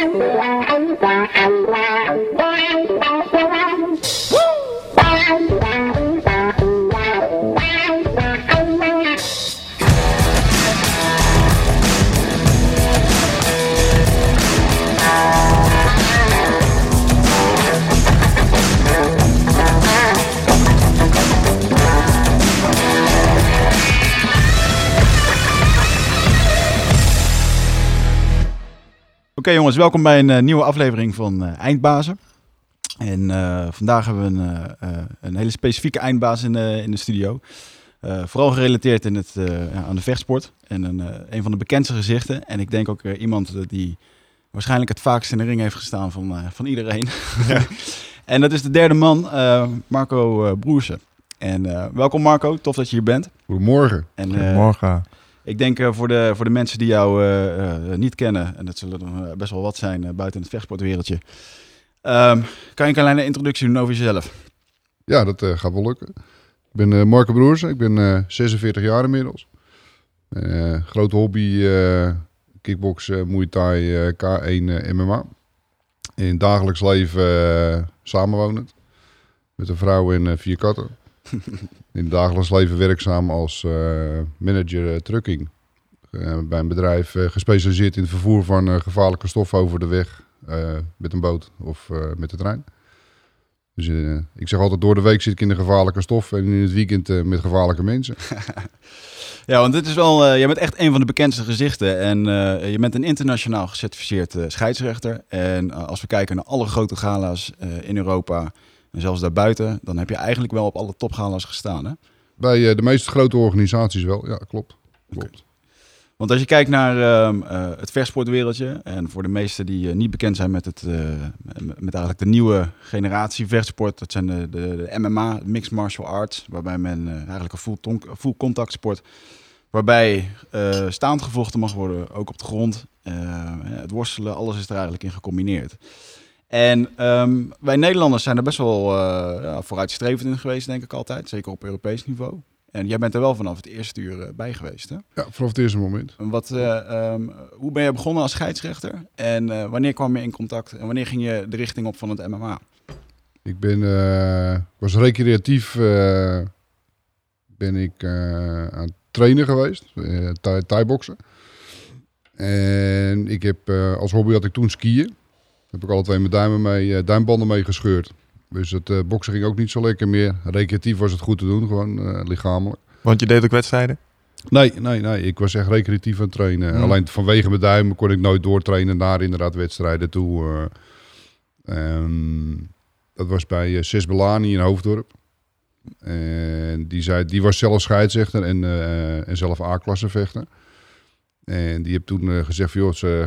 Wow, wow, wow, wow. Oké jongens, welkom bij een eh, nieuwe aflevering van eh, Eindbazen. En eh, vandaag hebben we een, een hele specifieke eindbaas in de, in de studio. Eh, vooral gerelateerd in het, eh, ja, aan de vechtsport. En een, eh, een van de bekendste gezichten. En ik denk ook eh, iemand die waarschijnlijk het vaakst in de ring heeft gestaan van, eh, van iedereen. en dat is de derde man, eh, Marco Broersen. En eh, welkom Marco, tof dat je hier bent. Goedemorgen. En, Goedemorgen. Ik denk eh, voor, de, voor de mensen die jou eh, eh, niet kennen, en dat zullen er best wel wat zijn buiten het vechtsportwereldje. Ehm, kan je een kleine introductie doen over jezelf? Ja, dat gaat wel lukken. Ik ben Marco Broers. Ik ben eh 46 jaar inmiddels. Grote hobby, kickboksen, Muay Thai, eh, K1 eh, MMA. In dagelijks leven samenwonend. Met een vrouw en vier katten. In het dagelijks leven werkzaam als eh, manager eh, trucking. Eh, bij een bedrijf gespecialiseerd in het vervoer van gevaarlijke stoffen over de weg. met een boot of met de trein. Dus ik zeg altijd, door de week zit ik in de gevaarlijke stof en in het weekend met gevaarlijke mensen. Ja, want dit is wel, eh jij bent echt een van de bekendste gezichten. En je bent een internationaal gecertificeerd scheidsrechter. En als we kijken naar alle grote gala's in Europa en zelfs daarbuiten, dan heb je eigenlijk wel op alle topgala's gestaan. Hè? Bij eh, de meeste grote organisaties wel, ja, klopt. klopt. Want als je kijkt naar ehm, eh, het vechtsportwereldje, en voor de meesten die eh, niet bekend zijn met, het, met eigenlijk de nieuwe generatie vechtsport, dat zijn de, de, de MMA, Mixed Martial Arts, waarbij men eigenlijk een full, tonk- full contact sport, waarbij staand gevochten mag worden, ook op de grond. Het worstelen, alles is er eigenlijk in gecombineerd. En ehm, wij Nederlanders zijn er best wel eh, vooruitstrevend in geweest, denk ik altijd, zeker op Europees niveau. En jij bent er wel vanaf het eerste uur eh, bij geweest, hè? Ja, vanaf het eerste moment. Wat, eh, ehm, hoe ben je begonnen als scheidsrechter? En wanneer kwam je in contact? En wanneer ging je de richting op van het MMA? Ik ben, was recreatief ben ik aan het trainen geweest, eh thai- thai-boksen. En ik heb, als hobby had ik toen skiën. Heb ik alle twee mijn duimen mee, eh, duimbanden mee gescheurd. Dus het eh, boksen ging ook niet zo lekker meer. Recreatief was het goed te doen, gewoon eh, lichamelijk. Want je deed ook wedstrijden? Nee, nee, nee. Ik was echt recreatief aan het trainen. Hmm. Alleen vanwege mijn duimen kon ik nooit doortrainen naar inderdaad wedstrijden toe. eh. Ehm, dat was bij Sis Belani in Hoofddorp. En die, zei, die was zelf scheidsrechter en, en zelf A-klasse vechter. En die heeft toen gezegd van, joh, ze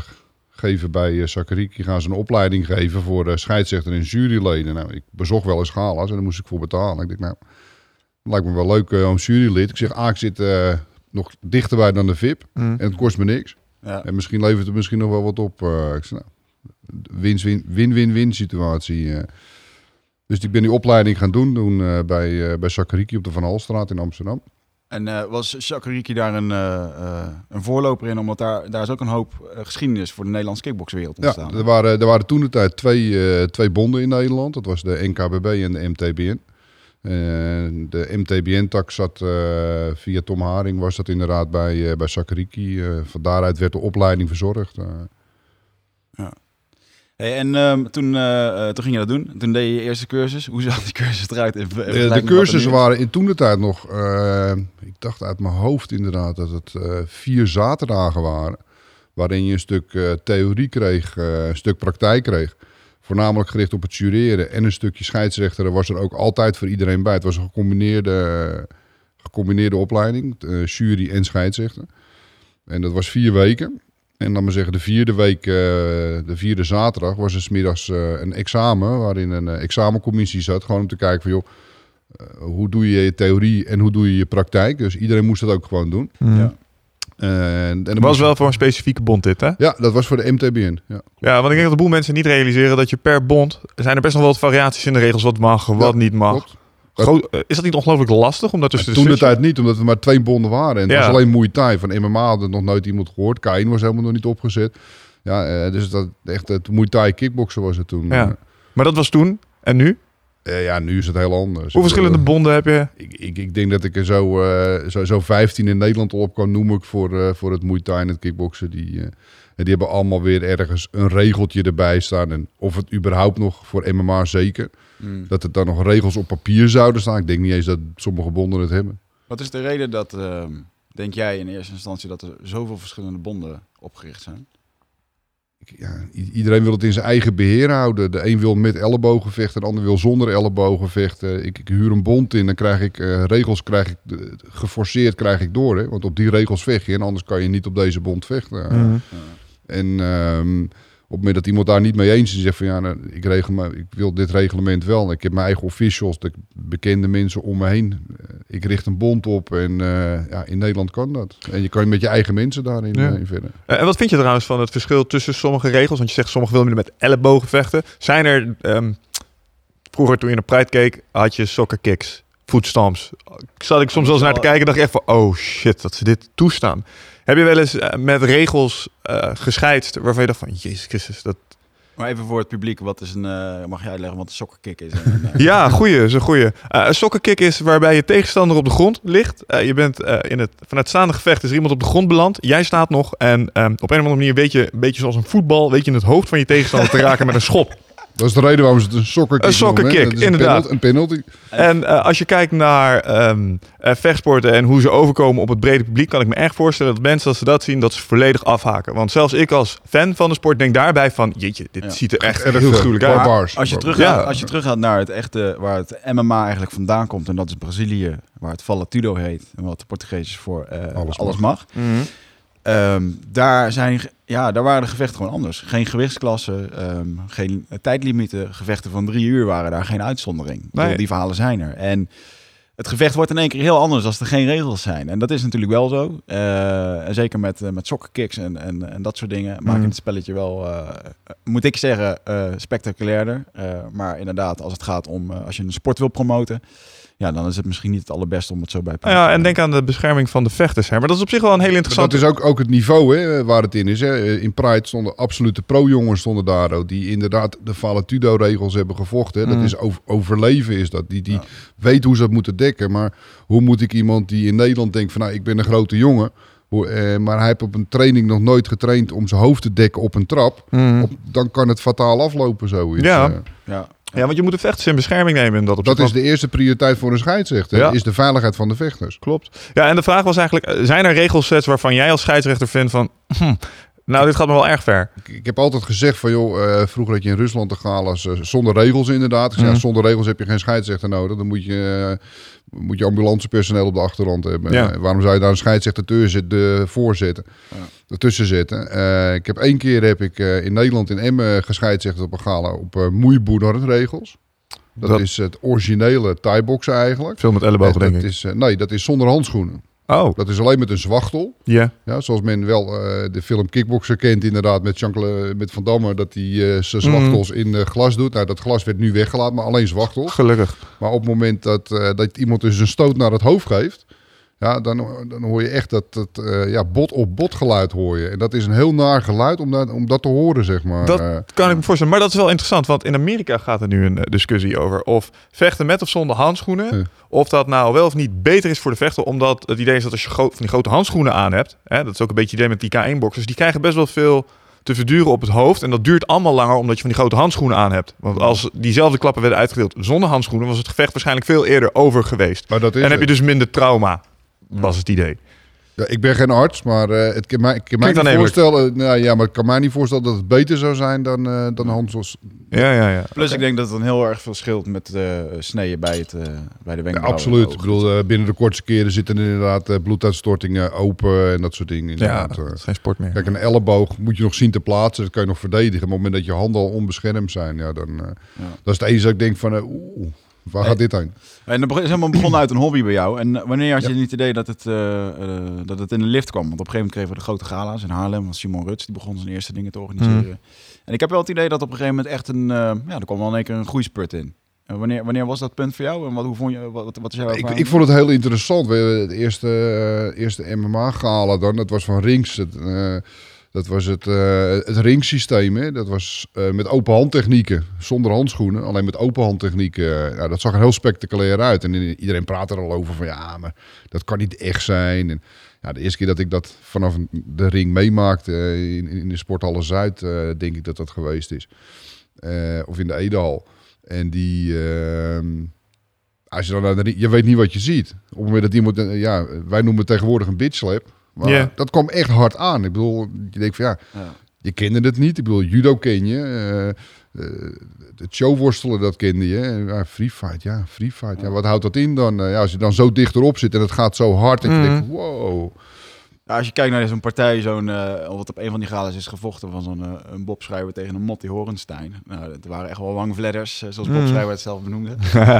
geven bij uh, Sakariki, gaan ze een opleiding geven voor uh, scheidsrechter en juryleden. Nou, ik bezocht wel eens gala's en daar moest ik voor betalen. Ik denk, nou, lijkt me wel leuk uh, om jurylid. Ik zeg, ah, ik zit uh, nog dichterbij dan de VIP Mm. en het kost me niks. Ja. En misschien levert het misschien nog wel wat op. Uh, ik zeg, nou, win-win- win-win-win situatie. uh. Dus ik ben die opleiding gaan doen, doen uh, bij, uh, bij Sakariki op de Van Halstraat in Amsterdam. En uh, was Shakariki daar een, uh, een voorloper in? Omdat daar, daar is ook een hoop geschiedenis voor de Nederlandse kickboxwereld ontstaan. Ja, er waren, er waren toen de tijd twee, uh, twee bonden in Nederland. Dat was de NKBB en de MTBN. De MTBN-tak zat via Tom Haring, was dat inderdaad bij, bij Sakariki. van daaruit werd de opleiding verzorgd. eh. Ja. Hey, en um, toen, uh, toen ging je dat doen. Toen deed je je eerste cursus. Hoe zag die cursus eruit? In, de, de cursussen waren in toen de tijd nog, uh, ik dacht uit mijn hoofd inderdaad dat het uh, vier zaterdagen waren. Waarin je een stuk theorie kreeg, een stuk praktijk kreeg. Voornamelijk gericht op het jureren en een stukje scheidsrechter. was er ook altijd voor iedereen bij. Het was een gecombineerde, gecombineerde opleiding, jury en scheidsrechter. En dat was vier weken. En dan maar zeggen, de vierde week, uh, de vierde zaterdag, was er smiddags uh, een examen. Waarin een uh, examencommissie zat. Gewoon om te kijken van, joh, uh, hoe doe je je theorie en hoe doe je je praktijk. Dus iedereen moest dat ook gewoon doen. Mm. Ja. En, en dat was moest... wel voor een specifieke bond dit, hè? Ja, dat was voor de MTBN. Ja, ja want ik denk dat een boel mensen niet realiseren dat je per bond... Er zijn er best nog wel wat variaties in de regels. Wat mag, wat ja, niet mag. Klopt. Groot, is dat niet ongelooflijk lastig? Omdat tussen Toen de tijd niet, omdat er maar twee bonden waren. En het ja. was alleen Thai. Van MMA had nog nooit iemand gehoord. Kain was helemaal nog niet opgezet. Ja, dus dat echt het Muay kickboksen was het toen. Ja. Maar dat was toen. En nu? Uh, ja, nu is het heel anders. Hoe verschillende bonden heb je? Ik, ik, ik denk dat ik er zo, uh, zo, zo 15 in Nederland op kan noemen voor, uh, voor het Muay Thai en het kickboksen. Die, die hebben allemaal weer ergens een regeltje erbij staan. En of het überhaupt nog voor MMA zeker. Mm. Dat er dan nog regels op papier zouden staan. Ik denk niet eens dat sommige bonden het hebben. Wat is de reden dat, ehm, denk jij in eerste instantie, dat er zoveel verschillende bonden opgericht zijn? ja, iedereen wil het in zijn eigen beheer houden. De een wil met ellebogen vechten, de ander wil zonder ellebogen vechten. Ik, ik huur een bond in, dan krijg ik uh, regels, krijg ik, geforceerd krijg ik door. Hè? Want op die regels vecht je en anders kan je niet op deze bond vechten. Mhm. En um, op het moment dat iemand daar niet mee eens is en zegt van ja, nou, ik, regel maar, ik wil dit reglement wel. Ik heb mijn eigen officials, de bekende mensen om me heen. Eh, ik richt een bond op en uh, ja, in Nederland kan dat. En je kan met je eigen mensen daarin ja. uh, verder. En wat vind je trouwens van het verschil tussen sommige regels? Want je zegt sommige willen met ellebogen vechten. Zijn er, um, vroeger toen je naar Pride keek, had je soccer kicks, voetstamps. Zat ik soms wel eens naar te kijken en dacht ik echt van, oh shit, dat ze dit toestaan. Heb je wel eens uh, met regels uh, gescheidst waarvan je dacht van, Jezus Christus, dat... Maar even voor het publiek, wat is een, uh, mag je uitleggen wat een sokkerkick is? ja, goeie, is een goeie. een sokkerkick is waarbij je tegenstander op de grond ligt. je bent in het, van het staande gevecht is er iemand op de grond beland. Jij staat nog en um, op een of andere manier weet je, een beetje zoals een voetbal, weet je het hoofd van je tegenstander te raken met een schop. Dat is de reden waarom ze het een soccerkick Een soccerkick, inderdaad. Een penalty. En uh, als je kijkt naar um, uh, vechtsporten en hoe ze overkomen op het brede publiek, kan ik me echt voorstellen dat mensen als ze dat zien, dat ze volledig afhaken. Want zelfs ik als fan van de sport denk daarbij van, jeetje, dit ja. ziet er echt erg heel gruwelijk uit. Bars. Als je, teruggaat, ja. als je teruggaat naar het echte, waar het MMA eigenlijk vandaan komt, en dat is Brazilië, waar het Valatudo heet, en wat de Portugees voor uh, alles, alles mag. mag. Mm -hmm. Um, daar, zijn, ja, daar waren de gevechten gewoon anders. Geen gewichtsklassen, um, geen tijdlimieten. Gevechten van drie uur waren daar geen uitzondering. Nee. Die verhalen zijn er. En het gevecht wordt in één keer heel anders als er geen regels zijn. En dat is natuurlijk wel zo. Uh, en zeker met, uh, met sokkenkicks en, en, en dat soort dingen mm. maken het spelletje wel, uh, moet ik zeggen, spectaculairder. maar inderdaad, als het gaat om als je een sport wil promoten ja, dan is het misschien niet het allerbeste om het zo bij te Ja, en denk aan de bescherming van de vechters. Hè. Maar dat is op zich wel een heel interessant... Dat is ook, ook het niveau hè, waar het in is. Hè. In Pride stonden absolute pro-jongens stonden daar. Die inderdaad de Valatudo-regels hebben gevochten. Hè. Dat mm. is over, overleven is dat. Die, die ja. weet hoe ze dat moeten dekken. Maar hoe moet ik iemand die in Nederland denkt van... nou, ik ben een grote jongen... Hoe, eh, maar hij heeft op een training nog nooit getraind om zijn hoofd te dekken op een trap. Mm. Op, dan kan het fataal aflopen zoiets. Ja, uh. ja. Ja, want je moet de vechters in bescherming nemen. In dat dat is de eerste prioriteit voor een scheidsrechter. Ja. Is de veiligheid van de vechters. Klopt. Ja, en de vraag was eigenlijk: eh, zijn er regelsets waarvan jij als scheidsrechter vindt van. Hm, nou, dit gaat me wel erg ver. Ik, ik heb altijd gezegd van, joh, uh, vroeger had je in Rusland te gaan als uh, zonder regels inderdaad. Mm. ja, zonder regels heb je geen scheidsrechter nodig. Dan moet je, uh, moet je ambulancepersoneel op de achtergrond hebben. Ja. waarom zou je daar een scheidsrechter tussen voorzetten? Ja. Ertussen zitten. ik heb één keer heb ik in Nederland in Emmen gescheidsrechter op een gala op uh, moeiboerderregels. Dat, dat, is het originele thai-boksen eigenlijk. Veel met ellebogen, denk ik. Is, nee, dat is zonder handschoenen. Oh. Dat is alleen met een zwachtel. Ja. ja zoals men wel uh, de film Kickboxer kent inderdaad met, Jean met Van Damme. Dat hij uh, zijn zwachtels mm. in uh, glas doet. Nou, dat glas werd nu weggelaten, maar alleen zwachtels. Gelukkig. Maar op het moment dat, dat iemand dus een stoot naar het hoofd geeft... Ja, dan, dan hoor je echt dat, dat uh, ja, bot op bot geluid hoor je. En dat is een heel naar geluid om dat, om dat te horen, zeg maar. Dat kan ik me voorstellen. Maar dat is wel interessant, want in Amerika gaat er nu een discussie over of vechten met of zonder handschoenen. Of dat nou wel of niet beter is voor de vechter, omdat het idee is dat als je van die grote handschoenen aan hebt, hè, dat is ook een beetje het idee met die K1-boxers, die krijgen best wel veel te verduren op het hoofd. En dat duurt allemaal langer omdat je van die grote handschoenen aan hebt. Want als diezelfde klappen werden uitgedeeld zonder handschoenen, was het gevecht waarschijnlijk veel eerder over geweest. Maar dat is en heb je dus minder trauma was het idee. Ja, ik ben geen arts, maar uh, het kan mij, kan mij niet voorstellen. Nou, ja, maar ik kan mij niet voorstellen dat het beter zou zijn dan, uh, dan Hansos. Ja, ja, ja. Plus, ik denk dat het een heel erg verschilt met uh, sneeën bij, het, bij de wenkbrauwen. Ja, absoluut. Ik bedoel, binnen de kortste keren zitten er inderdaad bloeduitstortingen open en dat soort dingen. Ja, dat is geen sport meer. Kijk, een elleboog moet je nog zien te plaatsen. Dat kan je nog verdedigen. Maar op het moment dat je handen al onbeschermd zijn, ja, dan ja. dat is het enige dat ik denk van, oeh, Waar gaat dit heen? En dat is helemaal begonnen uit een hobby bij jou. En wanneer had je ja. niet het idee dat het, uh, uh, dat het in de lift kwam? Want op een gegeven moment kregen we de grote gala's in Haarlem. van Simon Ruts, die begon zijn eerste dingen te organiseren. Mm. En ik heb wel het idee dat op een gegeven moment echt een... Uh, ja, er kwam wel in één keer een groeispurt in. En wanneer, wanneer was dat punt voor jou? En wat, hoe vond je, wat, wat is jouw ik, ik vond het heel interessant. We het eerste, eerste MMA-gala dan, dat was van Rings. Het, Dat was het, eh, het ringsysteem. Hè? Dat was eh, met open handtechnieken, zonder handschoenen. Alleen met open handtechnieken. ja, dat zag er heel spectaculair uit. En iedereen praat er al over van ja, maar dat kan niet echt zijn. En, ja, de eerste keer dat ik dat vanaf de ring meemaakte in, in de Sporthalle Zuid, denk ik dat dat geweest is. of in de Edehal. En die, ehm, als je dan naar de, je weet niet wat je ziet. Op het moment dat iemand, ja, wij noemen het tegenwoordig een bitchlap. Maar dat kwam echt hard aan. Ik bedoel, je denkt van ja, ja. je kende het niet. Ik bedoel, judo ken je. Uh, uh, het showworstelen, dat kende je. Ja, free fight, ja, free fight. Ja, wat houdt dat in dan? ja, als je dan zo dichterop zit en het gaat zo hard. En je denkt, mhm. wow. Ja, als je kijkt naar zo'n partij, zo'n, wat op een van die galas is gevochten van zo'n een Bob Schrijver tegen een Motti Horenstein. Nou, het waren echt wel wangvledders, zoals Bob mm. Schrijver het zelf benoemde.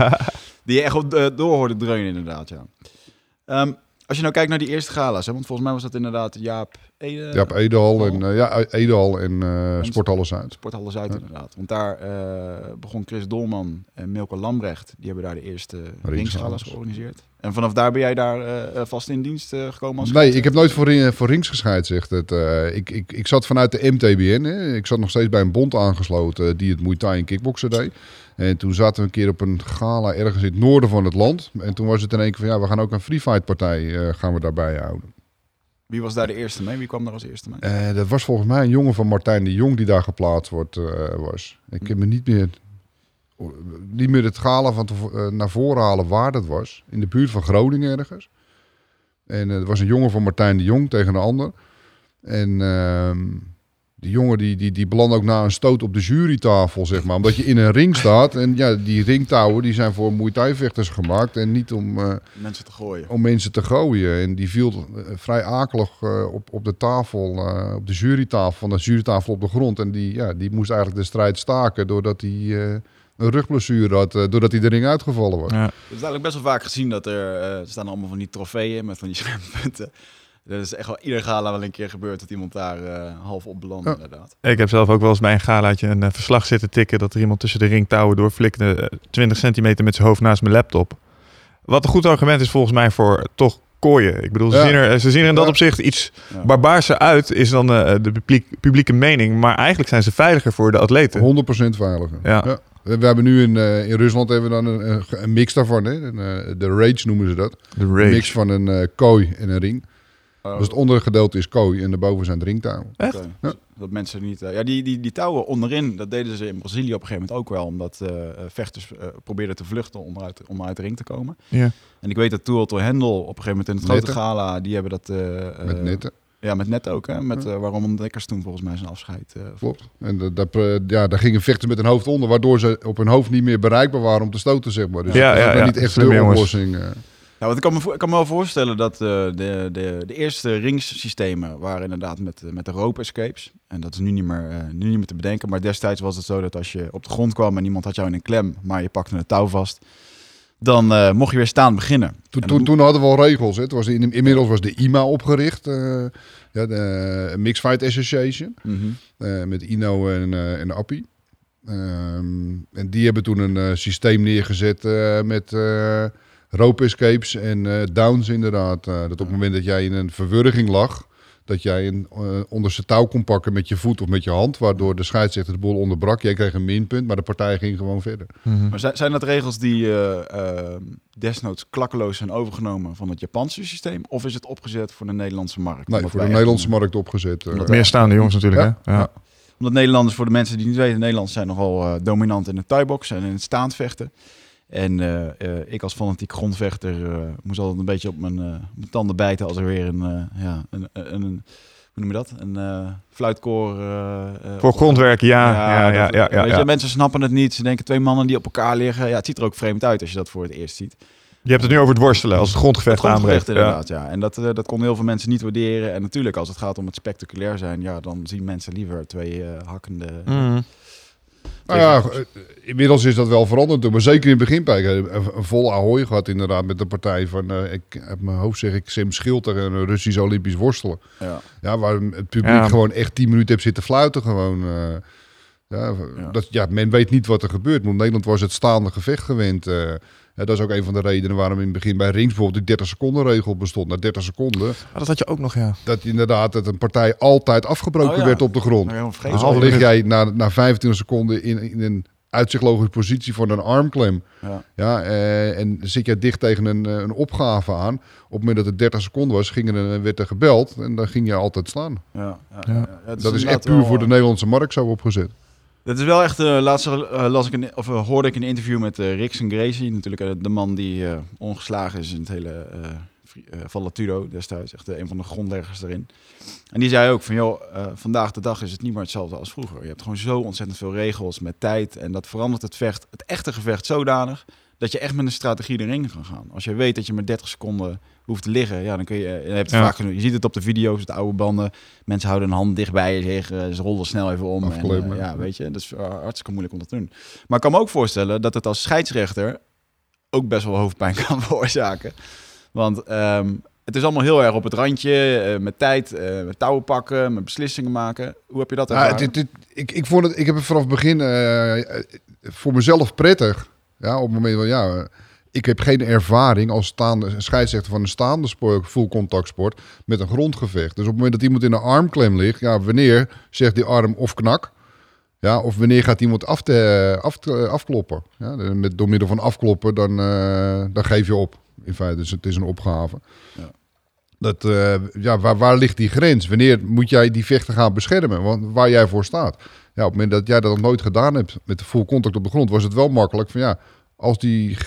die je echt op door hoorde dreunen inderdaad, ja. Um, als je nou kijkt naar die eerste gala's, hè, want volgens mij was dat inderdaad Jaap Ede. Jaap Edehal en, uh, ja, Edehal en uh, Sporthalle Zuid. Sporthalle Zuid inderdaad. Want daar uh, begon Chris Dolman en Milko Lambrecht. Die hebben daar de eerste ringsgala's georganiseerd. En vanaf daar ben jij daar vast in dienst gekomen als Nee, ik heb nooit voor, voor rings gescheid, zegt het. ik, ik, ik zat vanuit de MTBN. Hè. Ik zat nog steeds bij een bond aangesloten die het Muay Thai en kickboksen deed. En toen zaten we een keer op een gala ergens in het noorden van het land. En toen was het in één keer van ja, we gaan ook een free fight partij gaan we daarbij houden. Wie was daar de eerste mee? Wie kwam daar als eerste mee? Uh, dat was volgens mij een jongen van Martijn de Jong die daar geplaatst wordt, uh, was. Ik heb me niet meer, niet meer het gala van naar voren halen waar dat was. In de buurt van Groningen ergens. En het was een jongen van Martijn de Jong tegen een ander. En ehm, die jongen die, die, die belandt ook na een stoot op de jurytafel, zeg maar. Omdat je in een ring staat. En ja, die ringtouwen die zijn voor Muay vechters gemaakt. En niet om... Uh, mensen te gooien. Om mensen te gooien. En die viel uh, vrij akelig uh, op, op de tafel, op de jurytafel, van de jurytafel op de grond. En die, ja, die moest eigenlijk de strijd staken doordat hij een rugblessure had, doordat hij de ring uitgevallen was. Ja. Het is eigenlijk best wel vaak gezien dat er, er staan allemaal van die trofeeën met van die schermpunten. Dat is echt wel ieder gala wel een keer gebeurd dat iemand daar uh, half op belandde, inderdaad. Ik heb zelf ook wel eens bij een galaatje een uh, verslag zitten tikken dat er iemand tussen de ringtouwen doorflikte, uh, 20 centimeter met zijn hoofd naast mijn laptop. Wat een goed argument is volgens mij voor toch kooien. Ik bedoel, ze, zien, er, ze zien er in dat opzicht iets ja. barbaarser uit, is dan uh, de publiek, publieke mening. Maar eigenlijk zijn ze veiliger voor de atleten. 100% veiliger. Ja. We hebben nu in, uh, in Rusland hebben we dan een, een mix daarvan. Hè? Een, uh, de rage noemen ze dat. De rage. Een mix van een uh, kooi en een ring. Oh. Dus het ondergedeelte is kooi en daarboven zijn drinktuigen. Echt? Ja. Dat mensen niet... Uh, ja, die, die, die touwen onderin, dat deden ze in Brazilië op een gegeven moment ook wel. Omdat uh, vechters uh, probeerden te vluchten om uit, om uit de ring te komen. Ja. En ik weet dat Tour Hendel op een gegeven moment in het grote gala, die hebben dat... met netten. Ja, met net ook. Hè? Met ja. waarom Dekkers toen volgens mij zijn afscheid. Klopt. En dat, ja, daar gingen vechten met een hoofd onder, waardoor ze op hun hoofd niet meer bereikbaar waren om te stoten, zeg maar. Dus ja, dat ja, niet echt de oplossing. Ja, want ik kan me, ik kan me wel voorstellen dat uh, de, de, de eerste ringssystemen waren inderdaad met, met de rope escapes. En dat is nu niet, meer, uh, nu niet meer te bedenken. Maar destijds was het zo dat als je op de grond kwam en iemand had jou in een klem, maar je pakte een touw vast, dan uh, mocht je weer staan beginnen. Toen, toen, toen hadden we al regels. Hè. Het was in, inmiddels was de IMA opgericht, ja, de Mixed Fight Association, mm -hmm. met Ino en, en Appie. Um, en die hebben toen een systeem neergezet met rope escapes en uh, downs inderdaad. Uh, dat op het moment dat jij in een verwurging lag, dat jij een, uh, onder zijn touw kon pakken met je voet of met je hand, waardoor de scheidsrechter de boel onderbrak. Jij kreeg een minpunt, maar de partij ging gewoon verder. Mm -hmm. Maar zijn, zijn dat regels die desnoods klakkeloos zijn overgenomen van het Japanse systeem, of is het opgezet voor de Nederlandse markt? Nee, voor de Nederlandse markt opgezet. Meer staande jongens natuurlijk, ja. hè? Ja. Omdat Nederlanders, voor de mensen die niet weten, Nederlanders zijn nogal dominant in het thai-boxen en in het staandvechten. En uh, uh, ik als fanatiek grondvechter uh, moest altijd een beetje op mijn, mijn, tanden bijten als er weer een, ja, een, een, een, hoe noem je dat? Een fluitkoor. Voor grondwerk, ja. ja, ja, ja, ja, ja, Mensen snappen het niet. Ze denken twee mannen die op elkaar liggen. Ja, het ziet er ook vreemd uit als je dat voor het eerst ziet. Je hebt het nu over het worstelen, als het grondgevecht, het grondgevecht inderdaad, ja. En dat, dat kon heel veel mensen niet waarderen. En natuurlijk, als het gaat om het spectaculair zijn, ja, dan zien mensen liever twee hakkende... Mm. Nou ja, eh, inmiddels is dat wel veranderd. Maar zeker in het begin, een, een vol ahoy gehad inderdaad met de partij van, uh, ik heb mijn hoofd zeg ik, Sim Schilter en een Russisch Olympisch worstelen. Ja. ja, waar het publiek gewoon echt tien minuten heeft zitten fluiten gewoon. Uh, Ja, Dat, ja, men weet niet wat er gebeurt. Maar Nederland was het staande gevecht gewend. Uh, dat is ook een van de redenen waarom in het begin bij Rings bijvoorbeeld die 30 seconden regel bestond. Na 30 seconden. Maar dat had je ook nog, ja. Dat inderdaad dat een partij altijd afgebroken Oh ja. werd op de grond. Nou, ja, Dus al lig jij na, na 25 seconden in, in een uitzichtlogische positie voor een armklem. Ja. Ja, eh, en zit jij dicht tegen een, eh, een opgave aan. Op het moment dat het 30 seconden was, ging er, werd er gebeld. En dan ging je altijd slaan. Ja, ja, dat is echt puur wel, voor de eh, Nederlandse markt zo opgezet. Dat is wel echt, eh laatst eh, las ik een, of, eh, hoorde ik een interview met eh Rickson Gracie. Natuurlijk de man die ongeslagen is in het hele Vallatudo destijds. Echt een van de grondleggers erin. En die zei ook van, joh, vandaag de dag is het niet meer hetzelfde als vroeger. Je hebt gewoon zo ontzettend veel regels met tijd. En dat verandert het vecht, het echte gevecht zodanig dat je echt met een strategie erin kan gaan. Als je weet dat je maar 30 seconden hoeft te liggen, ja, dan kun je, je hebt het Ja. vaak genoeg. Je ziet het op de video's, de oude banden. Mensen houden een hand dicht bij zich, eh, ze rollen snel even om. En, eh, ja, weet je, dat is eh, hartstikke moeilijk om dat te doen. Maar ik kan me ook voorstellen dat het als scheidsrechter ook best wel hoofdpijn kan veroorzaken. Want ehm, het is allemaal heel erg op het randje, eh, met tijd, eh, met touwen pakken, met beslissingen maken. Hoe heb je dat Ja, dit, dit, ik, ik, vond het, ik heb het vanaf het begin eh, eh, voor mezelf prettig. Ja, op het moment van ja, ik heb geen ervaring als staande scheidsrechter van een staande sport, full contact sport met een grondgevecht. Dus op het moment dat iemand in een armklem ligt, ja, wanneer zegt die arm of knak? Ja, of wanneer gaat iemand af te, af afkloppen? Ja, met, door middel van afkloppen, dan, eh, dan geef je op. In feite, dus het is een opgave. Ja. Dat, eh, ja, waar, waar ligt die grens? Wanneer moet jij die vechter gaan beschermen? Want waar jij voor staat. Ja, op het moment dat jij dat nog nooit gedaan hebt met de full contact op de grond, was het wel makkelijk van ja, als, die,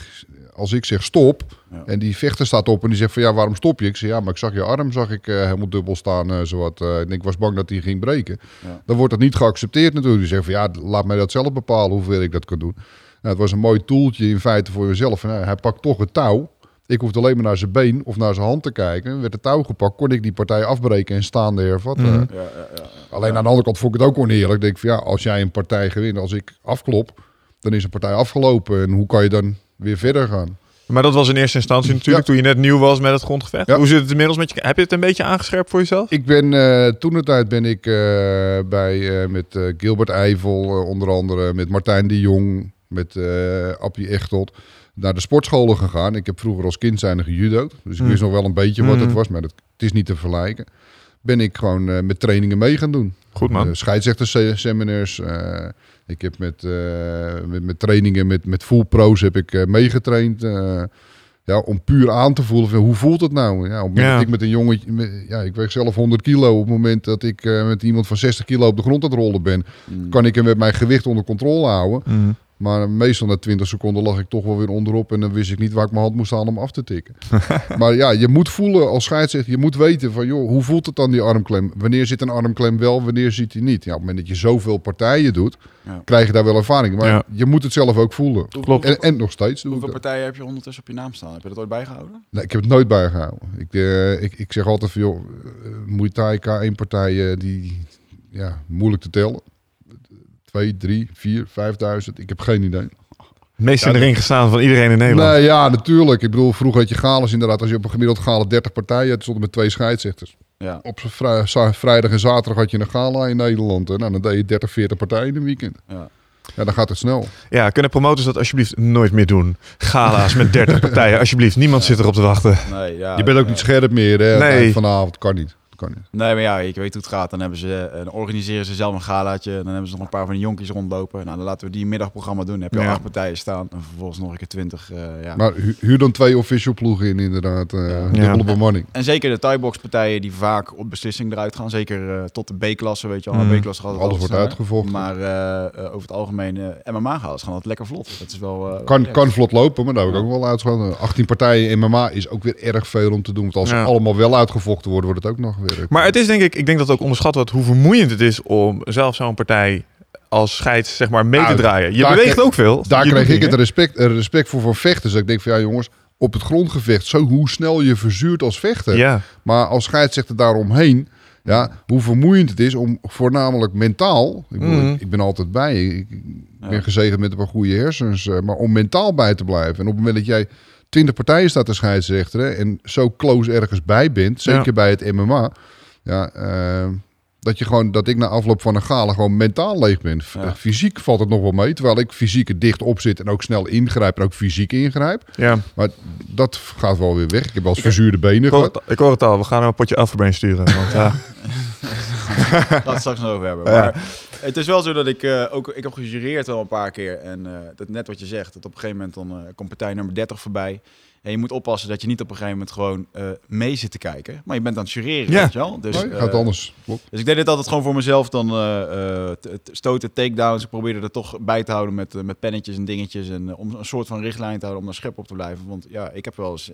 als ik zeg stop Ja. en die vechter staat op en die zegt van ja, waarom stop je? Ik zeg ja, maar ik zag je arm, zag ik eh, helemaal dubbel staan, zowat. eh, en ik was bang dat die ging breken. Ja. Dan wordt dat niet geaccepteerd natuurlijk. Die zeggen van ja, laat mij dat zelf bepalen hoeveel ik dat kan doen. Nou, het was een mooi toeltje in feite voor jezelf. Hij pakt toch het touw. Ik hoefde alleen maar naar zijn been of naar zijn hand te kijken. Werd het touw gepakt, kon ik die partij afbreken en staande hervatten. Mhm. ja, ja, ja, ja. Alleen aan de andere kant vond ik het ook oneerlijk. Denk ik van ja, als jij een partij gewint, als ik afklop, dan is een partij afgelopen. En hoe kan je dan weer verder gaan? Maar dat was in eerste instantie natuurlijk toen je net nieuw was met het grondgevecht. Ja. Hoe zit het inmiddels met je? Heb je het een beetje aangescherpt voor jezelf? Ik ben eh, toen de tijd ben ik eh, bij eh, met eh, Gilbert Eivel, onder andere met Martijn de Jong, met eh Appie Echtelt naar de sportscholen gegaan. Ik heb vroeger als kind zijn gejudo'd, dus ik Hmm. wist nog wel een beetje wat het was, maar dat, het is niet te vergelijken. Ben ik gewoon eh, met trainingen mee gaan doen. Goed man. Uh, scheidsrechterseminars. eh ik heb met, eh, met, met trainingen met, met full pro's heb ik eh, meegetraind. eh, ja, om puur aan te voelen van hoe voelt het nou? Ja, op het moment Ja. dat ik met een jongetje, met- ja, ik weeg zelf 100 kilo. Op het moment dat ik eh, met iemand van 60 kilo op de grond aan het rollen ben, Mm. kan ik hem met mijn gewicht onder controle houden. Maar meestal na 20 seconden lag ik toch wel weer onderop en dan wist ik niet waar ik mijn hand moest staan om af te tikken. maar ja, je moet voelen als scheidsrechter, je moet weten van joh, hoe voelt het dan die armklem? Wanneer zit een armklem wel, wanneer zit hij niet? Ja, op het moment dat je zoveel partijen doet, Ja. krijg je daar wel ervaring. Maar Ja. je moet het zelf ook voelen. Klopt. En, en nog steeds doe ik Hoeveel dat. partijen heb je ondertussen op je naam staan? Heb je dat ooit bijgehouden? Nee, ik heb het nooit bijgehouden. Ik, eh, ik, ik zeg altijd van joh, eh, Muay Thai K1 partijen die ja, moeilijk te tellen. 2, 3, 4, 5000. Ik heb geen idee. Meest in de ring gestaan van iedereen in Nederland. Nee, ja, natuurlijk. Ik bedoel, vroeger had je galas inderdaad. Als je op een gemiddeld gala 30 partijen had, stonden met twee scheidsrechters. Ja. Op vrij- vrijdag en zaterdag had je een gala in Nederland. hè. Nou, dan deed je 30, 40 partijen in een weekend. ja. Ja, dan gaat het snel. Ja, kunnen promotors dat alsjeblieft nooit meer doen? Gala's met 30 partijen, alsjeblieft. Niemand zit erop te wachten. Nee, ja, Je bent ook niet scherp meer hè, Nee. vanavond. Kan niet. Kan niet. Nee, maar ja, ik weet hoe het gaat. Dan, hebben ze, eh, dan organiseren ze zelf een galaatje. Dan hebben ze nog een paar van die jonkies rondlopen. Nou, dan laten we die een middagprogramma doen. Dan heb je al Ja. acht partijen staan. En vervolgens nog een keer twintig. eh, ja. Maar hu- huur dan twee official ploegen in, inderdaad. eh dubbele bemanning. En zeker de Thai-box partijen die vaak op beslissing eruit gaan. Zeker eh, tot de B-klasse, weet je wel. Mm. B-klasse Alles altijd wordt sneller. uitgevochten. Maar eh, eh, over het algemeen, eh MMA gaat gaan het lekker vlot. Dat is wel... eh, Kan, ja. kan vlot lopen, maar daar heb ik Ja. ook wel uitgegaan. 18 partijen MMA is ook weer erg veel om te doen. Want als Ja. ze allemaal wel uitgevochten worden, wordt het ook nog Maar het is denk ik, ik denk dat het ook onderschat wordt hoe vermoeiend het is om zelf zo'n partij als scheids zeg maar mee te Nou, draaien. Je beweegt kreeg- ook veel. Daar kreeg ik het respect, respect voor van vechters. Dat ik denk van ja jongens, op het grondgevecht, zo hoe snel je verzuurt als vechter. Ja, Maar als scheidsrechter daaromheen, ja, hoe vermoeiend het is om voornamelijk mentaal, ik, bedoel, Mhm. ik, ik ben altijd bij, ik, ik Ja. ben gezegend met een paar goede hersens, eh, maar om mentaal bij te blijven. En op het moment dat jij 20 partijen staat te scheidsrechteren en zo close ergens bij bent, zeker Ja. bij het MMA, ja, eh, Dat, je gewoon, dat ik na afloop van een gala gewoon mentaal leeg ben. F- Ja. Fysiek valt het nog wel mee. Terwijl ik fysiek er dicht op zit en ook snel ingrijp en ook fysiek ingrijp. Ja. Maar dat gaat wel weer weg. Ik heb wel eens verzuurde benen Ik hoor, het, ik hoor het al. We gaan een potje Alphabrain sturen. Want, ja. Het straks nog over hebben. Ja. Maar het is wel zo dat ik uh, ook... Ik heb gejureerd wel een paar keer. En uh, dat net wat je zegt. Dat op een gegeven moment dan uh, komt partij nummer 30 voorbij. En je moet oppassen dat je niet op een gegeven moment gewoon mee zit te kijken. Maar je bent aan het jureren, ja. weet je wel. Dus, nee, gaat anders. Klopt. Dus ik deed dit altijd gewoon voor mezelf. Dan stoten, takedowns. Ik probeerde er toch bij te houden met, met pennetjes en dingetjes. En om een soort van richtlijn te houden om daar scherp op te blijven. Want ja, ik heb wel eens...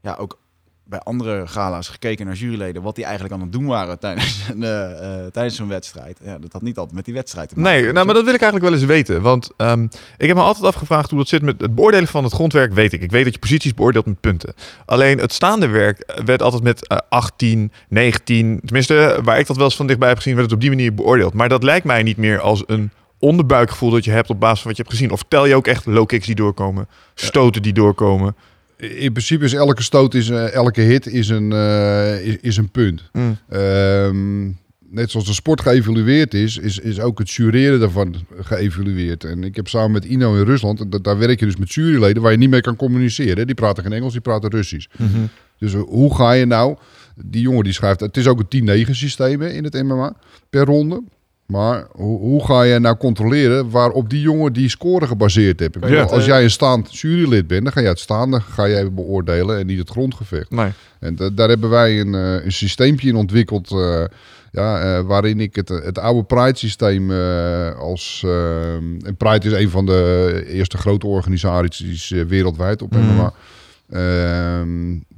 Ja, ook bij andere gala's gekeken naar juryleden wat die eigenlijk aan het doen waren tijdens, een, uh, uh, tijdens zo'n wedstrijd. Ja, dat had niet altijd met die wedstrijd te maken. Nee, nou, maar dat wil ik eigenlijk wel eens weten. Want um, ik heb me altijd afgevraagd hoe dat zit met het beoordelen van het grondwerk, weet ik. Ik weet dat je posities beoordeelt met punten. Alleen het staande werk werd altijd met uh, 18, 19, tenminste waar ik dat wel eens van dichtbij heb gezien, werd het op die manier beoordeeld. Maar dat lijkt mij niet meer als een onderbuikgevoel dat je hebt op basis van wat je hebt gezien. Of tel je ook echt low kicks die doorkomen, stoten die doorkomen. In principe is elke stoot, is, uh, elke hit is een, uh, is, is, een punt. Mm. Um, net zoals de sport geëvalueerd is, is, is ook het jureren daarvan geëvalueerd. En ik heb samen met Ino in Rusland, dat, daar werk je dus met juryleden waar je niet mee kan communiceren. Die praten geen Engels, die praten Russisch. Mm -hmm. Dus hoe ga je nou, die jongen die schrijft, het is ook een 10-9 systeem in het MMA per ronde. Maar hoe, hoe, ga je nou controleren waarop die jongen die score gebaseerd heeft? Ja, als jij een staand jurylid bent, dan ga je het staande ga jij beoordelen en niet het grondgevecht. Nee. En da daar hebben wij een, uh, een systeempje in ontwikkeld. Uh, ja, uh, waarin ik het, het oude Pride-systeem als... en Pride is een van de eerste grote organisaties wereldwijd op. Mm.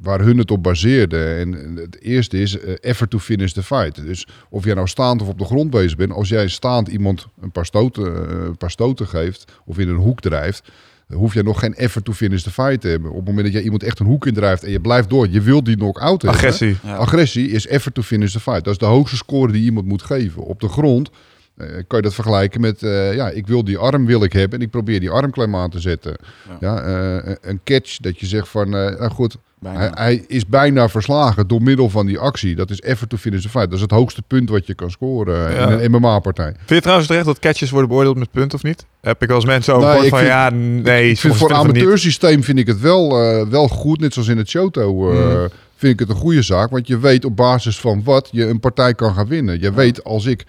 Waar hun het op baseerden. En het eerste is uh, effort to finish the fight. Dus of jij nou staand of op de grond bezig bent, als jij staand iemand een paar stoten, uh, een paar stoten geeft of in een hoek drijft, hoef je nog geen effort to finish the fight te hebben. Op het moment dat jij iemand echt een hoek indrijft en je blijft door, je wilt die knock-out hebben. Agressie. Ja. Agressie is effort to finish the fight. Dat is de hoogste score die iemand moet geven. Op de grond uh, kan je dat vergelijken met, uh, ja, ik wil die arm wil ik hebben en ik probeer die armklem aan te zetten. Ja, ja uh, een catch dat je zegt van, nou goed, hij, hij, is bijna verslagen door middel van die actie. Dat is effort to finish the fight. Dat is het hoogste punt wat je kan scoren ja. in een MMA-partij. Vind je trouwens terecht dat catches worden beoordeeld met punten of niet? Heb ik als mensen ook nou, van, vind, ja, nee. Ik vind voor een amateursysteem vind ik het wel, wel goed, net zoals in het Shoto. Mm. Vind ik het een goede zaak, want je weet op basis van wat je een partij kan gaan winnen. Je weet als ik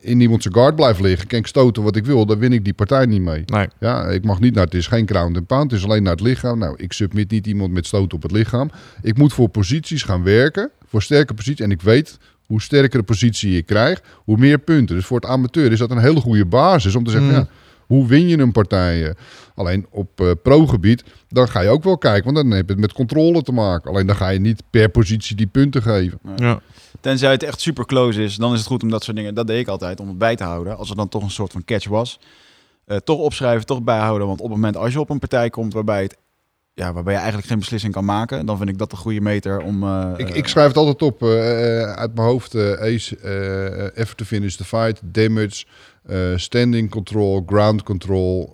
in iemand zijn guard blijf liggen, kan ik stoten wat ik wil, dan win ik die partij niet mee. Nee. Ja, ik mag niet naar, het is geen ground and pound, het is alleen naar het lichaam. Nou, ik submit niet iemand met stoten op het lichaam. Ik moet voor posities gaan werken, voor sterke posities. En ik weet, hoe sterker de positie ik krijg, hoe meer punten. Dus voor het amateur is dat een hele goede basis om te zeggen, mm. ja, hoe win je een partij? Alleen op uh, pro-gebied, dan ga je ook wel kijken, want dan heb je het met controle te maken. Alleen dan ga je niet per positie die punten geven. Ja. Tenzij het echt super close is, dan is het goed om dat soort dingen, dat deed ik altijd, om het bij te houden. Als er dan toch een soort van catch was. Uh, toch opschrijven, toch bijhouden. Want op het moment als je op een partij komt waarbij, het, ja, waarbij je eigenlijk geen beslissing kan maken, dan vind ik dat een goede meter om... Uh, ik, ik schrijf het altijd op uh, uit mijn hoofd. ace, effort to finish the fight, damage, standing control, ground control,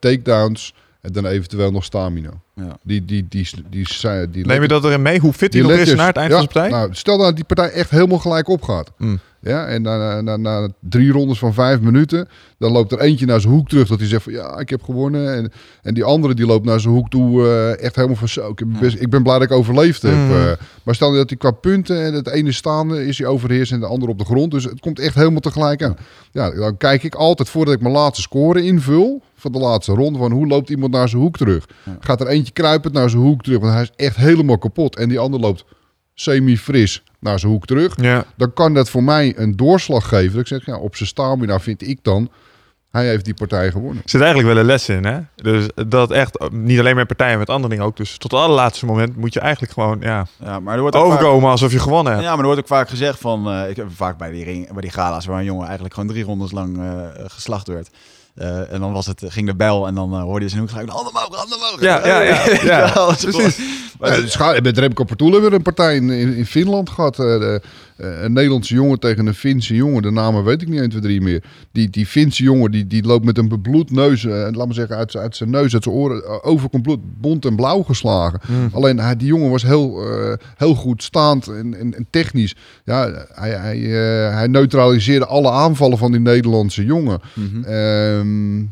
takedowns... En dan eventueel nog stamina. Ja. Die, die, die, die, die, die Neem je dat erin mee? Hoe fit die, die nog is naar het eind ja, van de partij? Nou, stel dat die partij echt helemaal gelijk opgaat. Mm. Ja, en na, na, na, drie rondes van vijf minuten, dan loopt er eentje naar zijn hoek terug. Dat hij zegt van ja, ik heb gewonnen. En, en die andere die loopt naar zijn hoek toe uh, echt helemaal van zo. Ik, heb best, ik ben blij dat ik overleefd heb. Mm. Uh, maar stel dat hij qua punten, en het ene staande is hij overheerst en de andere op de grond. Dus het komt echt helemaal tegelijk aan. Ja, dan kijk ik altijd voordat ik mijn laatste score invul van de laatste ronde. Van hoe loopt iemand naar zijn hoek terug? Ja. Gaat er eentje kruipend naar zijn hoek terug? Want hij is echt helemaal kapot. En die ander loopt semi-fris naar zijn hoek terug. Ja. Dan kan dat voor mij een doorslag geven. Dat ik zeg, ja, op zijn stamina vind ik dan... Hij heeft die partij gewonnen. Er zit eigenlijk wel een les in, hè? Dus dat echt, niet alleen met partijen, met andere dingen ook. Dus tot het allerlaatste moment moet je eigenlijk gewoon, ja, Ja, maar er wordt overkomen vaak- alsof je gewonnen hebt. Ja, maar er wordt ook vaak gezegd van... eh, ik heb vaak bij die, ring, bij die gala's waar een jongen eigenlijk gewoon drie rondes lang eh, geslacht werd. Eh, en dan was het, ging de bel en dan eh, hoorde je zijn hoek gelijk... Handen omhoog, handen omhoog. Ja, ja, ja, ja, precies. maar Ja, gaaf. met Remco Partoel hebben we een partij in, in, in Finland gehad. eh, de- een Nederlandse jongen tegen een Finse jongen. De namen weet ik niet 1, 2, 3 meer. Die, die Finse jongen die, die loopt met een bebloed neus, uh, laat maar zeggen, uit, zijn- uit zijn neus, uit zijn oren, uh, overcompleet bont en blauw geslagen. Mm. Alleen hij, die jongen was heel, eh, heel goed staand en, en, en technisch. Ja, hij, hij, eh, hij neutraliseerde alle aanvallen van die Nederlandse jongen. Ehm,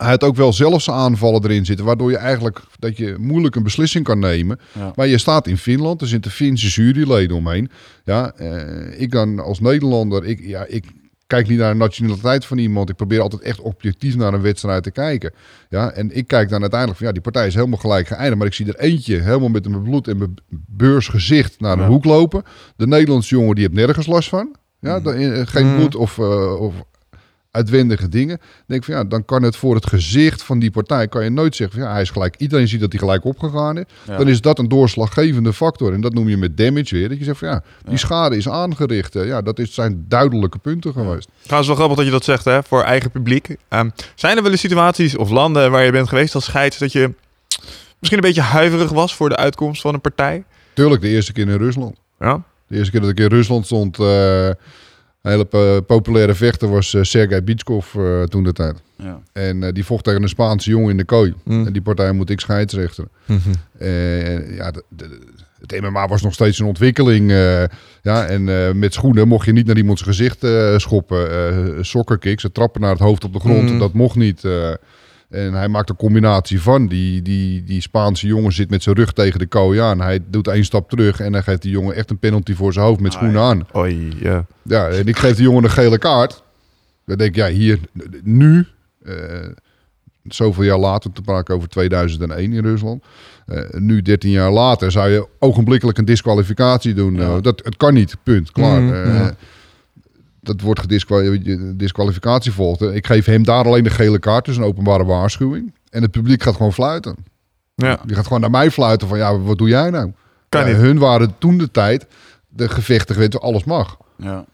hij had ook wel zelf zijn aanvallen erin zitten, waardoor je eigenlijk dat je moeilijk een beslissing kan nemen. Ja. Maar je staat in Finland, er zitten Finse juryleden omheen. Ja, eh, ik dan als Nederlander, ik, ja, ik kijk niet naar de nationaliteit van iemand. Ik probeer altijd echt objectief naar een wedstrijd te kijken. Ja, en ik kijk dan uiteindelijk van ja, die partij is helemaal gelijk geëindigd. Maar ik zie er eentje helemaal met een bloed en be- beursgezicht naar de Ja. hoek lopen. De Nederlandse jongen die heeft nergens last van. Ja, da- eh, geen Mm. bloed of, eh, of uitwendige dingen. Dan denk ik van ja, dan kan het voor het gezicht van die partij kan je nooit zeggen van ja, hij is gelijk. Iedereen ziet dat hij gelijk opgegaan is. Ja. Dan is dat een doorslaggevende factor. En dat noem je met damage weer. Dat je zegt van ja, die Ja. schade is aangericht. Ja, dat is, zijn duidelijke punten geweest. Trouwens, wel grappig dat je dat zegt, hè, voor eigen publiek. Ehm, zijn er wel eens situaties of landen waar je bent geweest als scheids dat je misschien een beetje huiverig was voor de uitkomst van een partij? Tuurlijk, de eerste keer in Rusland. Ja. De eerste keer dat ik in Rusland stond, eh, een hele po- populaire vechter was eh, Sergei Bitskov eh, toen de tijd. Ja. En eh, die vocht tegen een Spaanse jongen in de kooi. Mm. En die partij moet ik scheidsrechteren. Eh, ja, de, de- het MMA was nog steeds in ontwikkeling. eh, ja, en eh, met schoenen mocht je niet naar iemands gezicht eh, schoppen. eh soccerkicks, het trappen naar het hoofd op de grond, Mm. dat mocht niet. Eh. en hij maakt een combinatie van. Die, die, die Spaanse jongen zit met zijn rug tegen de kooi aan. Hij doet één stap terug en dan geeft die jongen echt een penalty voor zijn hoofd met schoenen aan. Oei, ja. Ja, en ik geef de jongen een gele kaart. Dan denk ik, ja, hier, nu, eh, zoveel jaar later, te praten over 2001 in Rusland. Eh, nu, 13 jaar later, zou je ogenblikkelijk een disqualificatie doen. Ja. Nou, dat, het kan niet, punt, klaar. Eh, ja. Dat wordt gedisqualificatie disqualificatie volgt. Ik geef hem daar alleen de gele kaart, dus een openbare waarschuwing. En het publiek gaat gewoon fluiten. ja. Die gaat gewoon naar mij fluiten van, ja, wat doe jij nou? Kan Ja. Hun waren toen de tijd de gevechten gewend, alles mag. Ja.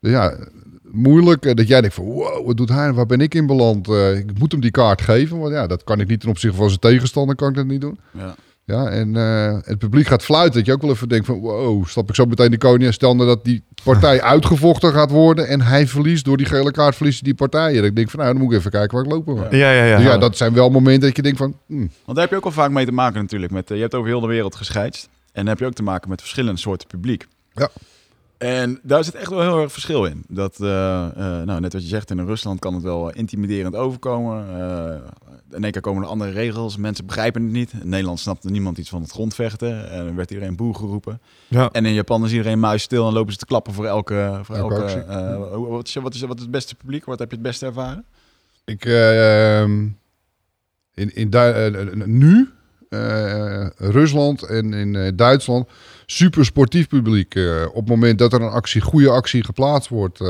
Dus ja, moeilijk eh, dat jij denkt van wow, wat doet hij? Waar ben ik in beland? Eh, ik moet hem die kaart geven, want ja, dat kan ik niet ten opzichte van zijn tegenstander, kan ik dat niet doen. Ja. Ja, en eh, het publiek gaat fluiten, dat je ook wel even denkt van wow, stap ik zo meteen de koning en stel nou dat die partij uitgevochten gaat worden en hij verliest door die gele kaart verliest hij die partij. En ik denk van nou, dan moet ik even kijken waar ik lopen ga. Ja, ja, ja. Dus ja, dat zijn wel momenten dat je denkt van hm, Want daar heb je ook wel vaak mee te maken natuurlijk. Met, eh, je hebt over heel de wereld gescheidst. En dan heb je ook te maken met verschillende soorten publiek. Ja. En daar zit echt wel heel erg verschil in. Dat, eh, eh, nou, net wat je zegt, in Rusland kan het wel intimiderend overkomen. Eh, in één keer komen er andere regels. Mensen begrijpen het niet. In Nederland snapte niemand iets van het grondvechten. En dan werd iedereen boer geroepen. Ja. En in Japan is iedereen muisstil en lopen ze te klappen voor elke... Voor Elke eh, wat, is, wat, is, wat is het beste publiek? Wat heb je het beste ervaren? Ik, eh, ehm, in, in eh, nu, Rusland en in Duitsland, super sportief publiek. Op het moment dat er een actie, goede actie geplaatst wordt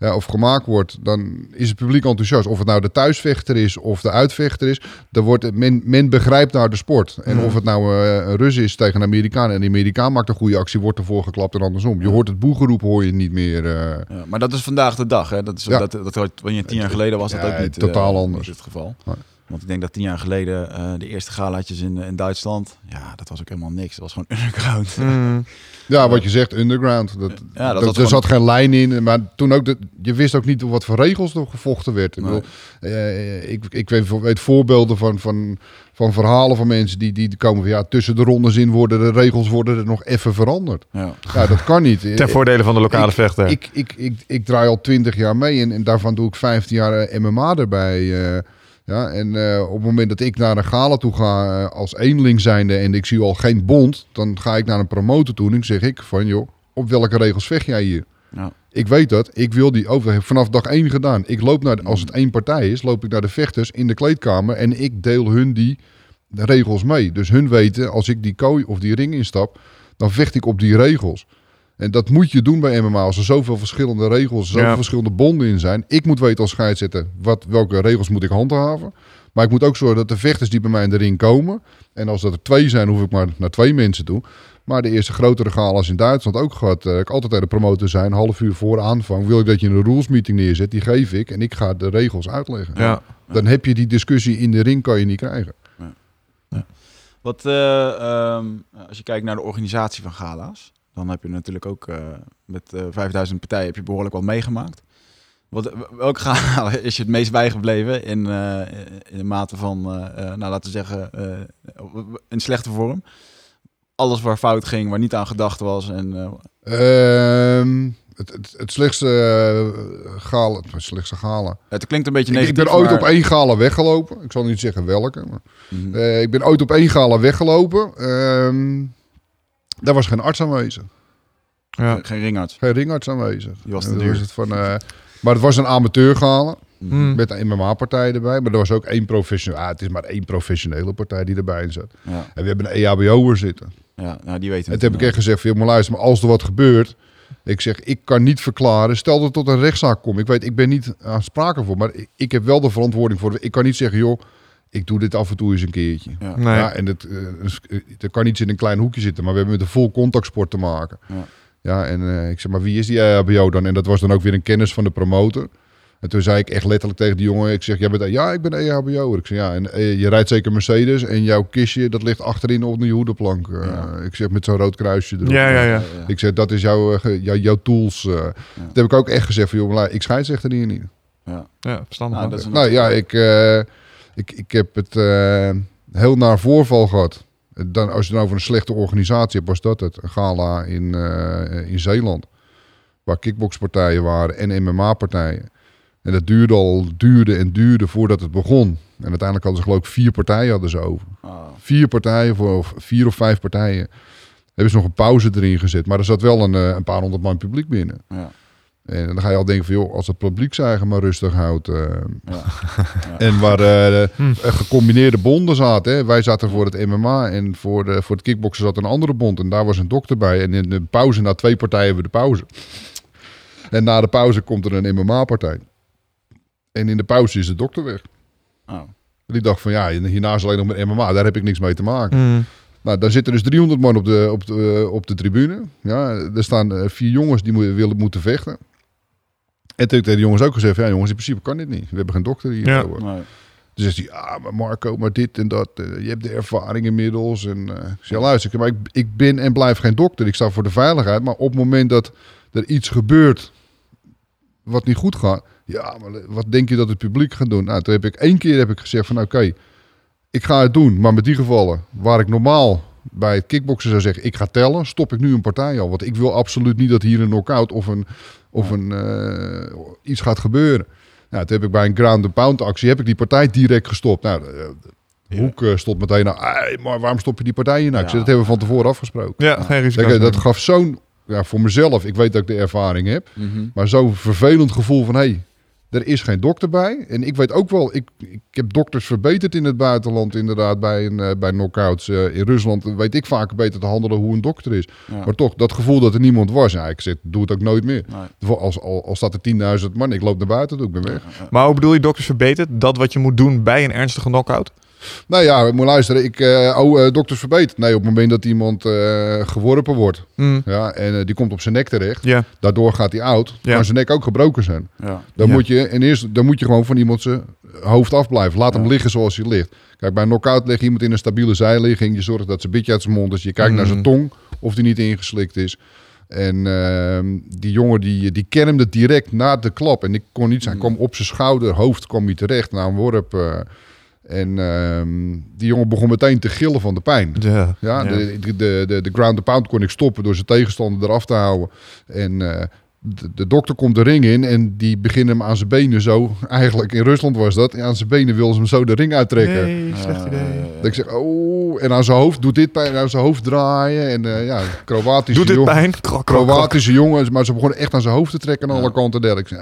of gemaakt wordt, dan is het publiek enthousiast. Of het nou de thuisvechter is of de uitvechter is, dan wordt het, men, men begrijpt naar de sport. En of het nou eh, een Rus is tegen een Amerikaan en de Amerikaan maakt een goede actie, wordt ervoor geklapt en andersom. Je hoort het boegeroep hoor je niet meer. eh, Ja, maar dat is vandaag de dag. Hè? Dat is, dat, dat, dat, wanneer tien jaar geleden was dat ook niet, totaal eh, anders. het geval. Want ik denk dat tien jaar geleden eh, de eerste galaatjes in, in Duitsland, ja, dat was ook helemaal niks. Dat was gewoon underground. Mm. Ja, wat je zegt, underground. Dat, Ja, dat er gewoon- zat geen lijn in. Maar toen ook, de, je wist ook niet wat voor regels er gevochten werd. Ik, Nee. bedoel, eh, ik, ik weet, weet voorbeelden van, van, van verhalen van mensen die, die komen van ja, tussen de rondes in worden de regels worden er nog even veranderd. Ja. Ja, dat kan niet. Ten voordele van de lokale vechter. Ik, ik, ik, ik draai al twintig jaar mee en, en daarvan doe ik 15 jaar eh, MMA erbij. eh. Ja, en eh, op het moment dat ik naar een gala toe ga eh, als eenling zijnde en ik zie al geen bond, dan ga ik naar een promotor toe en zeg ik van joh, op welke regels vecht jij hier? Ja. Ik weet dat, ik wil die over vanaf dag één gedaan. Ik loop naar, de- als het één partij is, loop ik naar de vechters in de kleedkamer en ik deel hun die regels mee. Dus hun weten, als ik die kooi of die ring instap, dan vecht ik op die regels. En dat moet je doen bij MMA. Als er zoveel verschillende regels, zoveel Ja. verschillende bonden in zijn. Ik moet weten als scheidsrechter wat, welke regels moet ik handhaven. Maar ik moet ook zorgen dat de vechters die bij mij in de ring komen. En als dat er twee zijn, hoef ik maar naar twee mensen toe. Maar de eerste grotere galas in Duitsland ook gehad. eh, ik altijd bij de promotor zijn, een half uur voor aanvang. Wil ik dat je een rules meeting neerzet, die geef ik. En ik ga de regels uitleggen. ja. Dan heb je die discussie in de ring, kan je niet krijgen. Wat, eh, ehm, als je kijkt naar de organisatie van gala's, dan heb je natuurlijk ook uh, met uh, 5000 partijen heb je behoorlijk wat meegemaakt. Wat, welke gala is je het meest bijgebleven in, uh, in de mate van, nou laten we zeggen, in slechte vorm? Alles waar fout ging, waar niet aan gedacht was. En, ehm, het, het, het, slechtste gala, het slechtste gala. Het klinkt een beetje negatief. Ik, ben ooit op één gala weggelopen. Ik zal niet zeggen welke. Maar, mm -hmm. ik ben ooit op één gala weggelopen. Uh, daar was geen arts aanwezig. Ja. Geen ringarts. Geen ringarts aanwezig. Die was te duur. Het van, uh, maar het was een amateurgala. Mm. Met een MMA-partij erbij. Maar er was ook één professioneel. Ah, het is maar één professionele partij die erbij zat. Ja. En we hebben een EHBO'er zitten. Ja, nou, die weten En toen heb ik echt gezegd: van, maar luister, maar als er wat gebeurt. Ik zeg, ik kan niet verklaren. Stel dat het tot een rechtszaak komt. Ik weet, ik ben niet aansprakelijk voor. Maar ik, ik heb wel de verantwoording voor. Ik kan niet zeggen, joh ik doe dit af en toe eens een keertje. Ja. Nee. ja en het, uh, er kan niet in een klein hoekje zitten, maar we hebben met een vol contactsport te maken. Ja, ja en uh, ik zeg maar, wie is die EHBO dan? En dat was dan ook weer een kennis van de promotor. En toen zei ik echt letterlijk tegen die jongen, ik zeg, jij bent, ja, ik ben EHBO. Ik zeg, ja, en uh, je rijdt zeker Mercedes en jouw kistje, dat ligt achterin op de hoedenplank. Ja. Ik zeg, met zo'n rood kruisje erop. Ja, ja, ja. Ik zeg, dat is jouw, jou, jouw tools. Dat heb ik ook echt gezegd van, joh, ik scheidsrechter hier niet. Ja, ja verstandig. Nou, nou ja, ik... Ik, ik heb het uh, heel naar voorval gehad. Dan, als je dan over een slechte organisatie hebt, was dat het. Een gala in, uh, in Zeeland. Waar kickboxpartijen waren en MMA-partijen. En dat duurde al, duurde en duurde voordat het begon. En uiteindelijk hadden ze geloof ik vier partijen hadden ze over. Oh. Vier partijen, voor vier of vijf partijen. Hebben ze nog een pauze erin gezet. Maar er zat wel een, eh, een paar honderd man publiek binnen. Ja. En dan ga je al denken van, joh, als het publiek zijn maar rustig houdt. Uh, ja. En waar uh, hm. gecombineerde bonden zaten. Hè. Wij zaten voor het MMA en voor, de, voor het kickboksen zat een andere bond. En daar was een dokter bij. En in de pauze, na twee partijen hebben we de pauze. En na de pauze komt er een MMA-partij. En in de pauze is de dokter weg. Oh. Die dacht van, ja, hierna is alleen nog met MMA. Daar heb ik niks mee te maken. Mm. Nou, daar zitten dus 300 man op de, op de, op de tribune. Ja, er staan vier jongens die willen, moeten vechten. En toen heb ik tegen de jongens ook gezegd, ja jongens, in principe kan dit niet. We hebben geen dokter hier. Ja. Nee. Dus zegt hij, ah, maar Marco, maar dit en dat. Uh, je hebt de ervaring inmiddels. En uh, ik zeg, luister, maar ik, ik ben en blijf geen dokter. Ik sta voor de veiligheid. Maar op het moment dat er iets gebeurt wat niet goed gaat. Ja, maar wat denk je dat het publiek gaat doen? Nou, toen heb ik één keer heb ik gezegd van, oké, ik ga het doen. Maar met die gevallen, waar ik normaal bij het kickboksen zou zeggen, ik ga tellen, stop ik nu een partij al. Want ik wil absoluut niet dat hier een knockout of een of een, uh, iets gaat gebeuren. Nou, toen heb ik bij een ground and pound actie heb ik die partij direct gestopt. Nou, de, de Hoek uh, stond meteen nou, maar waarom stop je die partij nou? Ik zei, dat hebben we van tevoren afgesproken. Ja, geen risico. Dat, dat gaf zo'n, ja, voor mezelf, ik weet dat ik de ervaring heb, mm -hmm. maar zo'n vervelend gevoel van, hé, hey, er is geen dokter bij. En ik weet ook wel, ik, ik heb dokters verbeterd in het buitenland, inderdaad, bij, een, uh, bij knockouts. Uh, in Rusland weet ik vaak beter te handelen hoe een dokter is. Maar toch, dat gevoel dat er niemand was, ja, ik zeg, doe het ook nooit meer. Nee. Als, als, als staat er 10.000 man, ik loop naar buiten, doe ik ben weg. Maar hoe bedoel je dokters verbeterd? Dat wat je moet doen bij een ernstige knockout? Nou ja, ik moet luisteren. Ik, uh, oh, uh, dokters verbeterd. Nee, op het moment dat iemand uh, geworpen wordt. Mm. Ja, en die komt op zijn nek terecht. Yeah. Daardoor gaat hij oud. Yeah. Kan zijn nek ook gebroken zijn. Ja. Dan, moet je, en eerst, dan moet je gewoon van iemand zijn hoofd afblijven. Laat hem liggen zoals hij ligt. Kijk, bij een knockout ligt iemand in een stabiele zijligging. Je zorgt dat zijn bitje uit zijn mond is. Je kijkt mm. naar zijn tong of die niet ingeslikt is. En ehm, die jongen die, die kermde direct na de klap. En ik kon niet zijn. Mm. kwam op zijn schouder, hoofd kwam hij terecht na een worp. En um, die jongen begon meteen te gillen van de pijn. Ja, ja, De, de, de, de ground the pound kon ik stoppen door zijn tegenstander eraf te houden. En uh, de, de, dokter komt de ring in en die beginnen hem aan zijn benen zo. Eigenlijk in Rusland was dat. Aan zijn benen wil ze hem zo de ring uittrekken. Nee, slecht idee. Dat ik zeg, oh. En aan zijn hoofd doet dit pijn. Aan zijn hoofd draaien. En uh, ja, Kroatische Doet dit pijn? Kroatische jongens. Maar ze begonnen echt aan zijn hoofd te trekken aan alle kanten. Ik zeg,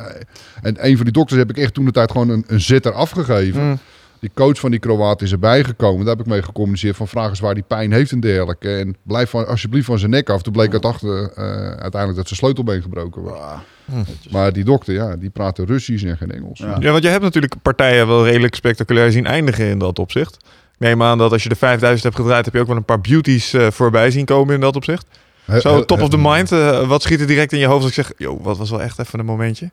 En een van die dokters heb ik echt toen de tijd gewoon een, een zetter afgegeven. Mm die coach van die Kroaat is erbij gekomen. Daar heb ik mee gecommuniceerd van vraag eens waar die pijn heeft en dergelijke. En blijf van, alsjeblieft van zijn nek af. Toen bleek het achter, uh, uiteindelijk dat zijn sleutelbeen gebroken was. Hm. Maar die dokter, ja, die praatte Russisch en geen Engels. Ja. ja, want je hebt natuurlijk partijen wel redelijk spectaculair zien eindigen in dat opzicht. Ik neem aan dat als je de 5000 hebt gedraaid, heb je ook wel een paar beauties uh, voorbij zien komen in dat opzicht. Zo top of the mind, uh, wat schiet er direct in je hoofd als ik zeg, joh, wat was wel echt even een momentje?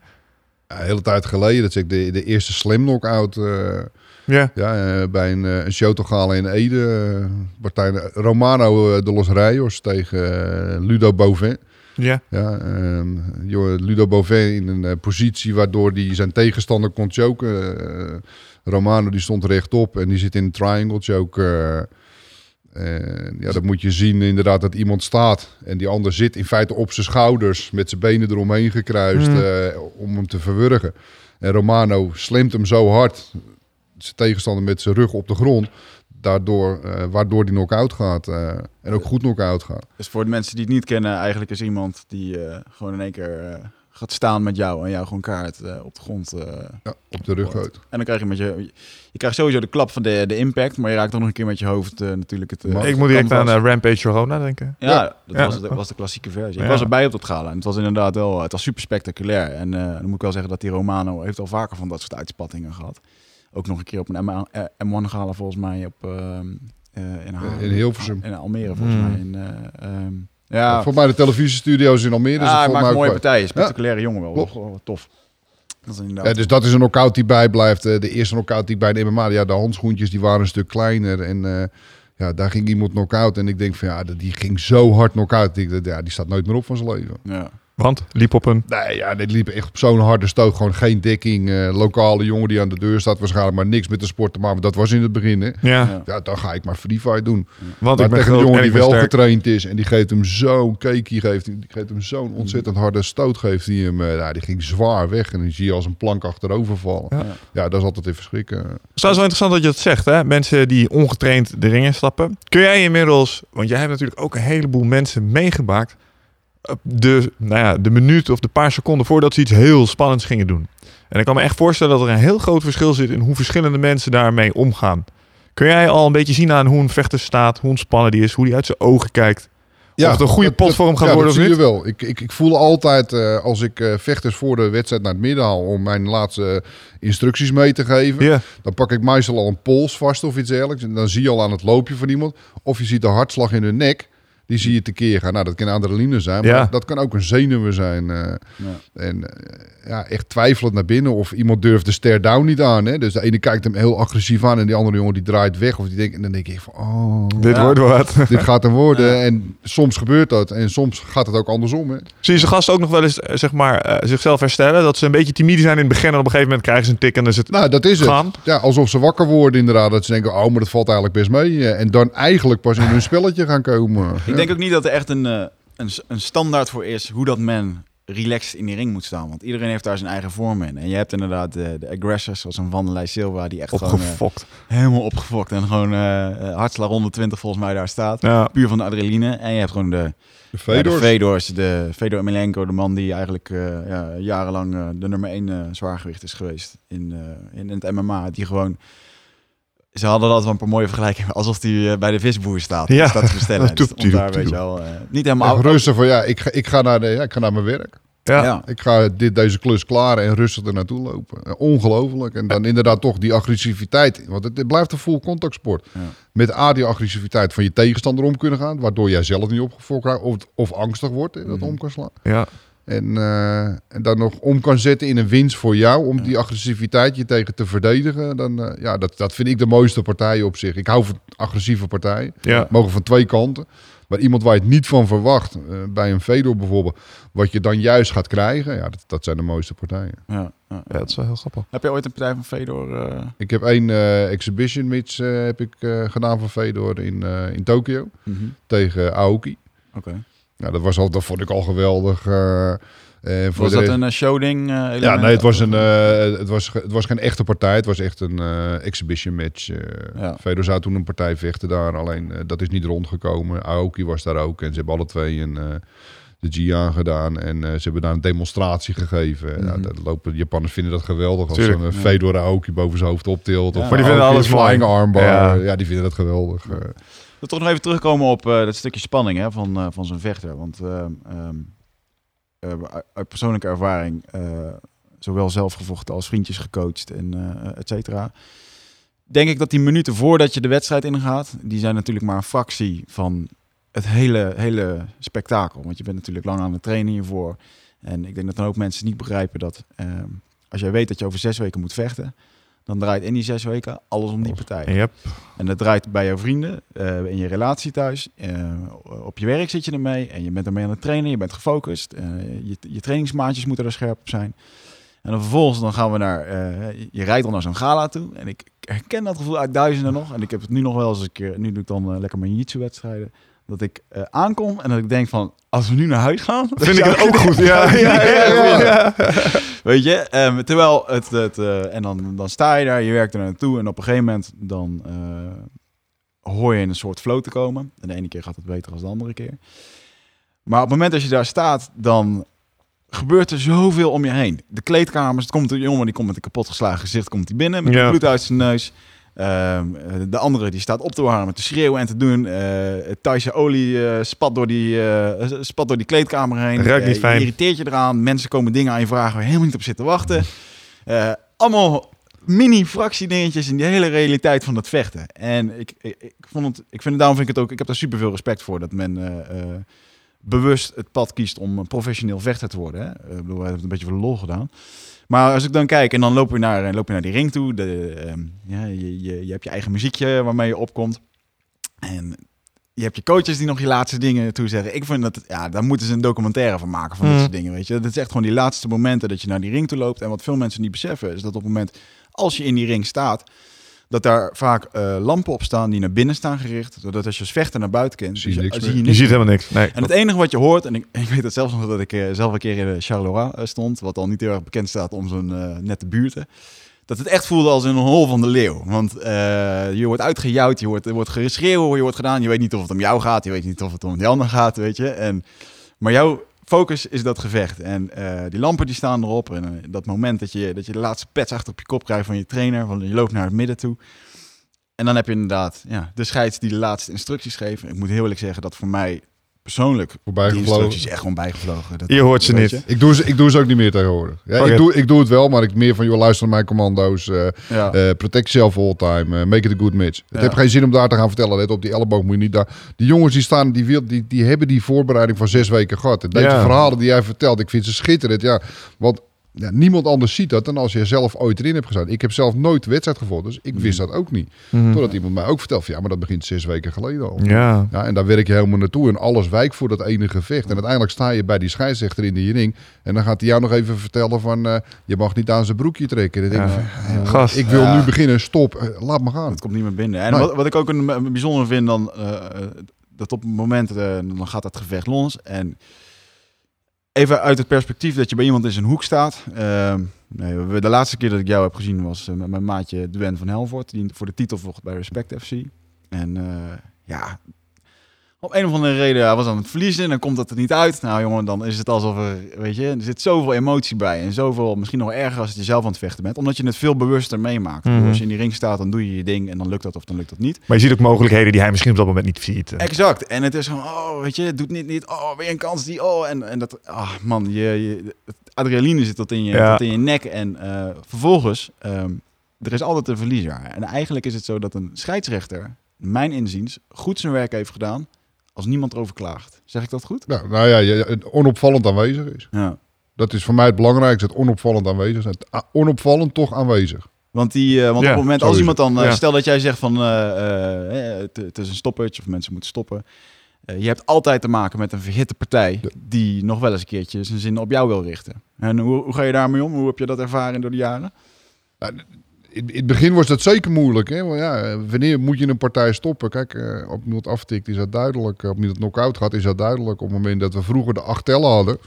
Ja, een hele tijd geleden, dat is de, de eerste slam knockout. eh Ja. ja, eh, bij een, eh, een showtogale in Ede. partij Romano eh, de Los Reyes tegen Ludo Bovin. Ja. Ja, ehm, Ludo Bovin in een positie waardoor hij zijn tegenstander kon choken. Romano die stond rechtop en die zit in een triangle choke. eh. En ja, dat moet je zien inderdaad dat iemand staat en die ander zit in feite op zijn schouders met zijn benen eromheen gekruist Mm. eh, om hem te verwurgen. En Romano slimt hem zo hard, zijn tegenstander met zijn rug op de grond, daardoor, eh, waardoor die knock-out gaat. eh, en ook goed knock-out gaat. Dus voor de mensen die het niet kennen, eigenlijk is iemand die eh, gewoon in één keer eh, gaat staan met jou en jou gewoon kaart eh, op de grond. eh. Ja, op de rug uit. en dan krijg je met je, je krijgt sowieso de klap van de, de impact, maar je raakt ook nog een keer met je hoofd eh, natuurlijk het. Ik moet direct aan Rampage Corona denken. Ja, Ja. dat Ja. Was, dat was de klassieke versie. Ik was erbij op dat gala en het was inderdaad wel, het was super spectaculair. En eh, dan moet ik wel zeggen dat die Romano heeft al vaker van dat soort uitspattingen gehad. Ook nog een keer op een M- eh, M1 gala volgens mij op ehm, eh, in. In Hilversum. In Almere volgens Hmm. mij. In, eh, ehm, ja, Voor mij de televisiestudio's in Almere. ah, het hij maakt een mooie wel. partij. Spectaculaire jongen wel. Klopt. Wel, wel tof. Dat is inderdaad. Ja, dus dat is een knockout die bijblijft. Eh, De eerste knockout die ik bij de MMA... Ja, de handschoentjes die waren een stuk kleiner. En eh, ja, daar ging iemand knockout. En ik denk van ja, die ging zo hard knockout. Ik Ja, die staat nooit meer op van zijn leven. ja. Want liep op een... Nee, ja, dit liep echt op zo'n harde stoot. Gewoon geen dekking. eh, lokale jongen die aan de deur staat. Waarschijnlijk maar niks met de sport te maken. Maar dat was in het begin, hè. Ja, Ja. Dan ga ik maar free fight doen. want maar ik ben tegen een jongen en die wel sterk. getraind is. En die geeft hem zo'n cakeie. Geeft, die geeft hem zo'n ontzettend harde stoot. Geeft hij hem. eh, ja, die ging zwaar weg. En dan zie je als een plank achterover vallen. Ja. Ja, dat is altijd even schrikken. Het is wel interessant dat je dat zegt, hè? Mensen die ongetraind de ring instappen. Kun jij inmiddels, want jij hebt natuurlijk ook een heleboel mensen meegemaakt, de, nou ja, de minuut of de paar seconden voordat ze iets heel spannends gingen doen. En ik kan me echt voorstellen dat er een heel groot verschil zit in hoe verschillende mensen daarmee omgaan. Kun jij al een beetje zien aan hoe een vechter staat, hoe ontspannen die is, hoe die uit zijn ogen kijkt? of het een goede dat- pot voor hem dat- gaat ja, worden dat of zie niet? je wel. Ik, ik, ik voel altijd eh, als ik eh, vechters voor de wedstrijd naar het midden haal om mijn laatste instructies mee te geven. Ja, Dan pak ik meestal al een pols vast of iets dergelijks. En dan zie je al aan het loopje van iemand. Of je ziet de hartslag in hun nek. Die zie je tekeer gaan. Nou, dat kan adrenaline zijn. Maar Ja. dat kan ook een zenuwen zijn. eh. Ja. En eh, ja, echt twijfelend naar binnen. Of iemand durft de stare down niet aan. Hè? Dus de ene kijkt hem heel agressief aan. En die andere jongen die draait weg. Of die denkt, en dan denk ik van, oh, dit Ja. wordt wat. dit gaat hem worden. Ja. En soms gebeurt dat. En soms gaat het ook andersom. Hè? Zie je ze gasten ook nog wel eens eh, zeg maar, eh, zichzelf herstellen? Dat ze een beetje timide zijn in het begin en op een gegeven moment krijgen ze een tik en dan is het Nou, dat is het. gaan. Ja, alsof ze wakker worden inderdaad. Dat ze denken, oh, maar dat valt eigenlijk best mee. Eh, En dan eigenlijk pas in hun spelletje gaan komen. Ik denk ook niet dat er echt een, eh, een, een standaard voor is hoe dat men relaxed in die ring moet staan. Want iedereen heeft daar zijn eigen vorm in. En je hebt inderdaad de, de aggressors, zoals een Vanderlei Silva, die echt gewoon eh, Opgefokt. helemaal opgefokt en gewoon eh eh, hartslag 120 volgens mij daar staat. Ja. Puur van de adrenaline. En je hebt gewoon de, De ja, de Fedors. Fedors, de Fedor Emelianenko, de man die eigenlijk eh, ja, jarenlang de nummer 1 zwaargewicht is geweest in, eh, in, in het MMA. Die gewoon... Ze hadden dat wel een paar mooie vergelijkingen. Alsof die eh, bij de visboer staat. Ja. Staat te bestellen. Dat Dus daar, weet je wel, eh, niet helemaal... Rustig van, ja, ik ga, ik, ga naar de, ja, ik ga naar mijn werk. Ja. Ja. Ik ga dit, deze klus klaren en rustig er naartoe lopen. Eh, Ongelooflijk. En dan inderdaad toch die agressiviteit. Want het, het blijft een full contact sport. Ja. Met A, die agressiviteit van je tegenstander om kunnen gaan. Waardoor jij zelf niet opgefokt raakt. Of, of angstig wordt en dat Mhm. om kan slaan. Ja. En, eh, en dan nog om kan zetten in een winst voor jou. Om die agressiviteit je tegen te verdedigen. Dan, eh, ja, dat, dat vind ik de mooiste partijen op zich. Ik hou van agressieve partijen. Ja. Mogen van twee kanten. Maar iemand waar je het niet van verwacht. eh, bij een Fedor bijvoorbeeld. Wat je dan juist gaat krijgen. Ja, dat, dat zijn de mooiste partijen. Ja, ja. dat is wel heel grappig. Heb je ooit een partij van Fedor? eh, Ik heb één exhibition match heb ik, eh, gedaan van Fedor in, eh, in Tokio. mhm. Tegen Aoki. Oké. Nou, dat, was al, dat vond ik al geweldig. eh, eh, voor Was dat een eh, showding? eh, Ja, nee, het was, een, eh, het, was, het was geen echte partij. Het was echt een eh, exhibition match. eh Ja. Fedor zou toen een partij vechten daar. Alleen dat is niet rondgekomen. Aoki was daar ook. En ze hebben alle twee een, eh, de G aangedaan. En eh, ze hebben daar een demonstratie gegeven. Mhm. nou, dat lopen, de Japanners vinden dat geweldig. Als Tuurlijk, ja. Fedor Aoki boven zijn hoofd optilt. Ja. Of Maar die vinden alles een flying armbar. Ja. Ja. die vinden dat geweldig. Eh. We toch nog even terugkomen op eh, dat stukje spanning hè, van, eh, van zijn vechter. Want ehm, ehm, eh, uit- persoonlijke ervaring, eh, zowel zelf gevochten als vriendjes gecoacht en eh et cetera. Denk ik dat die minuten voordat je de wedstrijd ingaat, die zijn natuurlijk maar een fractie van het hele, hele spektakel. Want je bent natuurlijk lang aan het trainen hiervoor. En ik denk dat dan ook mensen niet begrijpen dat ehm, als jij weet dat je over zes weken moet vechten, dan draait in die zes weken alles om die partij. Yep. En dat draait bij jouw vrienden, eh, in je relatie thuis, eh, op je werk zit je ermee en je bent ermee aan het trainen, je bent gefocust, eh, je, je trainingsmaatjes moeten er scherp op zijn. En dan vervolgens dan gaan we naar, je rijdt dan naar zo'n gala toe. En ik herken dat gevoel uit duizenden nog. En ik heb het nu nog wel eens een keer, nu doe ik dan lekker mijn jiu wedstrijden. Dat ik eh, aankom en dat ik denk van, als we nu naar huis gaan... Vind ik het ook goed. Ja, ja, ja. Weet je, ehm, terwijl het, het eh, en dan, dan sta je daar, je werkt er naartoe en op een gegeven moment dan eh, hoor je in een soort flow te komen. En de ene keer gaat het beter dan de andere keer. Maar op het moment dat je daar staat, dan gebeurt er zoveel om je heen. De kleedkamers, het komt een jongen die komt met een kapotgeslagen gezicht, komt hij binnen met bloed uit zijn neus. Ehm, de andere die staat op te warmen, te schreeuwen en te doen. Eh Thaise olie eh, spat, door die, eh, spat door die kleedkamer heen. Ruikt niet fijn. Je irriteert je eraan. Mensen komen dingen aan je vragen waar je helemaal niet op zit te wachten. Allemaal mini fractiedingetjes in die hele realiteit van het vechten. En ik, ik, ik vond het, ik vind, daarom vind ik het ook, ik heb daar super veel respect voor dat men bewust het pad kiest om een professioneel vechter te worden. Hè? Ik bedoel, wij hebben het een beetje voor lol gedaan. Maar als ik dan kijk en dan loop je naar, loop je naar die ring toe. De, ehm, ja, je, je, je hebt je eigen muziekje waarmee je opkomt. En je hebt je coaches die nog je laatste dingen toezeggen. Ik vind dat, ja, daar moeten ze een documentaire van maken van dit Mm. soort dingen, weet je. Dat is echt gewoon die laatste momenten dat je naar die ring toe loopt. En wat veel mensen niet beseffen is dat op het moment als je in die ring staat, dat daar vaak eh, lampen op staan die naar binnen staan gericht. Zodat als je als vechter naar buiten kent, Zie je niks zie je Je niks ziet helemaal niks. Nee. en het enige wat je hoort, en ik, ik weet het zelfs nog dat ik eh, zelf een keer in de Charleroi eh, stond, wat al niet heel erg bekend staat om zo'n nette buurten. Dat het echt voelde als in een hol van de leeuw. Want je wordt uitgejouwd, je wordt, er wordt geschreeuwd, je wordt gedaan. Je weet niet of het om jou gaat, je weet niet of het om die ander gaat, weet je. En, maar jouw focus is dat gevecht. En eh, die lampen die staan erop. En eh, dat moment dat je, dat je de laatste pets achter op je kop krijgt van je trainer. Van, je loopt naar het midden toe. En dan heb je inderdaad ja, de scheids die de laatste instructies geeft. Ik moet heel eerlijk zeggen dat voor mij persoonlijk Voorbij die instructies echt gewoon bijgevlogen. Dat, Je hoort ze niet. Ik doe, ze, ik doe ze ook niet meer tegenwoordig. Ja, ik, doe, ik doe het wel, maar ik meer van, joh, luister naar mijn commando's. eh, Ja. eh, protect yourself all time. eh, make it a good match. Het Ja. heeft geen zin om daar te gaan vertellen. Let op die elleboog moet je niet daar. Die jongens die staan, die, wil, die, die hebben die voorbereiding van zes weken gehad. En deze Ja. verhalen die jij vertelt, ik vind ze schitterend. Ja, want ja, niemand anders ziet dat dan als je zelf ooit erin hebt gestaan. Ik heb zelf nooit de wedstrijd gevolgd, dus ik wist dat ook niet. Mhm. Totdat iemand mij ook vertelt van ja, maar dat begint zes weken geleden al. Ja. Ja, en daar werk je helemaal naartoe. En alles wijkt voor dat ene gevecht. En uiteindelijk sta je bij die scheidsrechter in die ring. En dan gaat hij jou nog even vertellen van... eh, je mag niet aan zijn broekje trekken. En dan denk ik, Ja. van, Gast. ik wil Ja. nu beginnen. Stop. eh, laat me gaan. Het komt niet meer binnen. En Nee. wat, wat ik ook een, bijzonder vind, dan, eh, dat op het moment, dan gaat het gevecht los. En even uit het perspectief dat je bij iemand in zijn hoek staat. Ehm, nee, de laatste keer dat ik jou heb gezien was eh, met mijn maatje Dwen van Helvoort. Die voor de titel vocht bij Respect FC. En eh, ja, op een of andere reden, hij was aan het verliezen en dan komt dat er niet uit. Nou jongen, dan is het alsof er, weet je, er zit zoveel emotie bij. En zoveel, misschien nog erger als het je zelf aan het vechten bent. Omdat je het veel bewuster meemaakt. Mhm. Als je in die ring staat, dan doe je je ding en dan lukt dat of dan lukt dat niet. Maar je ziet ook mogelijkheden die hij misschien op dat moment niet ziet. Exact. En het is gewoon, oh, weet je, het doet niet, niet, oh, weer een kans die, oh. En, en dat, ah, man, je, je, adrenaline zit tot in je, Ja. tot in je nek. En eh, vervolgens, ehm, er is altijd een verliezer. En eigenlijk is het zo dat een scheidsrechter, mijn inziens, goed zijn werk heeft gedaan als niemand erover klaagt. Zeg ik dat goed? Nou, nou ja, je, onopvallend aanwezig is. Ja. Dat is voor mij het belangrijkste. Het onopvallend aanwezig zijn. Het, ah, onopvallend toch aanwezig. Want, die, eh, want Ja, op het moment als iemand dan, eh, Ja. stel dat jij zegt van eh, het, het is een stoppage of mensen moeten stoppen. Eh, je hebt altijd te maken met een verhitte partij Ja. die nog wel eens een keertje zijn zin op jou wil richten. En hoe, hoe ga je daarmee om? Hoe heb je dat ervaren door de jaren? In, in het begin was dat zeker moeilijk. Hè? Want ja, wanneer moet je een partij stoppen? Kijk, eh, op iemand aftikt is dat duidelijk. Op iemand knock-out gaat is dat duidelijk. Op het moment dat we vroeger de acht tellen hadden...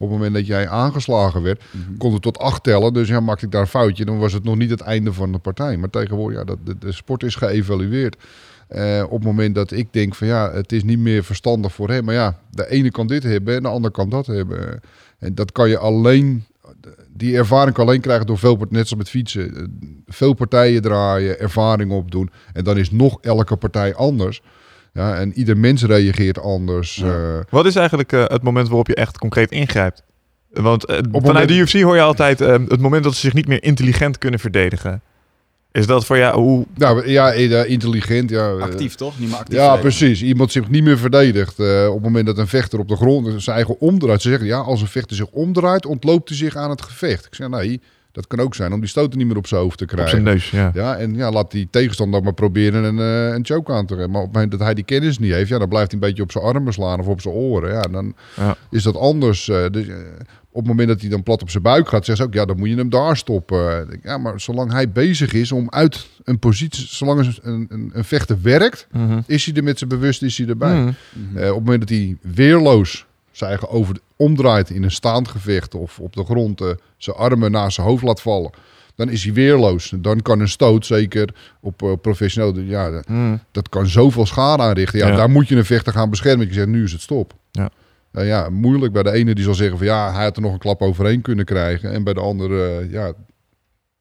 Op het moment dat jij aangeslagen werd, kon het tot acht tellen. Dus ja, maakte ik daar een foutje, dan was het nog niet het einde van de partij. Maar tegenwoordig, ja, dat, de, de sport is geëvalueerd. Eh, op het moment dat ik denk van ja, het is niet meer verstandig voor hem. Maar ja, de ene kan dit hebben en de ander kan dat hebben. En dat kan je alleen, die ervaring kan alleen krijgen door veel, net zoals met fietsen, eh, veel partijen draaien, ervaring opdoen. En dan is nog elke partij anders. Ja, en ieder mens reageert anders. Ja. eh. Wat is eigenlijk eh, het moment waarop je echt concreet ingrijpt? Want vanuit moment- de UFC hoor je altijd eh, het moment dat ze zich niet meer intelligent kunnen verdedigen. Is dat voor jou hoe... nou ja, eh, intelligent. Ja, eh, Actief toch? Niet meer actief. Ja, precies. Iemand zich niet meer verdedigt. eh, op het moment dat een vechter op de grond zijn eigen omdraait. Ze zeggen, ja, als een vechter zich omdraait, ontloopt hij zich aan het gevecht. Ik zeg, nee, Dat kan ook zijn om die stoten niet meer op zijn hoofd te Op zijn krijgen. neus, ja. Ja, en ja, laat die tegenstander maar proberen een, eh, een choke aan te geven. Maar op het moment dat hij die kennis niet heeft, ja, dan blijft hij een beetje op zijn armen slaan of op zijn oren. Ja, dan Ja. is dat anders. eh, dus, eh, op het moment dat hij dan plat op zijn buik gaat, zeggen ze ook, ja, dan moet je hem daar stoppen. Ja, maar zolang hij bezig is om uit een positie, zolang een, een, een, vechter werkt, Mhm. is hij er met zijn bewust, is hij erbij. Mhm. Op het moment dat hij weerloos zijn eigen over omdraait in een staand gevecht of op de grond eh, zijn armen naast zijn hoofd laat vallen, dan is hij weerloos. Dan kan een stoot, zeker op eh, professioneel, ja, dat- Mhm. dat kan zoveel schade aanrichten. Ja, Ja. daar moet je een vechter gaan beschermen. Je zegt, nu is het stop. Ja. Nou ja, moeilijk. Bij de ene die zal zeggen van ja, hij had er nog een klap overheen kunnen krijgen. En bij de andere, eh, ja,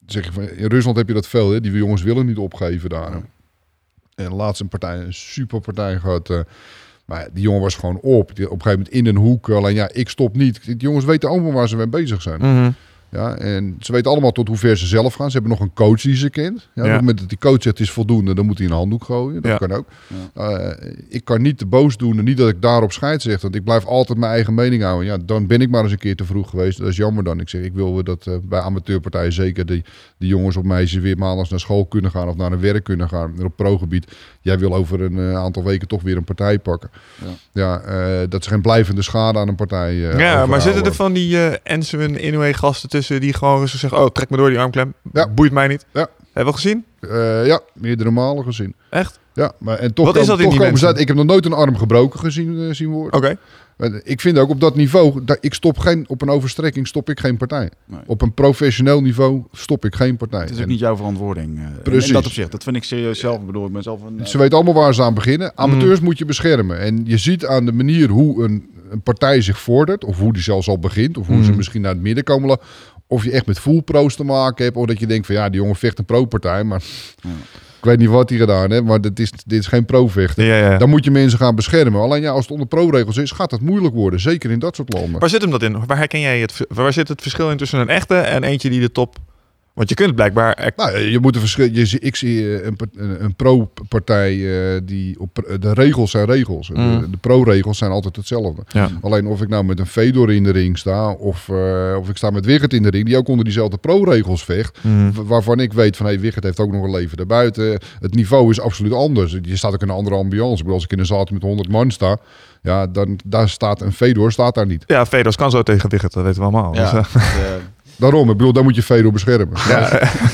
zeg je van in Rusland heb je dat veel. Hè? Die jongens willen niet opgeven daar. En laatst een partij, een superpartij gehad. eh, maar die jongen was gewoon op. Op een gegeven moment in een hoek. Alleen ja, ik stop niet. Die jongens weten allemaal waar ze mee bezig zijn. Mhm. Ja, en ze weten allemaal tot hoe ver ze zelf gaan. Ze hebben nog een coach die ze kent. Ja, Op het moment dat die coach zegt het is voldoende, dan moet hij een handdoek gooien. Dat Ja. kan ook. Eh, ik kan niet te boos doen en niet dat ik daarop scheid zeg. Want ik blijf altijd mijn eigen mening houden. Ja, dan ben ik maar eens een keer te vroeg geweest. Dat is jammer dan. Ik zeg, ik wil dat eh, bij amateurpartijen zeker die, die jongens of meisjes weer maandags naar school kunnen gaan of naar een werk kunnen gaan. En op pro-gebied, jij wil over een eh, aantal weken toch weer een partij pakken. Ja, eh, dat is geen blijvende schade aan een partij. eh, Ja, maar zitten er van die eh Enzo en Inoue gasten tussen die gewoon zo zeggen, oh, trek me door die armklem. Ja. Boeit mij niet. Ja. Hebben we gezien? Eh, ja, meerdere malen gezien. Echt? Ja, maar en toch, Wat is dat in toch die komen ze mensen? uit. Ik heb nog nooit een arm gebroken gezien, eh, zien worden. Oké. Maar Ik vind ook op dat niveau, dat ik stop geen, op een overstrekking stop ik geen partij. Nee. Op een professioneel niveau stop ik geen partij. Het is ook En niet jouw verantwoording. in- Precies. In dat opzicht. Dat vind ik serieus zelf. Ik bedoel, ik ben zelf een... Ze weten allemaal waar ze aan beginnen. Mm. Amateurs moet je beschermen. En je ziet aan de manier hoe een, een partij zich vordert, of hoe die zelfs al begint, of hoe ze Mm. misschien naar het midden komen. Of je echt met full pro's te maken hebt, of dat je denkt van ja, die jongen vecht een pro-partij, maar Ja. ik weet niet wat hij gedaan heeft, maar dit is, dit is geen. Ja, ja. Dan moet je mensen gaan beschermen. Alleen ja, als het onder pro-regels is, gaat dat moeilijk worden. Zeker in dat soort landen. Waar zit hem dat in? Waar herken jij het? Waar zit het verschil in tussen een echte en eentje die de top... Want je kunt blijkbaar... Nou, je moet een verschil. Je, ik zie eh, een, een, pro-partij eh, die op de regels zijn regels. Mm. De, de pro-regels zijn altijd hetzelfde. Ja. Alleen of ik nou met een Fedor in de ring sta of, eh, of ik sta met Wigert in de ring, die ook onder diezelfde pro-regels vecht. Wa- Waarvan ik weet van hey, Wigert heeft ook nog een leven daarbuiten. Het niveau is absoluut anders. Je staat ook in een andere ambiance. Ik bedoel, als ik in een zaal met 100 man sta, ja, dan daar staat een Fedor staat daar niet. Ja, Vedos kan zo tegen Wigert, dat weten we allemaal. ja, Dus, Daarom, ik bedoel, daar moet je Fedor beschermen.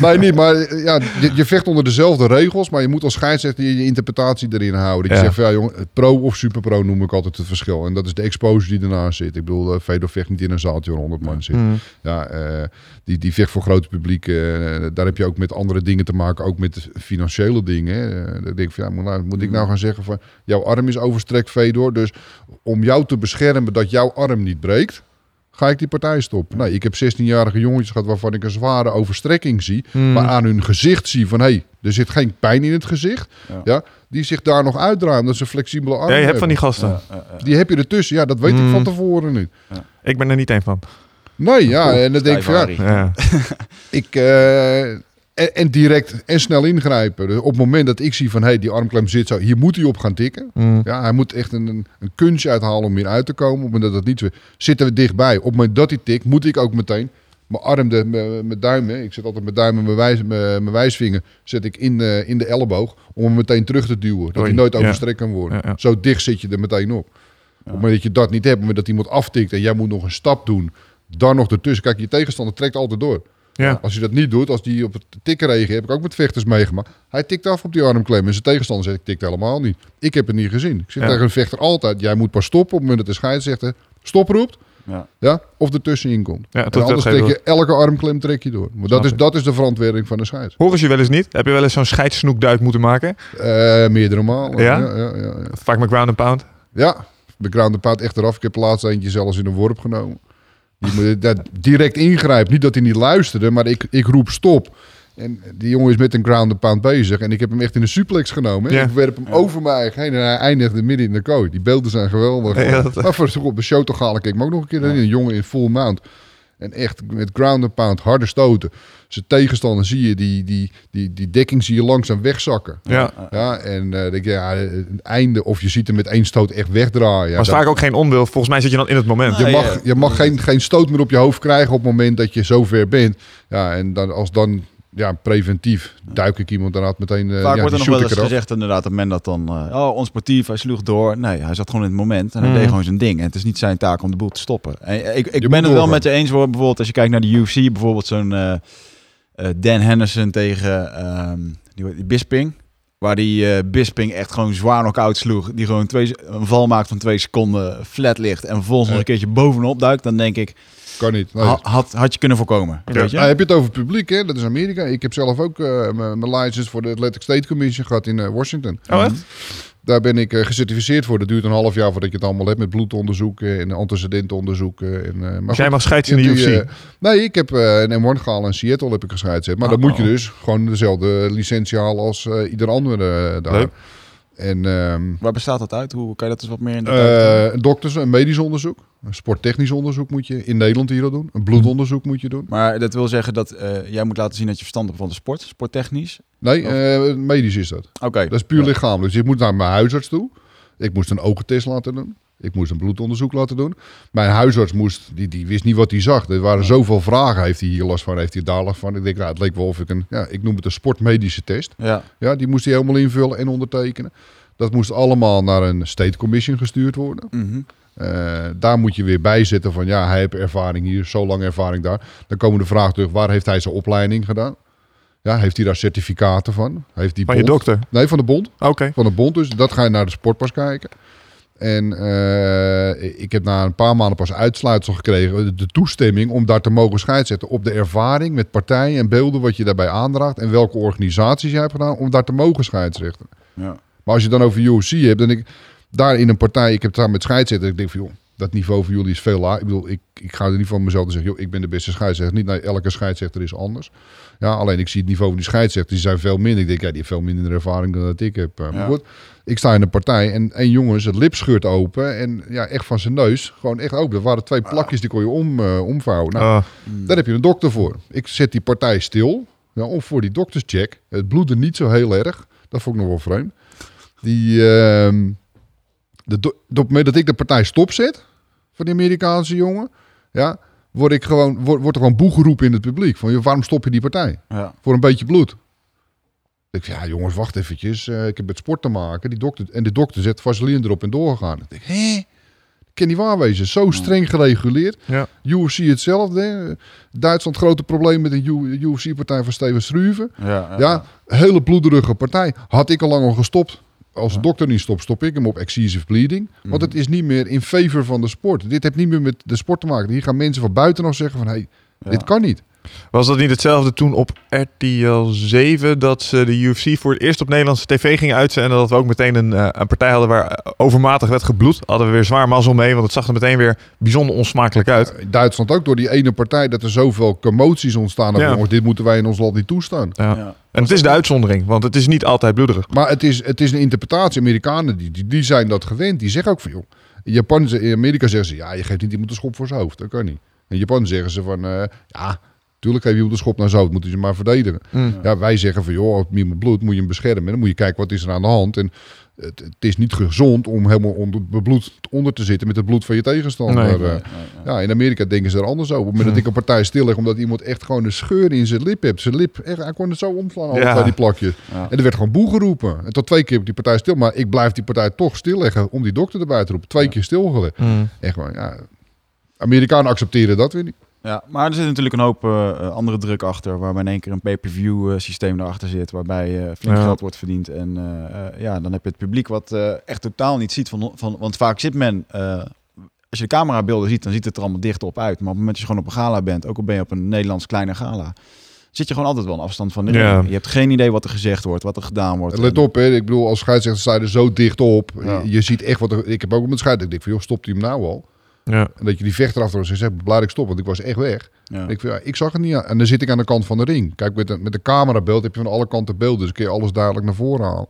nee, niet, maar ja, je, je vecht onder dezelfde regels, maar je moet als scheidsrechter je, je interpretatie erin houden. Dat je Ja. zegt van, ja jongen, pro of superpro noem ik altijd het verschil. En dat is de exposure die ernaast zit. Ik bedoel, eh, Fedor vecht niet in een zaaltje waar 100 man zit. mhm. Ja, eh, die, die vecht voor groot publiek. eh, daar heb je ook met andere dingen te maken, ook met financiële dingen. Eh, dan denk ik van, ja, moet, nou, moet ik nou gaan zeggen van, jouw arm is overstrekt, Fedor. Dus om jou te beschermen dat jouw arm niet breekt, ga ik die partij stoppen. Nee, ik heb 16-jarige jongetjes gehad waarvan ik een zware overstrekking zie. Hmm. Maar aan hun gezicht zie van, hé, hey, er zit geen pijn in het gezicht. Ja. Ja. die zich daar nog uitdraaien, omdat ze een flexibele arm Ja, je hebt van die gasten. Die heb je ertussen. Ja, dat weet ik Hmm. van tevoren nu. Ik ben er niet één van. Nee, ja, en dan denk ik van. Ja. Ik, eh, en, en direct en snel ingrijpen. Dus op het moment dat ik zie van hey, die armklem zit zo, hier moet hij op gaan tikken. Mhm. Ja, hij moet echt een, een, kunstje uithalen om hier uit te komen. Op het moment dat niet zo zitten we dichtbij. Op het moment dat hij tikt, moet ik ook meteen mijn arm, de, mijn, mijn duim, hè. ik zet altijd mijn duim en mijn, wijs, mijn, mijn wijsvinger zet ik in, de, in de elleboog om hem meteen terug te duwen. Dat hij nooit overstrekt kan worden. Ja, ja. Zo dicht zit je er meteen op. Op het moment dat je dat niet hebt, op het moment dat iemand aftikt en jij moet nog een stap doen, dan nog ertussen. Kijk, je tegenstander trekt altijd door. Ja. Als je dat niet doet, als die op het tikken regen, heb ik ook met vechters meegemaakt. Hij tikt af op die armklem en zijn tegenstander zegt, ik tik helemaal niet. Ik heb het niet gezien. Ik zeg Ja. tegen een vechter altijd, jij moet pas stoppen op het moment dat de scheidsrechter stop roept. Ja. Ja, of er tussenin komt. Ja, en anders trek je elke armklem trek je door. Maar Snap dat is, ik. dat is de verantwoording van de scheids. Horen ze je wel eens niet? Heb je wel eens zo'n scheidssnoekduik moeten maken? Eh, meerdere malen. Ja? Ja, ja, ja, ja. Vaak met ground and pound. Ja, de ground and pound echt eraf. Ik heb laatst eentje zelfs in een worp genomen. Die moet dat direct ingrijpt. Niet dat hij niet luisterde, maar ik, ik roep stop. En die jongen is met een ground and pound bezig. En ik heb hem echt in een suplex genomen. Ja. Ik werp hem over mijn eigen heen en hij eindigde midden in de kooi. Die beelden zijn geweldig. Ja, dat- Maar voor op de show toch halen keek ik hem ook nog een keer in. Een jongen in full mount. En echt met ground and pound, harde stoten. Zijn tegenstander zie je, die, die, die, die dekking zie je langzaam wegzakken. Ja. Ja, en eh denk je, ja, het einde, of je ziet hem met één stoot echt wegdraaien. Ja, Maar vaak ook geen ondeel. Volgens mij zit je dan in het moment. Je mag, je mag geen, geen stoot meer op je hoofd krijgen op het moment dat je zover bent. Ja, en dan, als dan ja, preventief duik ik iemand daarna meteen. eh Vaak ja, wordt er nog wel eens ik gezegd inderdaad dat men dat dan... eh, oh, onsportief, hij sloeg door. Nee, hij zat gewoon in het moment en hij Mm. deed gewoon zijn ding. En het is niet zijn taak om de boel te stoppen. En ik ik moet ben het wel met je eens hoor. Bijvoorbeeld als je kijkt naar de UFC, bijvoorbeeld zo'n eh, eh, Dan Henderson tegen ehm, die, die Bisping. Waar die eh, Bisping echt gewoon zwaar knock-out sloeg. Die gewoon twee, een val maakt van twee seconden, flat ligt. En vervolgens nog een keertje bovenop duikt. Dan denk ik, Kan niet. Nee. ha- had, had je kunnen voorkomen. Ja. Weet je? Nou, heb je het over het publiek, hè? dat is Amerika. Ik heb zelf ook eh, mijn license voor de Athletic State Commission gehad in eh, Washington. Oh, echt? Daar ben ik eh, gecertificeerd voor. Dat duurt een half jaar voordat je het allemaal hebt met bloedonderzoeken en antecedentenonderzoeken. En, eh, maar Dus jij mag scheidsen in de UFC. nee, ik heb eh, een M1 gehaald in Seattle heb ik gescheid. Maar Oh, dan moet je oh. dus gewoon dezelfde licentie halen als eh, ieder andere daar. Leuk. En ehm, Waar bestaat dat uit? Hoe kan je dat eens wat meer in de eh, dokters, een medisch onderzoek, een sporttechnisch onderzoek moet je in Nederland hier al doen. Een bloedonderzoek moet je doen. Maar dat wil zeggen dat eh, jij moet laten zien dat je verstand hebt van de sport, sporttechnisch. Nee, eh, medisch is dat. Oké. Dat is puur Ja. lichamelijk. Dus ik moet naar mijn huisarts toe. Ik moest een ogentest laten doen. Ik moest een bloedonderzoek laten doen. Mijn huisarts moest, die, die wist niet wat hij zag. Er waren zoveel vragen. Heeft hij hier last van? Heeft hij daar last van? Ik denk, nou, het leek wel of ik een, ja, ik noem het een sportmedische test. Ja. Ja, die moest hij helemaal invullen en ondertekenen. Dat moest allemaal naar een state commission gestuurd worden. Mhm. Eh, daar moet je weer bij zetten van, ja, hij heeft ervaring hier, zo lang ervaring daar. Dan komen de vraag terug, waar heeft hij zijn opleiding gedaan? Ja, heeft hij daar certificaten van? Heeft die Van je dokter. Nee, van de bond Oké. van de bond. Dus dat ga je naar de sportpas kijken. En eh, ik heb na een paar maanden pas uitsluitsel gekregen, de, de toestemming om daar te mogen scheidzetten op de ervaring met partijen en beelden wat je daarbij aandraagt en welke organisaties je hebt gedaan om daar te mogen scheidsrechten. Ja. Maar als je dan over UFC hebt, dan ik, daar in een partij, ik heb het daar met scheidsrechter, ik denk van joh, dat niveau voor jullie is veel laag. Ik bedoel, ik, ik ga er niet van mezelf te zeggen, joh, ik ben de beste scheidsrechter. Niet, nee, elke scheidsrechter is anders. Ja, alleen ik zie het niveau van die scheidsrechters, die zijn veel minder. Ik denk, ja, die heeft veel minder ervaring dan dat ik heb. Eh, Maar goed, ik sta in een partij en één jongen, zijn lip scheurt open en ja, echt van zijn neus, gewoon echt open. Er waren twee plakjes, die kon je om, eh, omvouwen. Nou, Ah, daar heb je een dokter voor. Ik zet die partij stil. Ja, om voor die dokterscheck. Het bloedde niet zo heel erg. Dat vond ik nog wel vreemd. Die, ehm, de, op het moment dat ik de partij stopzet van die Amerikaanse jongen, ja, word ik gewoon, word, wordt er gewoon boe geroepen in het publiek. Van, joh, waarom stop je die partij? Ja. Voor een beetje bloed. Ik zeg, ja jongens, wacht eventjes. eh, ik heb met sport te maken. Die dokter, en de dokter zet vaseline erop en doorgaan. Ik denk, hé? Kan niet waar wezen. Zo streng gereguleerd. ja. UFC hetzelfde. Duitsland grote probleem met een UFC-partij van Steven Struve. Ja, Ja, hele bloederige partij. Had ik al lang al gestopt. Als de dokter niet stopt, stop ik hem op excessive bleeding. Want het is niet meer in favor van de sport. Dit heeft niet meer met de sport te maken. Hier gaan mensen van buitenaf zeggen van... Hey, dit kan niet. Was dat niet hetzelfde toen op RTL 7 dat ze de UFC voor het eerst op Nederlandse tv gingen uitzenden en dat we ook meteen een, eh, een partij hadden waar eh, overmatig werd gebloed? Hadden we weer zwaar mazzel mee, want het zag er meteen weer bijzonder onsmakelijk uit. In Duitsland ook door die ene partij... dat er zoveel commoties ontstaan. Ja. jongens, dit moeten wij in ons land niet toestaan. Ja. Ja. En het is de uitzondering, want het is niet altijd bloederig. Maar het is, het is een interpretatie. Amerikanen die, die, die zijn dat gewend. Die zeggen ook van, joh... In, Japan, in Amerika zeggen ze... ja, je geeft niet iemand een schop voor zijn hoofd. Dat kan niet. In Japan zeggen ze van... eh, ja, tuurlijk geef je een schop naar zijn hoofd. Moet hij ze maar verdedigen. Mm. Ja, wij zeggen van, joh, op iemand bloed moet je hem beschermen. Dan moet je kijken wat is er aan de hand. En het, het is niet gezond om helemaal onder, bebloed onder te zitten met het bloed van je tegenstander. Nee. Eh, Nee, nee, nee. ja, in Amerika denken ze er anders over. Op het moment dat ik een partij stilleg omdat iemand echt gewoon een scheur in zijn lip heeft. Zijn lip, echt, hij kon het zo omslaan, Ja. twee die plakjes. Ja. En er werd gewoon boe geroepen. En tot twee keer op die partij stil. Maar ik blijf die partij toch stilleggen om die dokter erbij te roepen. Twee keer stilgelegd. Mm. Echt gewoon, ja. Amerikanen accepteren dat weer niet. Ja, maar er zit natuurlijk een hoop eh, eh, andere druk achter, waarbij in één keer een pay-per-view eh, systeem erachter zit, waarbij eh flink Ja. geld wordt verdiend. En eh, eh, ja, dan heb je het publiek wat eh, echt totaal niet ziet. Van, van, want vaak zit men, eh, als je de camerabeelden ziet, dan ziet het er allemaal dicht op uit. Maar op het moment dat je gewoon op een gala bent, ook al ben je op een Nederlands kleine gala, zit je gewoon altijd wel een afstand van de Ja. Je hebt geen idee wat er gezegd wordt, wat er gedaan wordt. Let En- op, hè. ik bedoel, als scheidsrechter sta je er zo dicht op. Ja. Je, je ziet echt wat er... Ik heb ook met scheidsrechter, ik denk van, joh, stopt hij hem nou al? Ja. En dat je die vechter achter ze zegt, blij dat ik stop, want ik was echt weg. Ja. Ik, ja, ik zag het niet aan. En dan zit ik aan de kant van de ring. Kijk, met de, met de camerabeeld heb je van alle kanten beeld, dus kun je alles duidelijk naar voren halen.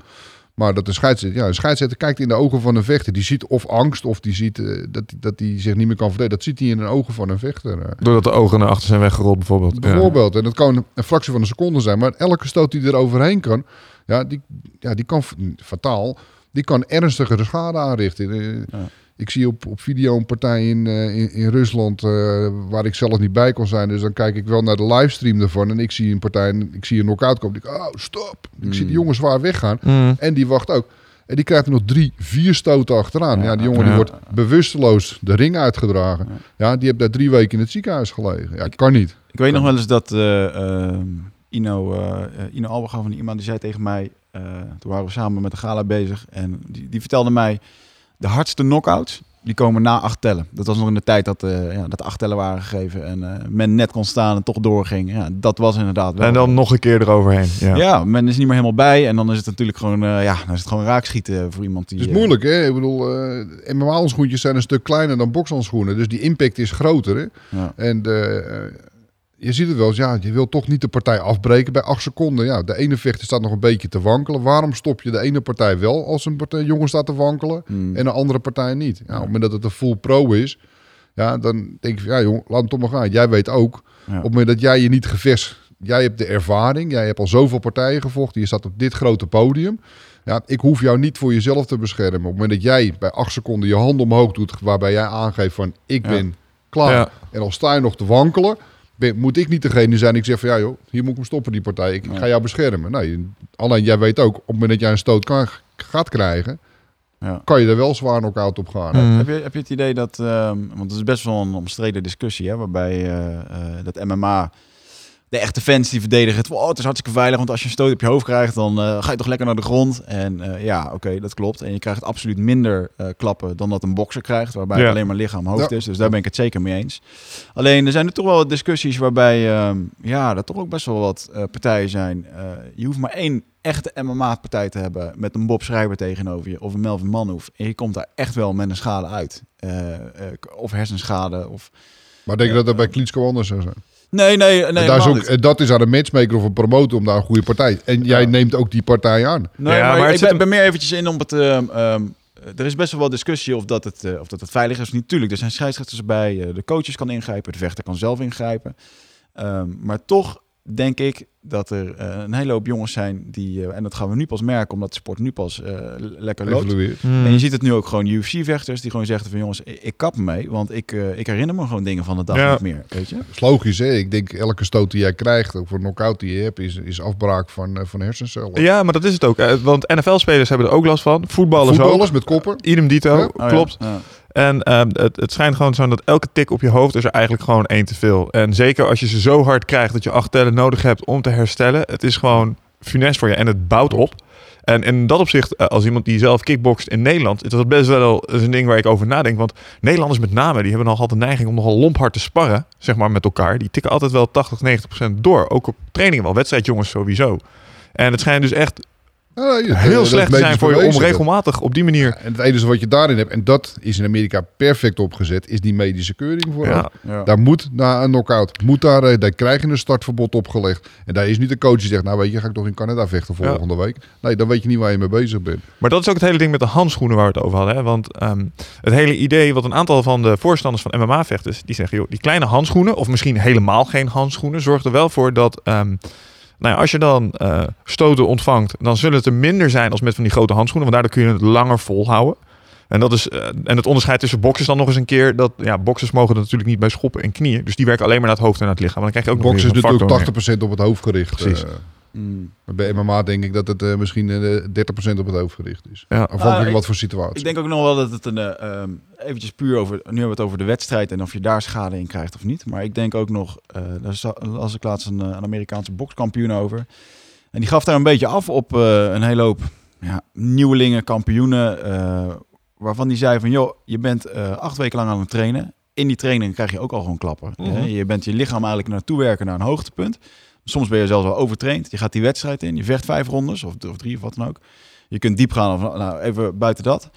Maar dat de scheidsrechter, ja, de scheidsrechter kijkt in de ogen van een vechter. Die ziet of angst of die ziet eh, dat, dat hij zich niet meer kan verdedigen. Dat ziet hij in de ogen van een vechter. eh. Doordat de ogen naar achter zijn weggerold bijvoorbeeld. Ja. Bijvoorbeeld. En dat kan een fractie van een seconde zijn. Maar elke stoot die er overheen kan, ja, die, ja, die kan fataal. Die kan ernstige schade aanrichten. Eh, Ja. Ik zie op, op video een partij in, eh, in, in Rusland eh, waar ik zelf niet bij kon zijn. Dus dan kijk ik wel naar de livestream ervan. En ik zie een partij, en ik zie een knock-out komen. Ik, oh, stop. Ik zie die jongen zwaar weggaan. Mm. En die wacht ook. En die krijgt er nog drie, vier stoten achteraan. Ja, die jongen die Ja. wordt bewusteloos de ring uitgedragen. Ja, die heeft daar drie weken in het ziekenhuis gelegen. Ja, kan niet. Ik weet nog wel eens dat eh, Ino, Ino Alberga van iemand die zei tegen mij, toen waren we samen met de gala bezig en die, die vertelde mij, de hardste knockouts, die komen na acht tellen. Dat was nog in de tijd dat, eh ja, dat acht tellen waren gegeven en eh, men net kon staan en toch doorging. Ja, dat was inderdaad wel. En dan nog een keer eroverheen. Ja. ja. men is niet meer helemaal bij en dan is het natuurlijk gewoon, eh, ja, dan is het gewoon raakschieten voor iemand die... Het is moeilijk, hè? Ik bedoel, eh MMA-handschoentjes zijn een stuk kleiner dan bokshandschoenen. Dus die impact is groter, hè? ja. En de, eh, je ziet het wel eens, ja, je wil toch niet de partij afbreken bij acht seconden. Ja, de ene vechter staat nog een beetje te wankelen. Waarom stop je de ene partij wel als een partij, jongen staat te wankelen Mm. en de andere partij niet? Ja, op het moment dat het een full pro is, ja, dan denk je, van, ja jong, laat hem toch maar gaan. Jij weet ook, Ja. op het moment dat jij je niet gevest, jij hebt de ervaring, jij hebt al zoveel partijen gevochten, je staat op dit grote podium. Ja, ik hoef jou niet voor jezelf te beschermen. Op het moment dat jij bij acht seconden je hand omhoog doet, waarbij jij aangeeft van ik Ja. ben klaar. Ja. En al sta je nog te wankelen, ben- moet ik niet degene zijn die zegt van ja joh, hier moet ik hem stoppen die partij. Ik Ja. ga jou beschermen. Nee, alleen jij weet ook, op het moment dat jij een stoot kan, gaat krijgen, Ja. kan je er wel zwaar knock-out op gaan. Mm. Heb, je, heb je het idee dat, ehm, want het is best wel een omstreden discussie, hè, waarbij eh, eh, dat MMA, de echte fans die verdedigen het, van, oh, het is hartstikke veilig, want als je een stoot op je hoofd krijgt, dan eh, ga je toch lekker naar de grond. En eh, ja, oké, dat klopt. En je krijgt absoluut minder eh, klappen dan dat een bokser krijgt, waarbij Ja. het alleen maar lichaam hoofd Ja. is. Dus daar ben ik het zeker mee eens. Alleen, er zijn er toch wel wat discussies waarbij, ehm, ja, er toch ook best wel wat eh, partijen zijn. Eh, je hoeft maar één echte MMA-partij te hebben met een Bob Schrijver tegenover je of een Melvin Manhoef. En je komt daar echt wel met een schade uit. Of hersenschade. Of... Maar denk je dat dat bij Klitschko anders zou zijn? Nee, nee, nee. daar is ook, niet. en dat is aan een matchmaker of een promotor om daar een goede partij. En jij Ja. neemt ook die partij aan. Nee, Ja, maar, ik ben meer eventjes in om het... ehm, ehm, er is best wel wat discussie of dat het, eh, of dat het veilig is of niet. Tuurlijk, er zijn scheidsrechters bij. eh, de coaches kan ingrijpen. De vechter kan zelf ingrijpen. Ehm, maar toch denk ik dat er eh, een hele hoop jongens zijn die... eh, en dat gaan we nu pas merken, omdat de sport nu pas eh, lekker loopt. Evolueert. Mm. En je ziet het nu ook gewoon UFC-vechters die gewoon zeggen van... jongens, ik, kap mee, want ik, eh, ik herinner me gewoon dingen van de dag Ja. niet meer. Weet je? Dat is logisch, hè? Ik denk elke stoot die jij krijgt, ook voor een knock-out die je hebt, is, is afbraak van, eh, van hersencellen. Ja, maar dat is het ook. Want NFL-spelers hebben er ook last van. Voetballers, Voetballers ook. met koppen. Idem dito, Ja. Oh ja, klopt. ja. En ehm, het, het schijnt gewoon zo dat elke tik op je hoofd is er eigenlijk gewoon één te veel. En zeker als je ze zo hard krijgt dat je acht tellen nodig hebt om te herstellen. Het is gewoon funest voor je en het bouwt op. En in dat opzicht, eh, als iemand die zelf kickbokst in Nederland, is dat best wel een ding waar ik over nadenk. Want Nederlanders met name, die hebben nogal de neiging om nogal lomp hard te sparren, zeg maar, met elkaar. Die tikken altijd wel 80, 90 procent door. Ook op trainingen wel, wedstrijdjongens sowieso. En het schijnt dus echt Heel slecht zijn voor je om regelmatig op die manier... Ja, en het enige wat je daarin hebt, en dat is in Amerika perfect opgezet, is die medische keuring voor. Ja, Ja. Daar moet na een knockout, moet daar, eh, daar krijg je een startverbod opgelegd. En daar is niet de coach die zegt, nou weet je, ga ik toch in Canada vechten Ja. volgende week. Nee, dan weet je niet waar je mee bezig bent. Maar dat is ook het hele ding met de handschoenen waar we het over hadden. Hè? Want ehm, het hele idee wat een aantal van de voorstanders van MMA-vechters... die zeggen, joh, die kleine handschoenen... of misschien helemaal geen handschoenen... zorgt er wel voor dat... ehm, nou ja, als je dan eh, stoten ontvangt... dan zullen het er minder zijn als met van die grote handschoenen. Want daardoor kun je het langer volhouden. En, dat is, eh, en het onderscheid tussen boxers dan nog eens een keer... dat ja, boxers mogen er natuurlijk niet bij schoppen en knieën. Dus die werken alleen maar naar het hoofd en naar het lichaam. Maar dan krijg je ook zo'n natuurlijk factor 80% op het hoofd gericht. Precies. eh. Mm. Maar bij MMA denk ik dat het eh, misschien eh 30% op het hoofd gericht is. Ja. Afhankelijk Ah, ik- wat voor situatie. Ik denk ook nog wel dat het een, eh, ehm, eventjes puur over, nu hebben we het over de wedstrijd en of je daar schade in krijgt of niet. Maar ik denk ook nog, eh daar las ik laatst een, eh, een Amerikaanse bokskampioen over. En die gaf daar een beetje af op eh, een hele hoop ja, nieuwelingen, kampioenen, eh, waarvan die zei van, joh, je bent eh, acht weken lang aan het trainen. In die training krijg je ook al gewoon klappen. Mhm. hè. Je bent je lichaam eigenlijk naartoe werken naar een hoogtepunt. Soms ben je zelfs wel overtraind. Je gaat die wedstrijd in, je vecht vijf rondes of, of drie of wat dan ook. Je kunt diep gaan of nou, even buiten dat.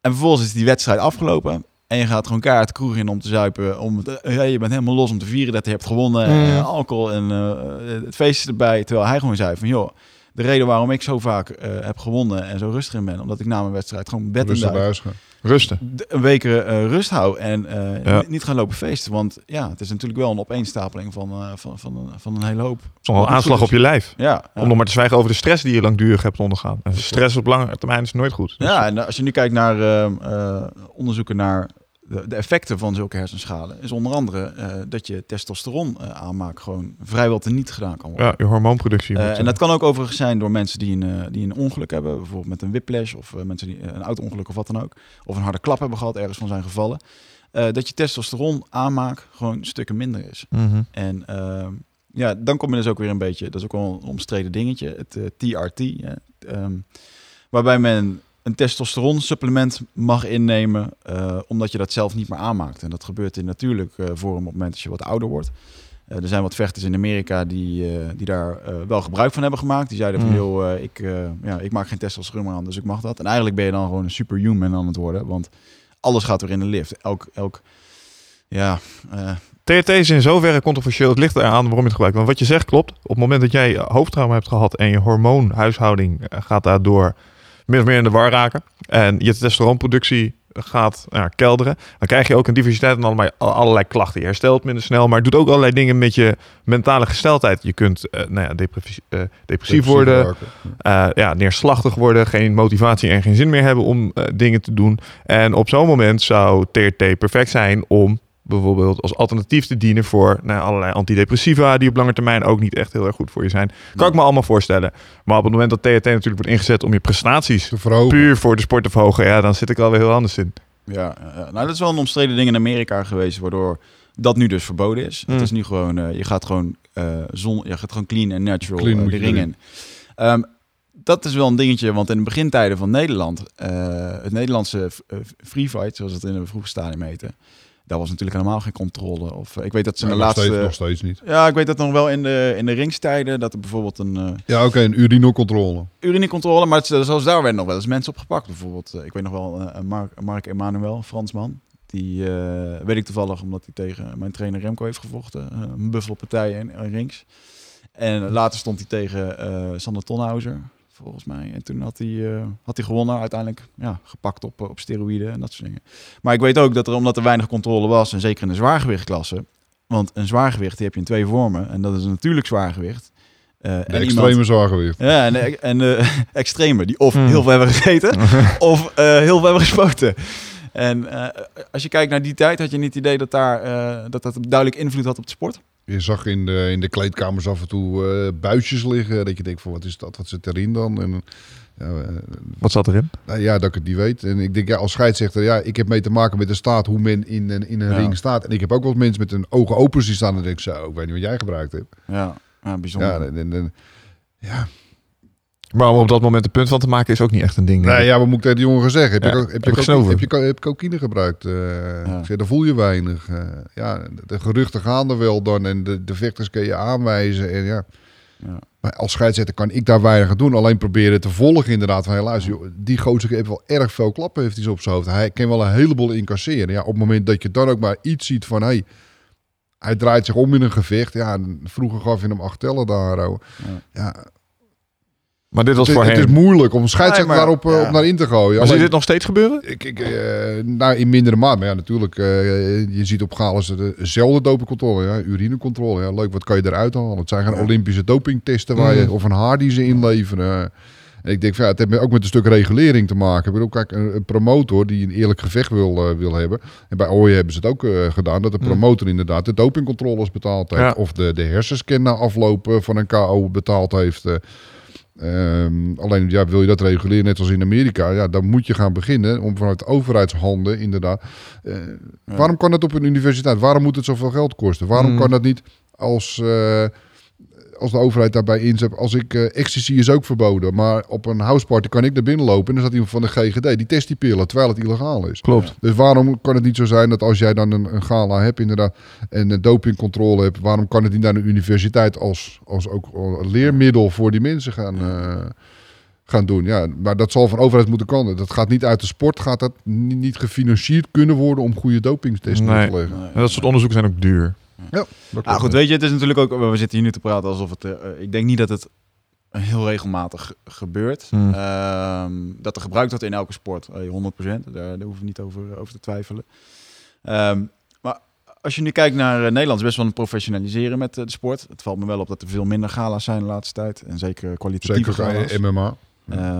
En vervolgens is die wedstrijd afgelopen. En je gaat gewoon de kroeg in om te zuipen. Om eh, ja, je bent helemaal los om te vieren dat je hebt gewonnen. Mm. En alcohol en eh, het feest is erbij. Terwijl hij gewoon zei van, joh, de reden waarom ik zo vaak eh, heb gewonnen en zo rustig in ben, omdat ik na mijn wedstrijd gewoon bed in Rusten. een week eh, rust hou en eh, Ja. niet gaan lopen feesten. Want ja, het is natuurlijk wel een opeenstapeling van, eh, van, van, een- van een hele hoop. Zo'n aanslag op je lijf. Ja, ja. Om nog maar te zwijgen over de stress die je langdurig hebt ondergaan. En stress op lange termijn is nooit goed. Dus- Ja, en als je nu kijkt naar onderzoeken naar de, effecten van zulke hersenschalen, is onder andere eh, dat je testosteron eh, aanmaak gewoon vrijwel teniet gedaan kan worden. ja, je hormoonproductie. Eh, en dat kan ook overigens zijn door mensen die een, die een ongeluk hebben, bijvoorbeeld met een whiplash of mensen die een auto-ongeluk of wat dan ook, of een harde klap hebben gehad, ergens van zijn gevallen, dat je testosteron aanmaak gewoon stukken minder is. mhm. En ehm, ja, dan kom je dus ook weer een beetje, dat is ook wel een omstreden dingetje, het TRT. Hè, ehm, waarbij men een testosteron supplement mag innemen, eh, omdat je dat zelf niet meer aanmaakt. En dat gebeurt in natuurlijk eh, vorm op het moment dat je wat ouder wordt. Eh, er zijn wat vechters in Amerika die, die daar wel gebruik van hebben gemaakt. Die zeiden van, Mm. joh, ik, ja, ik maak geen testosteron meer aan, dus ik mag dat. En eigenlijk ben je dan gewoon een superhuman aan het worden, want alles gaat weer in de lift. Elk, elk ja, THT is in zoverre controversieel. Het ligt eraan waarom je het gebruikt. Want wat je zegt klopt. Op het moment dat jij hoofdtrauma hebt gehad en je hormoonhuishouding gaat daardoor min of meer in de war raken. En je testosteronproductie gaat nou kelderen. Dan krijg je ook een diversiteit van allerlei, allerlei klachten. Je herstelt minder snel, maar het doet ook allerlei dingen met je mentale gesteldheid. Je kunt eh, nou ja, depressief, eh, depressief worden, raken. eh, ja, neerslachtig worden, geen motivatie en geen zin meer hebben om dingen te doen. En op zo'n moment zou TRT perfect zijn om bijvoorbeeld als alternatief te dienen voor nou, allerlei antidepressiva die op lange termijn ook niet echt heel erg goed voor je zijn. Kan ik me allemaal voorstellen. Maar op het moment dat TRT natuurlijk wordt ingezet om je prestaties Te verhogen. puur voor de sport te verhogen, ja, dan zit ik alweer heel anders in. Ja, nou dat is wel een omstreden ding in Amerika geweest, waardoor dat nu dus verboden is. Mm. Het is nu gewoon, eh, je gaat gewoon eh, zon, je gaat gewoon clean en natural Clean eh, de ring in. Ehm, dat is wel een dingetje, want in de begintijden van Nederland, het Nederlandse free fight, zoals het in de vroege stadium heette, daar was natuurlijk helemaal geen controle. Of eh, ik weet dat ze in de nog, laatste, steeds, nog steeds niet. ja, ik weet dat nog wel in de in de ringstijden dat er bijvoorbeeld een eh, Ja, oké, een urinocontrole. urinecontrole, maar het, zelfs daar werden nog wel eens mensen opgepakt. Bijvoorbeeld, eh, ik weet nog wel, eh, Mark, Mark Emanuel, Fransman. Die eh, weet ik toevallig omdat hij tegen mijn trainer Remco heeft gevochten. eh, een buffelpartij in, in rings. En later stond hij tegen eh Sander Tonhauser, volgens mij. En toen had hij, eh, had hij gewonnen, uiteindelijk ja, gepakt op, eh, op steroïden en dat soort dingen. Maar ik weet ook dat er, omdat er weinig controle was, en zeker in de zwaargewichtklasse... Want een zwaargewicht die heb je in twee vormen. En dat is een natuurlijk zwaargewicht. eh, De en extreme iemand- zwaargewicht. ja, en, de- en extreme, die of Hmm. heel veel hebben gegeten, of eh, heel veel hebben gespoten. En eh, als je kijkt naar die tijd, had je niet het idee dat daar, eh, dat, dat duidelijk invloed had op de sport? Je zag in de, in de kleedkamers af en toe eh buisjes liggen. Dat je denkt van wat is dat? Wat zit erin dan? En, ja, eh, Wat zat erin? nou ja, dat ik het niet weet. En ik denk ja, als scheidsrechter, ja, ik heb mee te maken met de staat hoe men in, een- in een Ja. ring staat. En ik heb ook wel eens mensen met hun ogen open zien staan. En denk ik zo, ik weet niet wat jij gebruikt hebt. Ja, ja bijzonder. Ja, en, en, en- ja. Maar om op dat moment een punt van te maken is ook niet echt een ding. ik. ja, wat moet ik tegen die jongen zeggen? Heb, Ja, je, heb, heb je, heb je heb je cocaïne gebruikt? Eh, Ja. ik zeg, dan voel je weinig. Eh, ja, de geruchten gaan er wel dan. En de, de vechters kun je aanwijzen. En ja. Ja. Maar als scheidsrechter kan ik daar weinig aan doen. Alleen proberen te volgen inderdaad. Van, joh, die gozer heeft wel erg veel klappen heeft hij op zijn hoofd. Hij kan wel een heleboel incasseren. Ja, op het moment dat je dan ook maar iets ziet van... Hey, hij draait zich om in een gevecht. Ja, vroeger gaf je hem acht tellen daar. Ja. Ja, Maar dit was het, voorheen. het is moeilijk om een scheidsrechter Nee, daarop eh, ja. op naar in te gooien. maar zie dit nog steeds gebeuren? ik, ik, eh, nou, in mindere mate. Maar ja, natuurlijk. eh, je ziet op Gales dezelfde dopingcontrole. Ja, urinecontrole. Ja, leuk, wat kan je eruit halen? Het zijn geen Ja. Olympische dopingtesten waar je, of een haar die ze inleveren. En ik denk, van, ja, het heeft ook met een stuk regulering te maken. Ik bedoel, kijk, een, een promotor die een eerlijk gevecht wil, wil hebben. En bij Ooyen hebben ze het ook eh, gedaan. Dat de promotor inderdaad de dopingcontroles betaald heeft. Ja. Of de, de hersenscan na afloop eh, van een KO betaald heeft. eh. Ehm, alleen ja, wil je dat reguleren, net als in Amerika, ja, dan moet je gaan beginnen om vanuit de overheidshanden inderdaad. eh, Ja. Waarom kan dat op een universiteit? Waarom moet het zoveel geld kosten? Waarom Hmm. kan dat niet als, eh, als de overheid daarbij inzet? Als ik eh, ecstasy is ook verboden, maar op een houseparty kan ik naar binnen lopen en dan staat iemand van de GGD die test die pillen terwijl het illegaal is. Klopt. Dus waarom kan het niet zo zijn dat als jij dan een, een gala hebt inderdaad en een dopingcontrole hebt, waarom kan het niet naar de universiteit als, als ook een leermiddel voor die mensen gaan, eh, gaan doen? Ja, maar dat zal van overheid moeten komen. Dat gaat niet uit de sport, gaat dat niet, gefinancierd kunnen worden om goede dopingtesten Nee. te leggen. En dat soort onderzoeken zijn ook duur. Dat Ah, goed, weet je, het is natuurlijk ook, we zitten hier nu te praten alsof het, eh, ik denk niet dat het heel regelmatig gebeurt. Hmm. Ehm, dat er gebruikt wordt in elke sport, eh, 100%. Daar, daar hoeven we niet over, over te twijfelen. Ehm, maar als je nu kijkt naar Nederland, is best wel een professionaliseren met de sport. Het valt me wel op dat er veel minder gala's zijn de laatste tijd. En zeker kwalitatieve Zeker gala's. MMA.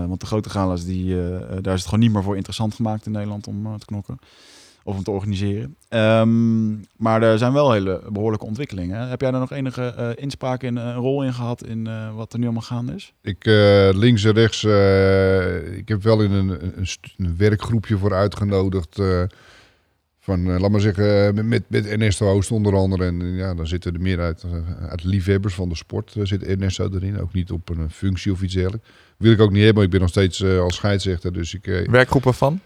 Want de grote gala's, die, daar is het gewoon niet meer voor interessant gemaakt in Nederland om te knokken. Of om te organiseren. Um, maar er zijn wel hele behoorlijke ontwikkelingen. Heb jij daar nog enige inspraak in, een rol in gehad in wat er nu allemaal gaande is? Ik links en rechts, ik heb wel in een, een, een werkgroepje voor uitgenodigd van, uh, laat maar zeggen, met, met Ernesto Oost onder andere. En ja, dan zitten er meer uit, uit liefhebbers van de sport. Zit Ernesto erin, ook niet op een functie of iets dergelijks. Wil ik ook niet hebben, maar ik ben nog steeds uh, als scheidsrechter. Dus ik, Werkgroepen van?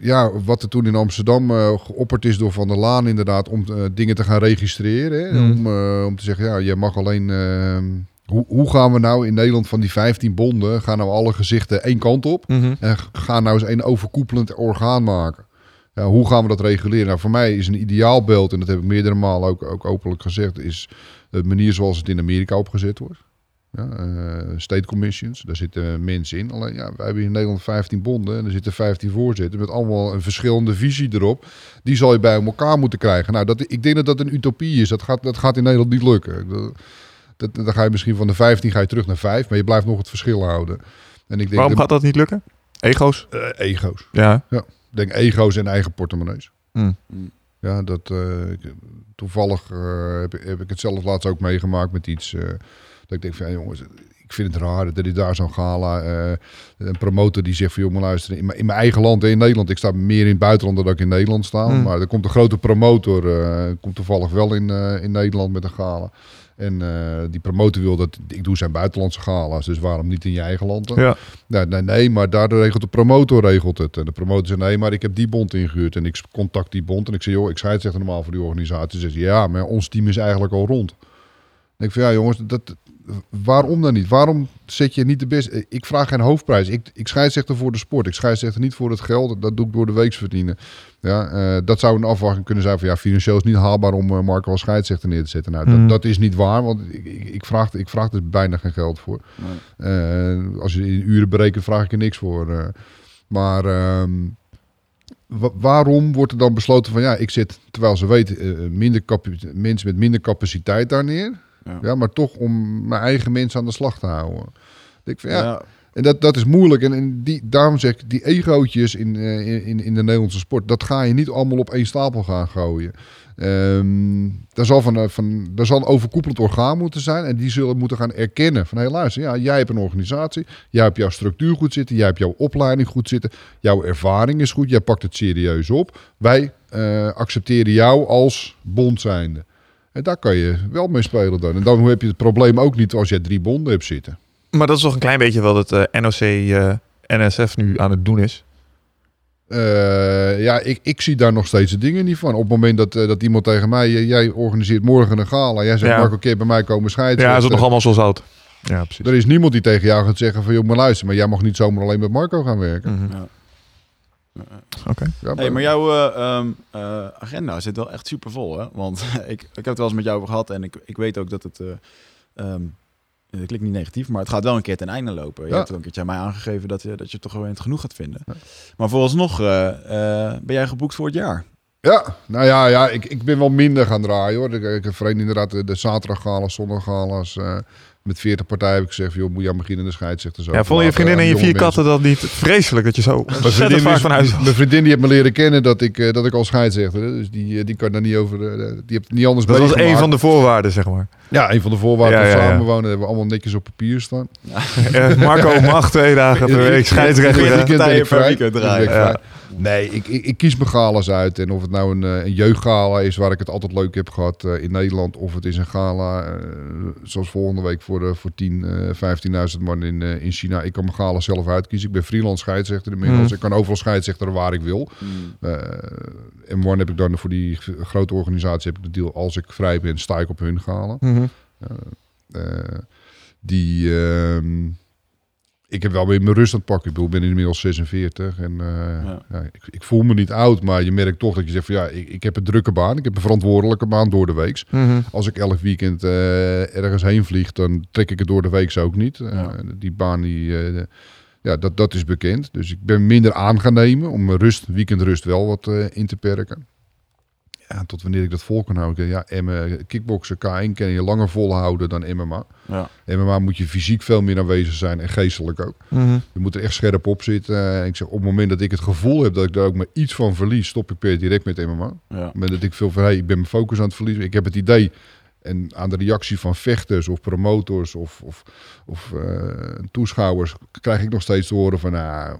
ja, wat er toen in Amsterdam geopperd is door Van der Laan inderdaad, om dingen te gaan registreren. Hè? Mm. Om, om te zeggen, ja, je mag alleen... ehm, hoe, hoe, gaan we nou in Nederland van die 15 bonden, gaan nou alle gezichten één kant op Mhm. mm -hmm. en gaan nou eens een overkoepelend orgaan maken? Ja, hoe gaan we dat reguleren? Nou, voor mij is een ideaalbeeld, en dat heb ik meerdere malen ook, ook openlijk gezegd, is de manier zoals het in Amerika opgezet wordt. Ja, uh, state commissions, daar zitten mensen in. Alleen, ja, wij hebben in Nederland 15 bonden en er zitten 15 voorzitters met allemaal een verschillende visie erop. Die zal je bij elkaar moeten krijgen. Nou, dat, ik denk dat dat een utopie is. Dat gaat, dat gaat in Nederland niet lukken. Dat, dat, dan ga je misschien van de 15 ga je terug naar 5, maar je blijft nog het verschil houden. En ik denk Waarom gaat dat niet lukken? Ego's? Uh, ego's. Ja. ja. Ik denk ego's en eigen portemonnees. Mm. Ja, dat uh, toevallig uh, heb, heb, ik het zelf laatst ook meegemaakt met iets. Uh, dat ik denk van ja, jongens, ik vind het raar dat ik daar zo'n gala. eh, een promotor die zegt van jongen, luister, in, in mijn eigen land en in Nederland. Ik sta meer in het buitenland dan ik in Nederland sta. Mm. Maar er komt een grote promotor, eh, komt toevallig wel in, in Nederland met een gala. En uh, die promotor wil dat ik doe zijn buitenlandse gala's, dus waarom niet in je eigen land dan? Ja. Nee, nee, nee, maar daar regelt de promotor regelt het. En de promotor zegt nee, maar ik heb die bond ingehuurd en ik contact die bond en ik zeg joh, ik scheidsrechter normaal voor die organisatie. Ze zegt ja, maar ons team is eigenlijk al rond. En ik van ja jongens, dat, waarom dan niet? Waarom zet je niet de beste? Ik vraag geen hoofdprijs. Ik, ik scheidsrechter voor de sport. Ik scheidsrechter niet voor het geld. Dat doe ik door de weeks verdienen. Ja, uh, dat zou een afwachting kunnen zijn van ja, financieel is niet haalbaar om uh, Marco als scheidsrechter neer te zetten. Nou, Mm. dat, dat, is niet waar, want ik, ik, ik, vraag, ik vraag er bijna geen geld voor. Nee. Uh, als je in uren berekent, vraag ik er niks voor. maar wa waarom wordt er dan besloten van ja, ik zit, terwijl ze weten, eh, minder mensen met minder capaciteit daar neer. Ja. Ja, maar toch om mijn eigen mensen aan de slag te houden. Ik vind, ja, Ja. En dat, dat is moeilijk. En, en die, daarom zeg ik, die egootjes in, uh, in, in de Nederlandse sport, dat ga je niet allemaal op één stapel gaan gooien. Um, daar, zal van, van, daar zal een overkoepelend orgaan moeten zijn. En die zullen moeten gaan erkennen. Van hé, hey, luister, ja, jij hebt een organisatie. Jij hebt jouw structuur goed zitten. Jij hebt jouw opleiding goed zitten. Jouw ervaring is goed. Jij pakt het serieus op. Wij uh, accepteren jou als bond zijnde. En daar kan je wel mee spelen dan. En dan heb je het probleem ook niet als jij drie bonden hebt zitten. Maar dat is toch een klein beetje wat het uh, NOC uh, NSF nu aan het doen is. Uh, ja, ik, ik zie daar nog steeds de dingen niet van. Op het moment dat, uh, dat iemand tegen mij, uh, jij organiseert morgen een gala, jij zegt Ja. Marco, een keer bij mij komen scheiden. Ja, is het nog allemaal zo zout. Ja, precies. Er is niemand die tegen jou gaat zeggen van, joh, maar luister, maar jij mag niet zomaar alleen met Marco gaan werken. Mhm. Ja. Oké. Ja, Hey, maar jouw eh, ehm, eh, agenda zit wel echt super vol, hè? Want ik, ik heb het wel eens met jou over gehad en ik, ik weet ook dat het. eh ehm, het klinkt niet negatief, maar het gaat wel een keer ten einde lopen. Je Ja. hebt ook een keertje aan mij aangegeven dat je, dat je het toch wel eens genoeg gaat vinden. Maar vooralsnog eh, eh, ben jij geboekt voor het jaar. Ja, nou ja, ja ik, ik ben wel minder gaan draaien hoor. Ik, ik heb vreemd inderdaad de, de zaterdaggalas, zondaggalas. Met 40 partijen heb ik gezegd, joh, moet je aan beginnen de scheidsrechter zo. Ja, vonden je vriendin en je vier katten dat niet vreselijk dat je zo Mijn ontzettend vriendin, vaak is- van huis was? mijn vriendin die heeft me leren kennen dat ik, eh, dat ik al scheidsrechter. Dus die, eh, die kan daar niet over. eh, die heeft het niet anders Dat was een van de voorwaarden, zeg maar. Ja, een van de voorwaarden Ja, van ja, ja. samenwonen hebben we allemaal netjes op papier staan. Marco mag twee dagen per week scheidsrechter. Partijen per weekend draaien. Nee, ik, ik, ik kies mijn galas uit. En of het nou een, eh, een jeugdgala is waar ik het altijd leuk heb gehad eh, in Nederland. Of het is een gala eh, zoals volgende week voor, de, voor 10, eh 15.000 man in, in China. Ik kan mijn gala zelf uitkiezen. Ik ben freelance scheidsrechter inmiddels. Mm. Ik kan overal scheidsrechter waar ik wil. Eh en one heb ik dan voor die grote organisatie heb ik de deal. Als ik vrij ben, sta ik op hun gala. Mhm. Die. Ik heb wel weer mijn rust aan het pakken. Ik bedoel, ik ben inmiddels 46 en eh, Ja. ja, ik, ik voel me niet oud, maar je merkt toch dat je zegt van ja, ik, ik heb een drukke baan. Ik heb een verantwoordelijke baan door de week. Mhm. Als ik elk weekend eh, ergens heen vlieg, dan trek ik het door de week ook niet. Eh, die baan, die, ja, dat, dat is bekend. Dus ik ben minder aan gaan nemen om mijn rust, weekendrust wel wat in te perken. Ja, tot wanneer ik dat vol kan houden. Ja, MMA, kickboksen, K1 kan je langer volhouden dan MMA. Ja. MMA moet je fysiek veel meer aanwezig zijn en geestelijk ook. Mhm. Je moet er echt scherp op zitten. Eh, ik zeg, op het moment dat ik het gevoel heb dat ik daar ook maar iets van verlies, stop ik per direct met MMA. Op Ja. het moment dat ik veel van, hey, ik ben mijn focus aan het verliezen. Ik heb het idee, en aan de reactie van vechters of promotors of, of, of eh, toeschouwers, krijg ik nog steeds te horen van, nou,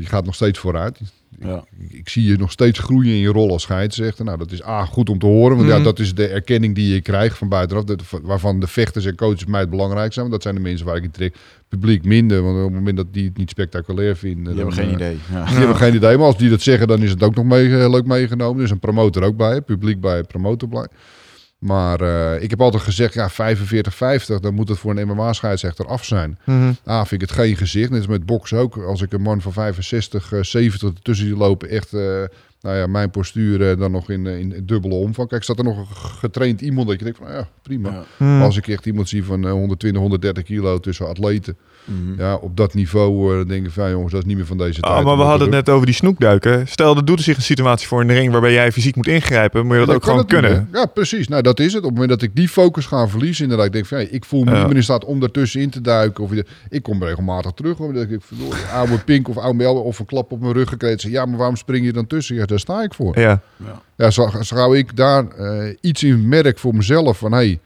je gaat nog steeds vooruit. Ja. Ik, ik zie je nog steeds groeien in je rol als scheidsrechter. Nou, dat is A, goed om te horen. Want Mhm. ja, dat is de erkenning die je krijgt van buitenaf. Dat, waarvan de vechters en coaches mij het belangrijk zijn. Want dat zijn de mensen waar ik in trek. Publiek minder. Want op het moment dat die het niet spectaculair vinden... Die dan, hebben geen eh, idee. Ja. Die hebben geen idee. Maar als die dat zeggen, dan is het ook nog mee, eh, leuk meegenomen. Er is een promotor ook bij. Publiek bij, promotor bij. Maar eh, ik heb altijd gezegd, ja, 45, 50, dan moet het voor een MMA-scheidsrechter af zijn. Mhm. A, vind ik het geen gezicht. Net als met boksen ook. Als ik een man van 65, eh, 70 ertussen die lopen, echt, eh, nou ja, mijn postuur eh, dan nog in, in, dubbele omvang. Kijk, staat er nog een getraind iemand dat je denkt van, ja, prima. Ja. Mhm. Maar Als ik echt iemand zie van eh, 120, 130 kilo tussen atleten, Mhm. ja, op dat niveau, eh, dan denk ik van, ja, jongens, dat is niet meer van deze tijd. Ah, maar we hadden het net over die snoekduiken. Stel, er doet er zich een situatie voor in de ring waarbij jij fysiek moet ingrijpen. Moet je dat ook gewoon kunnen. Ja, precies. Nou, dat is het. Op het moment dat ik die focus ga verliezen, inderdaad, ik denk van, ja, ik voel me Ja. niet meer in staat om daartussen in te duiken. Of, ik kom regelmatig terug, omdat ik verdorie, oude pink of oude mel of een klap op mijn rug gekregen. Ja, maar waarom spring je dan tussen? Ja, daar sta ik voor. Ja. Ja. Ja, zo, zo gauw ik daar eh, iets in merk voor mezelf van, hey,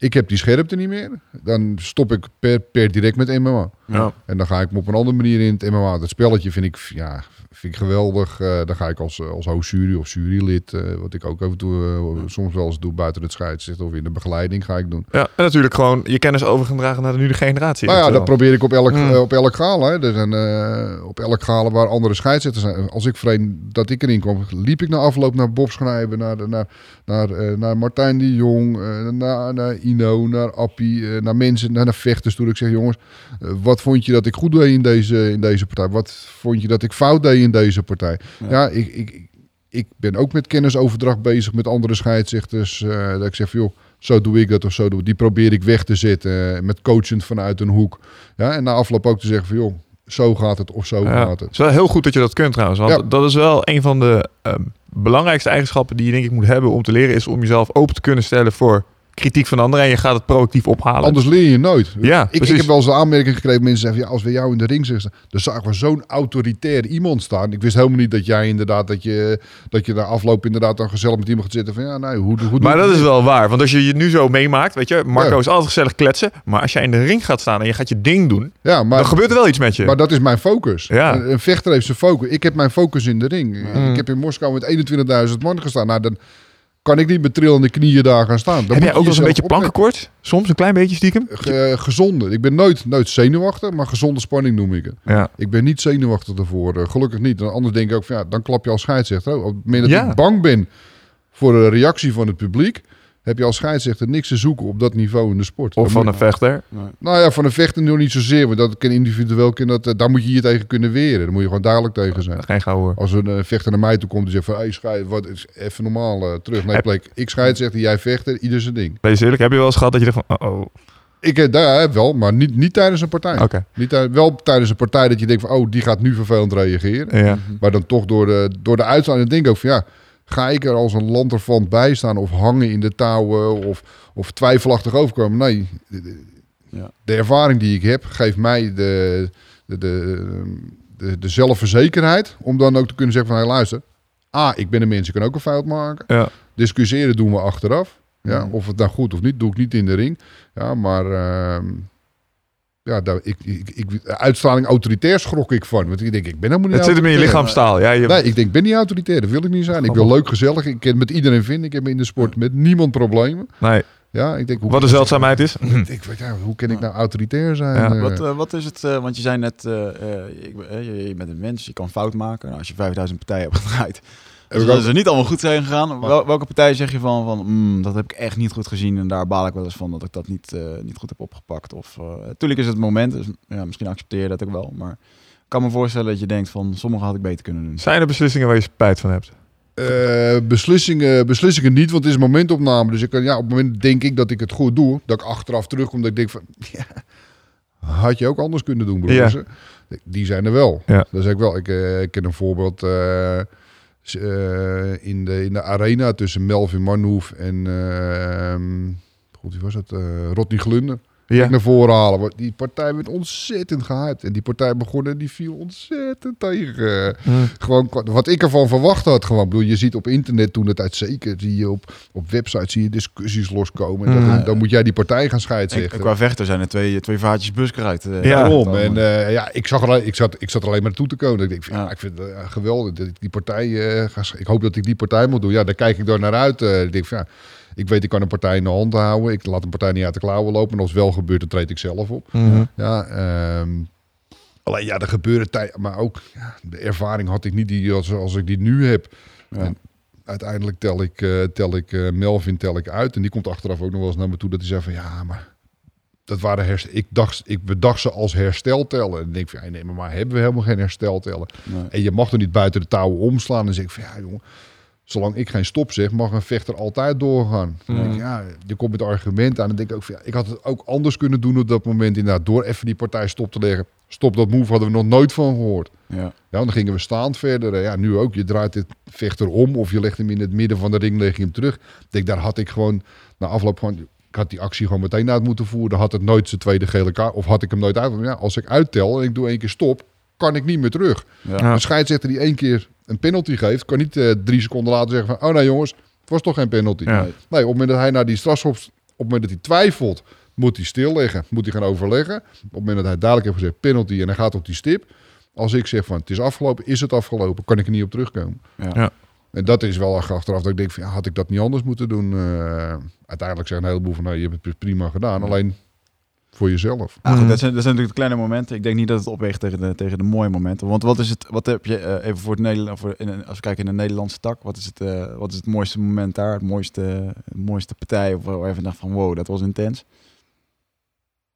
ik heb die scherpte niet meer, dan stop ik per, per direct met MMA. Ja. En dan ga ik me op een andere manier in het MMA. Dat spelletje vind ik, ja, vind ik geweldig. Eh, dan ga ik als, als hoofdjury of jurylid, eh, wat ik ook af en toe eh, soms wel eens doe buiten het scheidsrechten of in de begeleiding ga ik doen. ja, en natuurlijk gewoon je kennis overgedragen naar de nieuwe generatie. Nou ja, dat probeer ik op elk, Mm. eh, op elk gala. Hè. Er zijn, eh, op elk gala waar andere scheidsrechters zijn. Als ik vreemd dat ik erin kwam, liep ik na afloop naar Bob Schrijven, naar, naar, naar, eh, naar Martijn de Jong, eh, naar, naar Ino, naar Appie, eh, naar mensen, naar, naar vechters toe. Ik zeg, jongens, eh, wat vond je dat ik goed deed in deze, in deze partij? Wat vond je dat ik fout deed in deze partij? Ja. Ja, ik, ik, ik- ben ook met kennisoverdracht bezig met andere scheidsrechters. eh, dat ik zeg, van, joh, zo doe ik dat of zo doe ik. Die probeer ik weg te zetten eh, met coachend vanuit een hoek. Ja, en na afloop ook te zeggen van, joh, zo gaat het of zo Ja, gaat het het. is wel heel goed dat je dat kunt trouwens. Want Ja. dat is wel een van de ehm, belangrijkste eigenschappen die je denk ik moet hebben om te leren. Is om jezelf open te kunnen stellen voor kritiek van anderen. En je gaat het proactief ophalen. Anders leer je nooit. Ja, ik, ik heb wel eens de aanmerking gekregen. Mensen zeggen, ja, als we jou in de ring zetten, dan zagen we zo'n autoritair iemand staan. Ik wist helemaal niet dat jij inderdaad, dat je, dat je na afloop inderdaad dan gezellig met iemand gaat zitten van, ja, nee, hoe, hoe Maar dat is wel waar. Want als je je nu zo meemaakt, weet je, Marco Ja. is altijd gezellig kletsen. Maar als jij in de ring gaat staan en je gaat je ding doen, Ja, maar dan gebeurt er wel iets met je. Maar dat is mijn focus. Ja. Een, een vechter heeft zijn focus. Ik heb mijn focus in de ring. Mm. Ik heb in Moskou met 21.000 man gestaan. Nou, dan kan ik niet met trillende knieën daar gaan staan. Dan Heb jij je ook wel eens een beetje plankenkoorts? Soms een klein beetje stiekem? Ge- gezonde. Ik ben nooit, nooit zenuwachtig, maar gezonde spanning noem ik het. Ja. Ik ben niet zenuwachtig ervoor. eh, gelukkig niet. En anders denk ik ook van ja, dan klap je als scheidsrechter. Op het moment dat Ja. ik bang ben voor de reactie van het publiek, heb je als scheidsrechter niks te zoeken op dat niveau in de sport. Of van moet- een vechter. Nee. Nou ja, van een vechter nog niet zozeer. Maar dat kan individueel, kan dat, eh, daar moet je je tegen kunnen weren. Daar moet je gewoon duidelijk tegen zijn. Geen gauw hoor. Als een eh, vechter naar mij toe komt en zegt van... Hey, scheid, wat is even normaal eh, terug. Nee, Heb- plek. Ik scheid, zegt hij, jij vechter, ieder zijn ding. Wees eerlijk, heb je wel eens gehad dat je dacht van, oh, oh. Ik daar heb wel, maar niet, niet tijdens een partij. oké. Niet wel tijdens een partij dat je denkt van... Oh, die gaat nu vervelend reageren. Ja. Maar dan toch door de, door de denk ik ook van... Ja, ga ik er als een lanterfant bij staan of hangen in de touwen... of, of twijfelachtig overkomen? Nee, Ja. de ervaring die ik heb geeft mij de, de, de, de, de zelfverzekerheid... om dan ook te kunnen zeggen van... Hey, luister, A, ik ben een mens, ik kan ook een fout maken. Ja. Discussiëren doen we achteraf. Ja, Mhm. Of het nou goed of niet, doe ik niet in de ring. Ja, maar... ehm, ja, daar, ik, ik, ik, uitstraling autoritair schrok ik van. Want ik denk, ik ben helemaal niet Het zit hem in je lichaamstaal. Ja, je, Nee, ik denk, ik ben niet autoritair. Dat wil ik niet zijn. Ik wil leuk, gezellig. Ik kan het met iedereen vinden. Ik heb in de sport met niemand problemen. nee. Ja, ik denk, hoe Wat de zeldzaamheid is. Ik ja, hoe kan ik nou autoritair zijn? Ja. Eh, Wat, eh, wat is het, eh, want je zei net, eh, eh, eh, je, je bent een mens, je kan fout maken. Nou, als je 5000 partijen hebt gedraaid, Dus dat ze niet allemaal goed zijn gegaan. Wel, welke partij zeg je van, van mm, dat heb ik echt niet goed gezien en daar baal ik wel eens van dat ik dat niet, uh, niet goed heb opgepakt. Of natuurlijk is het moment, dus ja, misschien accepteer je dat ook wel. Maar ik kan me voorstellen dat je denkt van sommige had ik beter kunnen doen. Zijn er beslissingen waar je spijt van hebt? Uh, beslissingen, beslissingen niet, want het is momentopname. Dus ik kan, ja, op het moment denk ik dat ik het goed doe, dat ik achteraf terugkom, dat ik denk van, ja, had je ook anders kunnen doen, broers. Ja. Die zijn er wel. Ja. Dat zeg ik wel. Ik, uh, ik ken een voorbeeld uh, in, de, in de arena tussen Melvin Marnoef en, ehm, goed, wie was het? Rodney Glunder ja. naar voren halen. Die partij werd ontzettend gehyped. En die partij begon en die viel ontzettend tegen. Gewoon wat ik ervan verwacht had. Gewoon. bedoel, je ziet op internet toen het uit zeker. Zie je op, op websites zie je discussies loskomen. En dan, dan, moet jij die partij gaan scheiden. Qua vechten zijn er twee, twee vaatjes buskruid. Uh, ja, daarom. En uh, ja, ik, zag alleen, ik, zat, ik zat alleen maar naartoe te komen. Ik denk, ja. ik vind het uh, geweldig. Dat ik die partij uh, ga, Ik hoop dat ik die partij moet doen. Ja, daar kijk ik door naar uit. ik denk van ja ik weet, ik kan een partij in de hand houden. Ik laat een partij niet uit de klauwen lopen. En als het wel gebeurt, dan treed ik zelf op. Mhm. Ja, um, alleen ja, er gebeuren tijd. Maar ook ja, de ervaring had ik niet die als, als ik die nu heb. En uiteindelijk tel ik, uh, tel ik uh, Melvin tel ik uit. En die komt achteraf ook nog wel eens naar me toe dat hij zegt van ja, maar dat waren herstel. Ik dacht, ik bedacht ze als hersteltellen. En denk van ja, nee, maar hebben we helemaal geen hersteltellen. Nee. En je mag er niet buiten de touwen omslaan. En zeg ik van ja, jongen zolang ik geen stop zeg, mag een vechter altijd doorgaan. Mm. ja, je komt met argumenten aan en denk ik ook, ja, ik had het ook anders kunnen doen op dat moment. Inderdaad, door even die partij stop te leggen. Stop dat move hadden we nog nooit van gehoord. Ja. ja dan gingen we staand verder. Ja, nu ook. Je draait dit vechter om of je legt hem in het midden van de ring, leg je hem terug. Ik denk, daar had ik gewoon na afloop gewoon... Ik had die actie gewoon meteen uit moeten voeren. Dan had het nooit zijn tweede gele kaart. Of had ik hem nooit uit. Ja, als ik uittel en ik doe één keer stop, kan ik niet meer terug. Ja. Een scheidsrechter die één keer een penalty geeft, kan niet uh, drie seconden later zeggen van, oh nee jongens, het was toch geen penalty. Nee. nee, op het moment dat hij naar die strafschop, op het moment dat hij twijfelt, moet hij stilleggen, moet hij gaan overleggen. Op het moment dat hij dadelijk heeft gezegd penalty en hij gaat op die stip. Als ik zeg van het is afgelopen, is het afgelopen, kan ik er niet op terugkomen. Ja. ja. En dat is wel achteraf dat ik denk van, ja, had ik dat niet anders moeten doen? Uh, uiteindelijk zeggen een heleboel van, nou, je hebt het prima gedaan. Alleen voor jezelf. Ah, goed, dat, zijn, dat zijn natuurlijk de kleine momenten. Ik denk niet dat het opweegt tegen de, tegen de mooie momenten. Want wat is het, wat heb je uh, even voor het Nederland, voor in, als we kijken in de Nederlandse tak, wat is het, uh, wat is het mooiste moment daar? Het mooiste, het mooiste partij of waar je dacht van wow, dat was intens.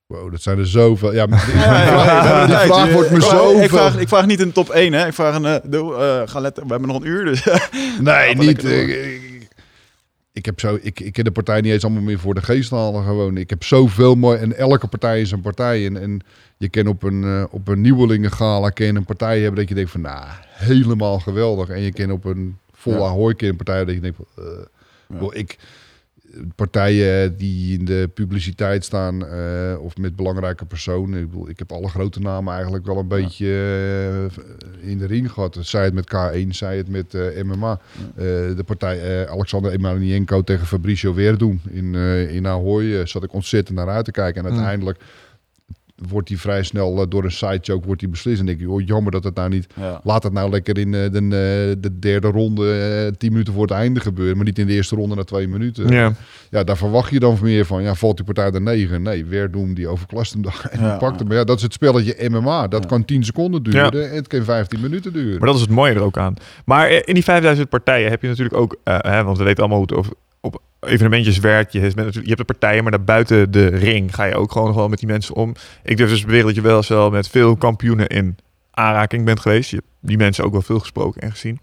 Wow, dat zijn er zoveel. Ja, die, ja, die vraag wordt me zo. Ik vraag, ik vraag niet een top 1, hè. Ik vraag een. Uh, ga letten, we hebben nog een uur, dus. nee, niet ik heb zo, ik, ik ken de partij niet eens allemaal meer voor de geest halen. Gewoon. Ik heb zoveel mooi. En elke partij is een partij. En, en je kan op een, uh, op een nieuwelingengala ken een partij hebben dat je denkt van nou, helemaal geweldig. En je kan op een volle ja. Partij dat je denkt van, uh, ja. ik, partijen die in de publiciteit staan uh, of met belangrijke personen. Ik, bedoel, ik heb alle grote namen eigenlijk wel een beetje uh, in de ring gehad. Zij het met K1, zij het met uh, MMA. de partij Alexander Emelianenko tegen Fabricio Weerdoen in, in Ahoy zat ik ontzettend naar uit te kijken. En mm. uiteindelijk wordt hij vrij snel uh, door een sidechoke wordt hij beslist. En denk je, oh, jammer dat het nou niet... Laat het nou lekker in uh, de, uh, de, derde ronde, tien minuten voor het einde gebeuren. Maar niet in de eerste ronde na twee minuten. Ja, ja daar verwacht je dan meer van. Ja, valt die partij de negen? Nee, weer doen die overklast hem dan. En ja, pakt hem. Maar ja, dat is het spelletje MMA. Dat kan 10 seconden duren. En het kan 15 minuten duren. Maar dat is het mooie er ook aan. Maar in die 5000 partijen heb je natuurlijk ook... hè, want we weten allemaal hoe het over op evenementjes werkt. Je hebt, je hebt de partijen, maar daar buiten de ring ga je ook gewoon nog wel met die mensen om. Ik durf dus beweren dat je wel eens wel met veel kampioenen in aanraking bent geweest. Je hebt die mensen ook wel veel gesproken en gezien.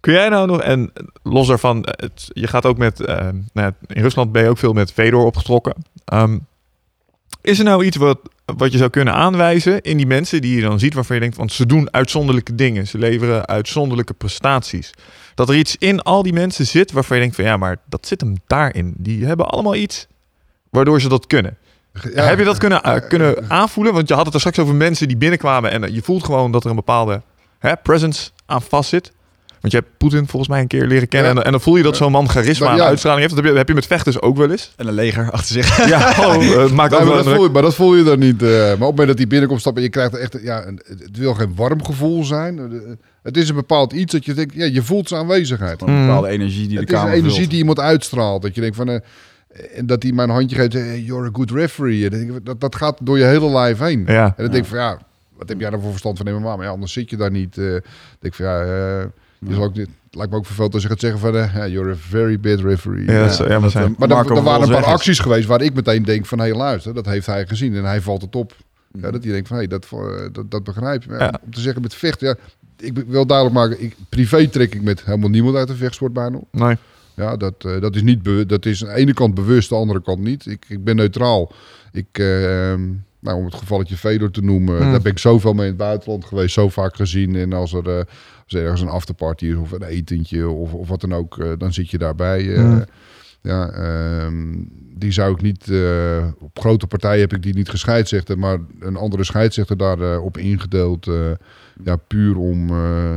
Kun jij nou nog, en los daarvan, het, je gaat ook met, uh, nou, in Rusland ben je ook veel met Fedor opgetrokken. Um, is er nou iets wat, wat je zou kunnen aanwijzen in die mensen die je dan ziet, waarvan je denkt, want ze doen uitzonderlijke dingen, ze leveren uitzonderlijke prestaties. Dat er iets in al die mensen zit waarvan je denkt van ja, maar dat zit hem daarin. Die hebben allemaal iets waardoor ze dat kunnen. Heb je dat kunnen, uh, kunnen aanvoelen? Want je had het er straks over mensen die binnenkwamen en je voelt gewoon dat er een bepaalde hè, presence aan vast zit. Want je hebt Poetin volgens mij een keer leren kennen. En, en, dan voel je dat zo'n man charisma en uitstraling heeft. Dat heb je, heb je met vechters ook wel eens. En een leger achter zich. Ja, oh, uh, maakt ook maar, dat voel je, maar dat voel je dan niet. Uh, maar op het moment dat die binnenkomt stappen... je krijgt echt... Ja, het wil geen warm gevoel zijn. Het is een bepaald iets dat je denkt... Ja, je voelt zijn aanwezigheid. Een bepaalde energie die de kamer Het is een energie die iemand uitstraalt. Dat je denkt van... Uh, en dat hij mijn handje geeft, hey, you're a good referee. Dat, dat gaat door je hele lijf heen. Ja. En dan denk ik van ja, wat heb jij dan voor verstand van MMA? Maar ja, anders zit je daar niet. Uh, denk van ja, uh, Je zal ook het lijkt me ook vervelend als je gaat zeggen van... ja, you're a very bad referee. Ja, dat ja, maar zijn- Maar er waren een paar acties geweest waar ik meteen denk van... hé, luister, dat heeft hij gezien en hij valt het op. Ja, dat hij denkt van, hé, dat, eh, dat, dat begrijp je. Ja. Om te zeggen met vechten, ja, ik wil duidelijk maken... Ik, privé trek ik met helemaal niemand uit de vechtsportbaan op. Nee. Ja, dat, eh, dat is niet dat is aan de ene kant bewust, de andere kant niet. Ik, ik ben neutraal. Ik, eh, ehm, nou, om het gevalletje Fedor te noemen, Hmm. daar ben ik zoveel mee in het buitenland geweest, zo vaak gezien. En als er, als er ergens een afterparty is of een etentje of, of wat dan ook, eh, dan zit je daarbij. eh. Ja, ehm, die zou ik niet, eh, op grote partijen heb ik die niet gescheidzechten, maar een andere scheidsrechter daarop op ingedeeld. eh, ja, puur om, eh,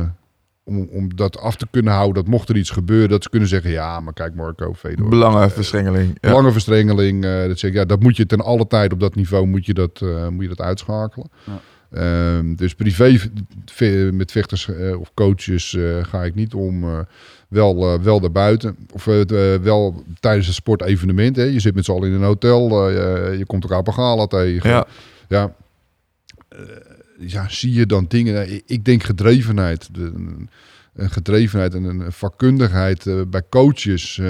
om, om dat af te kunnen houden, dat mocht er iets gebeuren, dat ze kunnen zeggen, ja, maar kijk Marco, Fedor. Belangenverstrengeling. Ja. Lange verstrengeling, eh, dat zeg ik, ja, dat moet je ten alle tijd op dat niveau moet je dat, eh, moet je dat uitschakelen. Ja. Ehm, dus privé ve- met vechters eh, of coaches eh, ga ik niet om. eh, wel, eh, wel daarbuiten. Of eh, eh, wel tijdens een sportevenement. Hè. Je zit met z'n allen in een hotel. eh, je- komt elkaar op een gala tegen. Ja. Ja. Eh, ja, zie je dan dingen. eh, Ik- denk gedrevenheid. De, een, gedrevenheid en een vakkundigheid eh, bij coaches.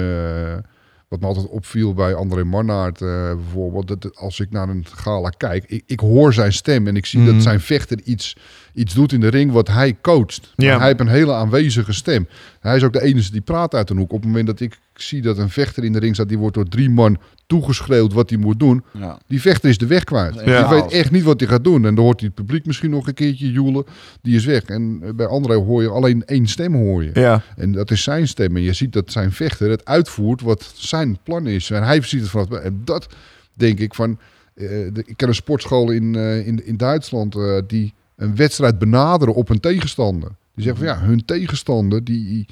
Wat me altijd opviel bij André Mannaert eh, bijvoorbeeld. Dat als ik naar een gala kijk, ik, ik hoor zijn stem en ik zie Mhm. dat zijn vechter iets, iets doet in de ring wat hij coacht. Ja. Hij heeft een hele aanwezige stem. Hij is ook de enige die praat uit een hoek. Op het moment dat ik zie dat een vechter in de ring staat, die wordt door drie man toegeschreeuwd wat hij moet doen. Ja. Die vechter is de weg kwijt. Ja. Die weet echt niet wat hij gaat doen. En dan hoort hij het publiek misschien nog een keertje joelen. Die is weg. En eh, bij André hoor je alleen één stem hoor je. Ja. En dat is zijn stem. En je ziet dat zijn vechter het uitvoert wat zijn plan is. En hij ziet het vanaf. En dat denk ik van. eh, de- ik ken een sportschool in, eh, in, in Duitsland die een wedstrijd benaderen op een tegenstander. Die zeggen van ja, hun tegenstander die,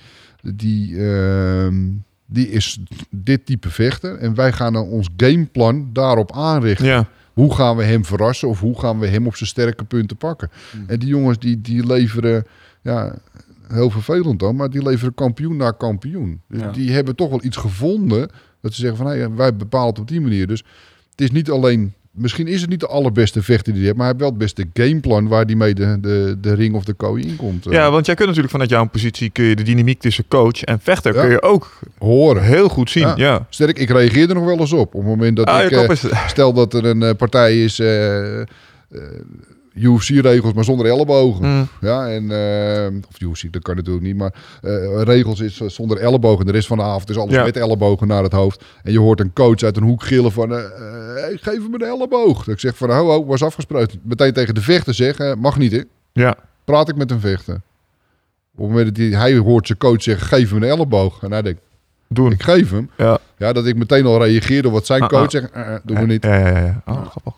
die, ehm, die is dit type vechter. En wij gaan dan ons gameplan daarop aanrichten. Ja. Hoe gaan we hem verrassen of hoe gaan we hem op zijn sterke punten pakken? En die jongens die, die leveren, ja, heel vervelend dan, maar die leveren kampioen na kampioen. Dus Ja. die hebben toch wel iets gevonden dat ze zeggen van hey, wij bepalen het op die manier. Dus het is niet alleen, misschien is het niet de allerbeste vechter die hij heeft, maar hij heeft wel het beste gameplan waar die mee de, de, de ring of de kooi in komt. eh, ja, want jij kunt natuurlijk vanuit jouw positie kun je de dynamiek tussen coach en vechter Ja. kun je ook horen. heel goed zien. Ja. Ja. Sterk, ik reageer er nog wel eens op. Op het moment dat Ah, ik, eh, stel dat er een eh, partij is, eh, eh, UFC-regels, maar zonder ellebogen. Mm. Ja, en, eh, of UFC, dat kan natuurlijk niet, maar eh, regels is eh, zonder ellebogen. De rest van de avond is alles Ja. met ellebogen naar het hoofd. En je hoort een coach uit een hoek gillen van, hey, geef hem een elleboog. Dat ik zeg van, ho, ho, was afgesproken. Meteen tegen de vechter zeggen, mag niet hè. ja. Praat ik met een vechter. Op het moment dat hij, hij hoort zijn coach zeggen, geef hem een elleboog. En hij denkt, Doen. ik geef hem. Ja. Ja, dat ik meteen al reageerde op wat zijn Ah, coach ah. zegt, eh, doen we niet. Ja, ja, ja. ja. Oh, grappig.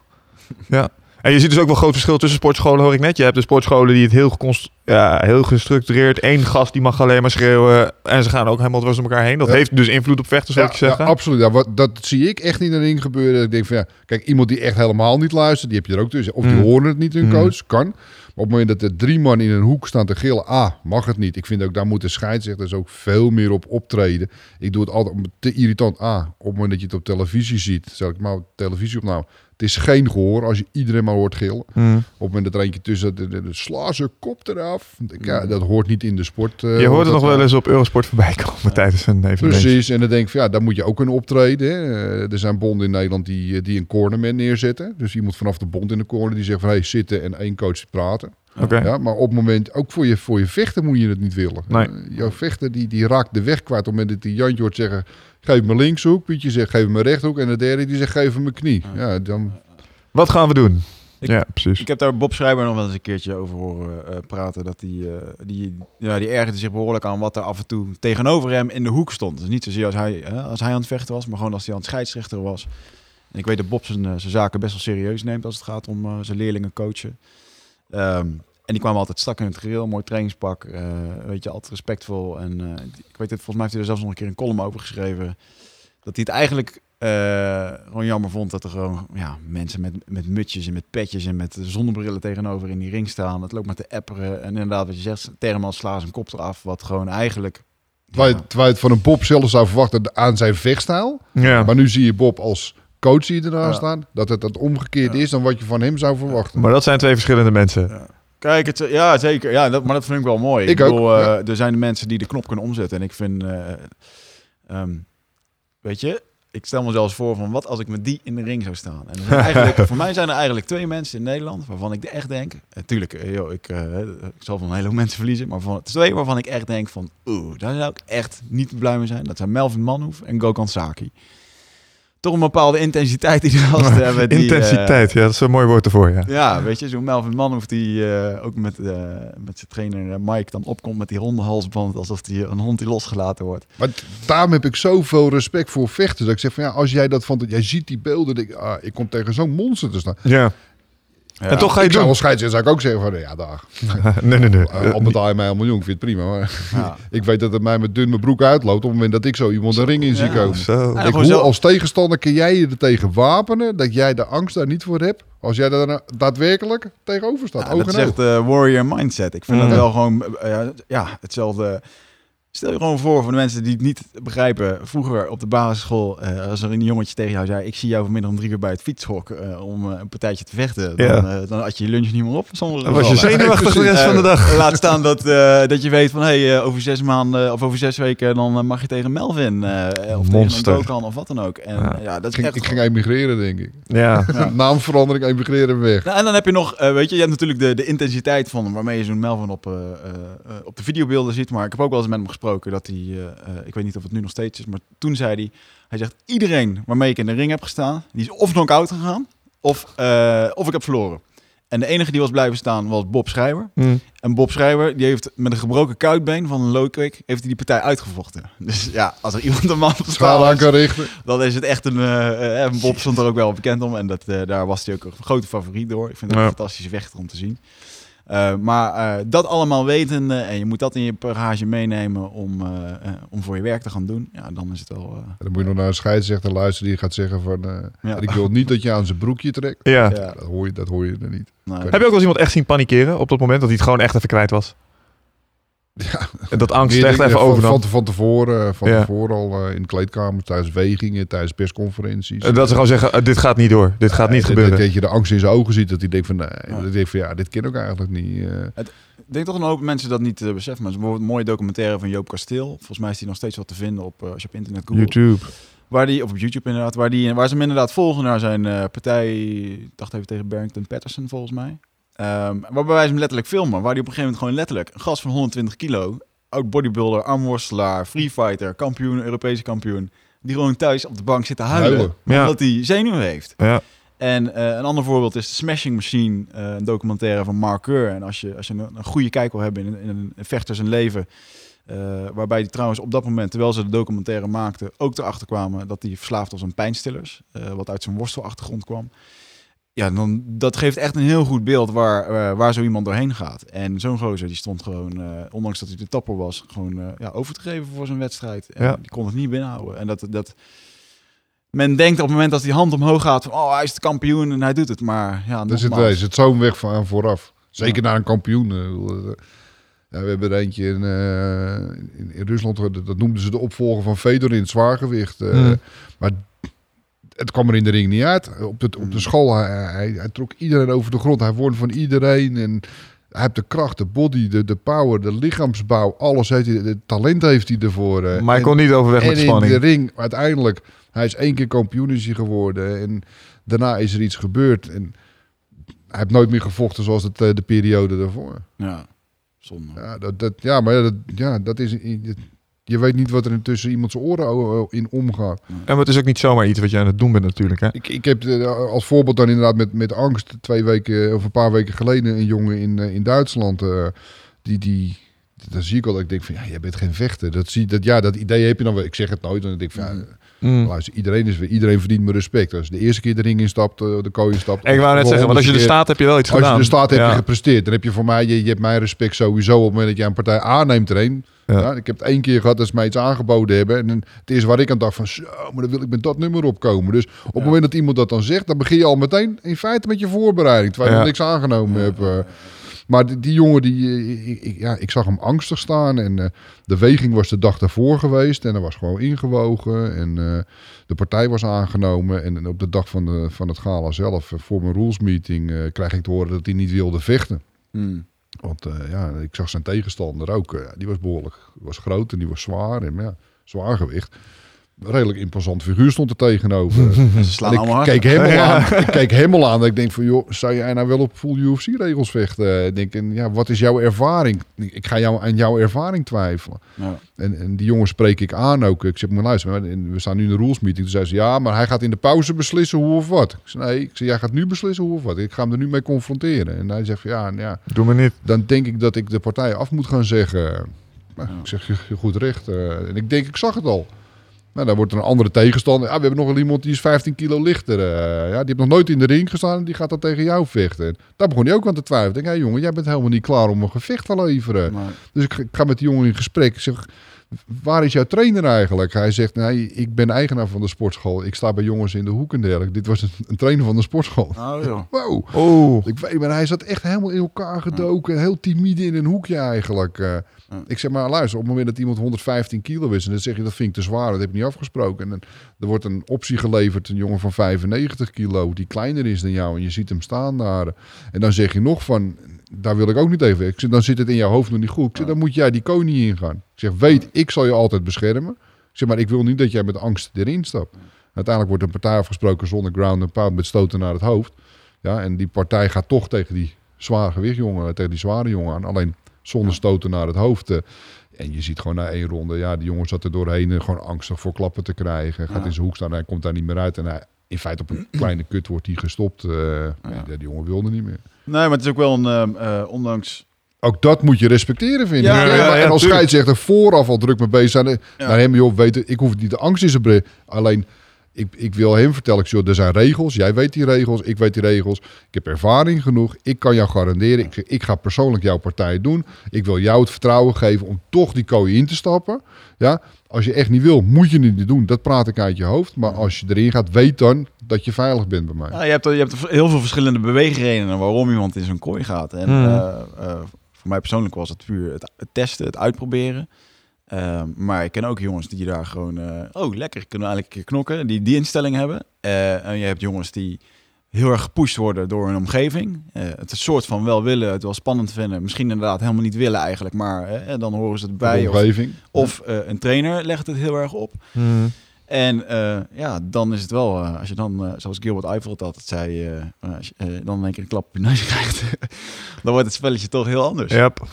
Ja. En je ziet dus ook wel groot verschil tussen sportscholen, hoor ik net. Je hebt de sportscholen die het heel, ja, heel gestructureerd... één gast die mag alleen maar schreeuwen... en ze gaan ook helemaal dwars door elkaar heen. Dat Ja. heeft dus invloed op vechters, zou Ja, ik zeggen. ja, absoluut. Ja, wat, dat zie ik echt niet in de ring gebeuren. Ik denk van ja, kijk, iemand die echt helemaal niet luistert, die heb je er ook tussen. Of die Mm. horen het niet, hun Mm. coach, kan. Maar op het moment dat er drie man in een hoek staan te gillen, ah, mag het niet. Ik vind ook, daar moeten scheidsrechters ook veel meer op optreden. Ik doe het altijd te irritant. Ah, op het moment dat je het op televisie ziet, zal ik maar op televisie opname. Het is geen gehoor als je iedereen maar hoort gillen. Mm. Op het moment dat er eentje tussen, de, de, de sla zijn kop eraf. Ja, dat hoort niet in de sport. eh, Je hoort het nog wel eens op Eurosport voorbij komen tijdens een evenement. Precies, en dan denk ik van ja, daar moet je ook kunnen optreden. Hè. Eh, Er zijn bonden in Nederland die, eh, die een cornerman neerzetten. Dus iemand vanaf de bond in de corner die zegt van hey, zitten en één coach praten. Oké. Ja, maar op het moment, ook voor je, voor je vechter moet je het niet willen. Nee. Eh, jouw vechter die, die raakt de weg kwijt op het moment dat die Jantje hoort zeggen, geef me linkshoek. Pietje zegt, geef me rechthoek. En de derde die zegt, geef me mijn knie. Ja, dan, Wat gaan we doen? Ik- ja, precies. Ik heb daar Bob Schrijver nog wel eens een keertje over horen eh, praten. Dat die, eh, die, ja, die ergerde zich behoorlijk aan wat er af en toe tegenover hem in de hoek stond. Dus niet zozeer als hij, hè, als hij aan het vechten was, maar gewoon als hij aan het scheidsrechter was. En ik weet dat Bob zijn, eh, zijn zaken best wel serieus neemt als het gaat om zijn leerlingen coachen. Ehm, en die kwamen altijd strak in het gereel, mooi trainingspak, eh, weet je, altijd respectvol. En eh, ik weet het, volgens mij heeft hij er zelfs nog een keer een column over geschreven. Dat hij het eigenlijk eh, gewoon jammer vond dat er gewoon ja, mensen met, met mutjes en met petjes en met zonnebrillen tegenover in die ring staan. Het loopt met de apperen. En inderdaad, wat je zegt, Terman sla zijn kop eraf. Wat gewoon eigenlijk... terwijl, ja, je, terwijl je het van een Bob zelf zou verwachten aan zijn vechtstijl. Ja. Maar nu zie je Bob als coach hier Ja. staan. Dat het het omgekeerd Ja. is dan wat je van hem zou verwachten. Maar dat zijn twee verschillende mensen. Kijk, het, ja, zeker. Ja, dat, maar dat vind ik wel mooi. Ik bedoel, ook, eh, ja. Er zijn de mensen die de knop kunnen omzetten. En ik vind, eh, ehm, weet je, ik stel me zelfs voor van wat als ik met die in de ring zou staan. En eigenlijk, voor mij zijn er eigenlijk twee mensen in Nederland waarvan ik echt denk, natuurlijk, eh, joh, ik, ik zal van een hele hoop mensen verliezen, maar van twee waarvan ik echt denk van, oeh, daar zou ik echt niet blij mee zijn. Dat zijn Melvin Manhoef en Gokhan Saki. Toch een bepaalde intensiteit die die gasten hebben. Die, eh, Intensiteit, ja, dat is een mooi woord ervoor, ja. ja, weet je, zo'n Melvin Manhoef die eh, ook met, eh, met zijn trainer eh, Mike dan opkomt met die ronde halsband. Alsof die een hond die losgelaten wordt. Maar daarom heb ik zoveel respect voor vechten. Dat ik zeg van ja, als jij dat van, jij ziet die beelden, denk ik, ah, ik kom tegen zo'n monster te staan. Ja. En toch ga je ik zou doen. wel scheidsrechter, zou ik ook zeggen van ja, dag. nee, nee, nee. Uh, al betaal je mij een miljoen, ik vind het prima. Maar Ja. ik weet dat het mij met dun mijn broek uitloopt op het moment dat ik zo iemand een ring in zie komen. Zo. Ik, hoe zo- als tegenstander kun jij je er tegen wapenen dat jij de angst daar niet voor hebt. Als jij daar nou daadwerkelijk tegenover staat. Ja, oog dat is echt warrior mindset. Ik vind Mm. dat wel gewoon eh, ja, ja, hetzelfde. Stel je gewoon voor voor de mensen die het niet begrijpen. Vroeger op de basisschool, eh, als er een jongetje tegen jou zei... ik zie jou vanmiddag om drie uur bij het fietshok eh, om eh, een partijtje te vechten. Dan, Ja. eh, dan had je je lunch niet meer op. Zonder Dan was je zenuwachtig de rest van de dag. Laat staan dat, eh, dat je weet van... hey, eh, over zes maanden of over zes weken... dan mag je tegen Melvin eh, of Monster. tegen een Dokkan of wat dan ook. En Ja. ja, dat Ik is echt... ik ging emigreren, denk ik. Ja. Naamverandering, emigreren weg. Nou, en dan heb je nog, weet je, je hebt natuurlijk de, de intensiteit van waarmee je zo'n Melvin op, eh, eh, eh, op de videobeelden ziet. Maar ik heb ook wel eens met hem gesproken dat hij, eh, eh, ik weet niet of het nu nog steeds is, maar toen zei hij, hij zegt iedereen waarmee ik in de ring heb gestaan, die is of knock-out gegaan of, eh, of ik heb verloren. En de enige die was blijven staan was Bob Schrijver. Hm. En Bob Schrijver, die heeft met een gebroken kuitbeen van een low kick, heeft hij die partij uitgevochten. Dus ja, als er iemand een man aan kan richten. dan is het echt een... eh, Bob stond er ook wel bekend om. En dat, daar was hij ook een grote favoriet door. Ik vind het Ja. een fantastische vechter om te zien. Eh, maar eh, dat allemaal wetende en je moet dat in je bagage meenemen om, eh, eh, om voor je werk te gaan doen. Ja, dan is het wel... eh, Dan moet je nog naar een scheidsrechter luisteren die gaat zeggen van... eh, Ja. ik wil niet dat je aan zijn broekje trekt. Ja. ja, Dat hoor je, dat hoor je er niet. nou, Heb je ook wel eens iemand echt zien panikeren op dat moment dat hij het gewoon echt even kwijt was? Ja. En dat angst echt dingen even van, overnam. van, van tevoren, van Ja. tevoren al eh, in de kleedkamer, tijdens wegingen, tijdens persconferenties. En dat ze gewoon zeggen, eh, dit gaat niet door. Dit gaat niet Eh, gebeuren. Dat, dat je de angst in zijn ogen ziet, dat hij denkt van, nee, Ja. dat hij denkt van ja, dit ken ik eigenlijk niet. eh. Ik denk toch een hoop mensen dat niet eh, beseffen. Maar er is bijvoorbeeld een mooie documentaire van Joop Kasteel. Volgens mij is die nog steeds wel te vinden op, eh, als je op internet googelt. YouTube. Waar die, of op YouTube inderdaad, waar, die, waar ze hem inderdaad volgen naar zijn eh, partij, ik dacht even tegen Barrington Patterson volgens mij. Ehm, waarbij wij ze hem letterlijk filmen, waar die op een gegeven moment gewoon letterlijk een gast van 120 kilo, oud bodybuilder, armworstelaar, free fighter, kampioen, Europese kampioen, die gewoon thuis op de bank zit te huilen, Huilen. Ja. omdat hij zenuwen heeft. Ja. En eh, een ander voorbeeld is de Smashing Machine, eh, een documentaire van Mark Keur. En als je, als je een, een goede kijk wil hebben in, in een vechter zijn leven, eh, waarbij hij trouwens op dat moment, terwijl ze de documentaire maakten, ook erachter kwamen dat hij verslaafd was aan pijnstillers, eh, wat uit zijn worstelachtergrond kwam. Ja, dan, dat geeft echt een heel goed beeld waar, eh, waar zo iemand doorheen gaat. En zo'n gozer die stond gewoon, eh, ondanks dat hij de tapper was, gewoon eh, ja, over te geven voor zijn wedstrijd. En Ja. die kon het niet binnenhouden. En dat, dat, men denkt op het moment dat die hand omhoog gaat, van, oh hij is de kampioen en hij doet het. Maar ja, Daar zit, nogmaals. daar zit zo'n weg van vooraf. Zeker naar een kampioen. Ja, we hebben er eentje in, eh, in, in Rusland, dat, dat noemden ze de opvolger van Fedor in het zwaargewicht. eh, Hmm. Maar het kwam er in de ring niet uit. Op de, op de school, hij, hij, hij trok iedereen over de grond. Hij won van iedereen en hij heeft de kracht, de body, de, de power, de lichaamsbouw, alles heeft hij, het talent heeft hij ervoor. eh. Maar hij En- kon niet overweg en met in spanning. de ring, uiteindelijk, hij is één keer kampioen is hij geworden. En daarna is er iets gebeurd. En hij heeft nooit meer gevochten zoals het, eh, de periode daarvoor. Ja, zonde. Ja, dat, dat, ja maar dat, ja, dat is... Je weet niet wat er intussen iemand zijn oren in omgaat. En het is ook niet zomaar iets wat je aan het doen bent natuurlijk. Hè? Ik, ik heb eh, als voorbeeld dan inderdaad met, met angst twee weken of een paar weken geleden een jongen in, eh, in Duitsland. eh, die, die, dan zie ik al dat ik denk van ja, jij bent geen vechter. Dat, zie, dat, ja, dat idee heb je dan wel. Ik zeg het nooit. En dan denk ik van ja, Mm. luister, iedereen, is, iedereen verdient mijn respect. Als je de eerste keer de ring instapt, eh, de kooi instapt. Ik wou net zeggen, want als je er keer- staat heb je wel iets Als gedaan. je er staat, heb Ja. je gepresteerd. Dan heb je voor mij, je, je hebt mijn respect sowieso op het moment dat jij een partij aanneemt er een. Ja. Ja, ik heb het één keer gehad dat ze mij iets aangeboden hebben. En het is waar ik aan dacht van, zo, maar dan wil ik met dat nummer opkomen. Dus op het moment dat iemand dat dan zegt, dan begin je al meteen in feite met je voorbereiding. Terwijl je Ja. nog niks aangenomen hebt. Maar die, die jongen, die, eh, ik, ik- ja, ik zag hem angstig staan. En eh, de weging was de dag daarvoor geweest. En er was gewoon ingewogen. En eh, de partij was aangenomen. En op de dag van, de, van het gala zelf, voor mijn rules meeting, eh, krijg ik te horen dat hij niet wilde vechten. Hmm. Want ja, ik zag zijn tegenstander ook. die was behoorlijk was groot en die was zwaar. En ja, zwaar gewicht. Redelijk imposant figuur stond er tegenover. Ze slaan En ik keek hem al aan. Ik keek hem al aan. Ik denk van, joh, zou jij nou wel op full UFC-regels vechten? Ik denk, en ja, wat is jouw ervaring? Ik ga jou aan jouw ervaring twijfelen. Ja. En, en die jongen spreek ik aan ook. Ik zeg, maar luister, we staan nu in de rules meeting. Toen zei ze, ja, maar hij gaat in de pauze beslissen hoe of wat. Ik zei, nee, ik zeg, jij gaat nu beslissen hoe of wat. Ik ga hem er nu mee confronteren. En hij zegt, ja, ja, Doe me niet. dan denk ik dat ik de partij af moet gaan zeggen. Nou, Ik zeg, je, je goed recht. eh, en ik denk, ik zag het al. Nou, dan wordt er een andere tegenstander. Ah, we hebben nog iemand die is 15 kilo lichter. eh, ja, die heeft nog nooit in de ring gestaan en die gaat dan tegen jou vechten. En daar begon hij ook aan te twijfelen. Ik denk, hé jongen, jij bent helemaal niet klaar om een gevecht te leveren. Dus ik, ik ga met die jongen in gesprek. Ik zeg, waar is jouw trainer eigenlijk? Hij zegt, nee, ik ben eigenaar van de sportschool. Ik sta bij jongens in de hoek en dergelijke. Dit was een, een trainer van de sportschool. oh. Wow. Oh. Ik weet, maar hij zat echt helemaal in elkaar gedoken. Heel timide in een hoekje eigenlijk. Ik zeg maar, luister, op het moment dat iemand 115 kilo is... en dan zeg je, dat vind ik te zwaar, dat heb ik niet afgesproken. En dan, er wordt een optie geleverd, een jongen van 95 kilo... die kleiner is dan jou en je ziet hem staan daar. En dan zeg je nog van, daar wil ik ook niet even... Ik zeg, dan zit het in jouw hoofd nog niet goed. Ik zeg, dan moet jij die koning ingaan. Ik zeg, weet, ik zal je altijd beschermen. Ik zeg, maar ik wil niet dat jij met angst erin stapt. Uiteindelijk wordt een partij afgesproken zonder ground and pound... met stoten naar het hoofd. Ja, en die partij gaat toch tegen die zwaar gewichtjongen, tegen die zware jongen aan. Alleen zonder stoten naar het hoofd. eh. En je ziet gewoon na één ronde, ja, die jongen zat er doorheen, eh, gewoon angstig voor klappen te krijgen. Gaat in zijn hoek staan en hij komt daar niet meer uit. En hij, in feite op een kleine kut wordt hij gestopt. ja, die jongen wilde niet meer. Nee, maar het is ook wel een, ondanks... Ook dat moet je respecteren, vind ik. Ja, ja, en als scheidsrechter vooraf al druk mee bezig zijn. Naar hem, joh, weten, ik hoef niet de angst in zijn Alleen, ik, ik wil hem vertellen, ik zeg, joh, er zijn regels. Jij weet die regels, ik weet die regels. Ik heb ervaring genoeg. Ik kan jou garanderen. Ik, ik ga persoonlijk jouw partij doen. Ik wil jou het vertrouwen geven om toch die kooi in te stappen. Ja, als je echt niet wil, moet je het niet doen. Dat praat ik uit je hoofd. Maar als je erin gaat, weet dan dat je veilig bent bij mij. Ja, je, hebt, je hebt heel veel verschillende beweegredenen waarom iemand in zo'n kooi gaat. En Mhm. eh, eh, voor mij persoonlijk was het puur het, het testen, het uitproberen. Ehm, maar ik ken ook jongens die daar gewoon... eh, oh, lekker, kunnen we eigenlijk een keer knokken. Die die instelling hebben. Eh, en je hebt jongens die heel erg gepusht worden door hun omgeving. Eh, het een soort van wel willen, het wel spannend vinden. Misschien inderdaad helemaal niet willen eigenlijk. Maar dan horen ze het bij. Of, omgeving. of een trainer legt het heel erg op. Mhm. En ja, dan is het wel, als je dan, zoals Gilbert Eiffel het altijd zei, als je dan in één keer een klap op je neus krijgt, dan wordt het spelletje toch heel anders. Yep.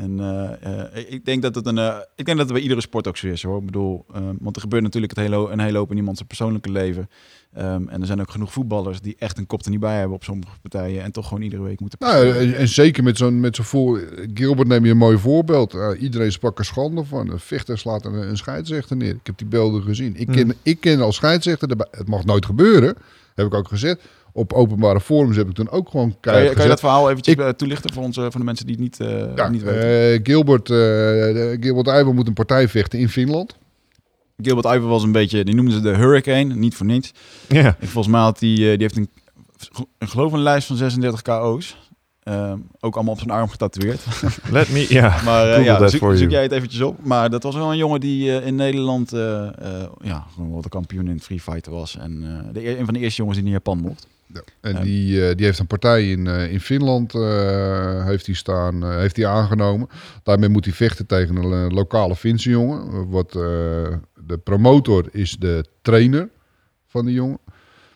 En eh, eh, ik denk dat het een, eh, ik denk dat het bij iedere sport ook zo is hoor. Ik bedoel, eh, want er gebeurt natuurlijk het hele, een hele hoop in iemand zijn persoonlijke leven. Ehm, en er zijn ook genoeg voetballers die echt een kop er niet bij hebben op sommige partijen en toch gewoon iedere week moeten Nou, en, en zeker met zo'n met zo'n voor. Gilbert neem je een mooi voorbeeld. Uh, iedereen sprak er schande van. Een vechter slaat een, een scheidsrechter neer. Ik heb die beelden gezien. Ik ken, ik ken als scheidsrechter, het mag nooit gebeuren, heb ik ook gezegd. Op openbare forums heb ik toen ook gewoon kan, je, keihard kan je dat gezegd. verhaal eventjes Ik- eh, toelichten voor, onze, voor de mensen die het niet, eh, Ja, niet weten? eh, Gilbert, eh Gilbert Eiber moet een partij vechten in Finland. Gilbert Eiffel was een beetje, die noemden ze de Hurricane, niet voor niets. Ja. Ik, volgens mij had die, eh, die heeft een, ik geloof een lijst van 36 KO's. Ehm, ook allemaal op zijn arm getatoeëerd. Let me, ja. Maar eh, ja, that zoek, jij het eventjes op. Maar dat was wel een jongen die eh, in Nederland eh, eh, ja, gewoon wel de kampioen in het free fighter was. En eh, de, een van de eerste jongens die naar Japan mocht. Ja, en Ja. die, eh, die heeft een partij in, eh, in Finland eh, heeft hij staan, heeft hij aangenomen. Daarmee moet hij vechten tegen een lokale Finse jongen. Wat, de promotor is de trainer van die jongen.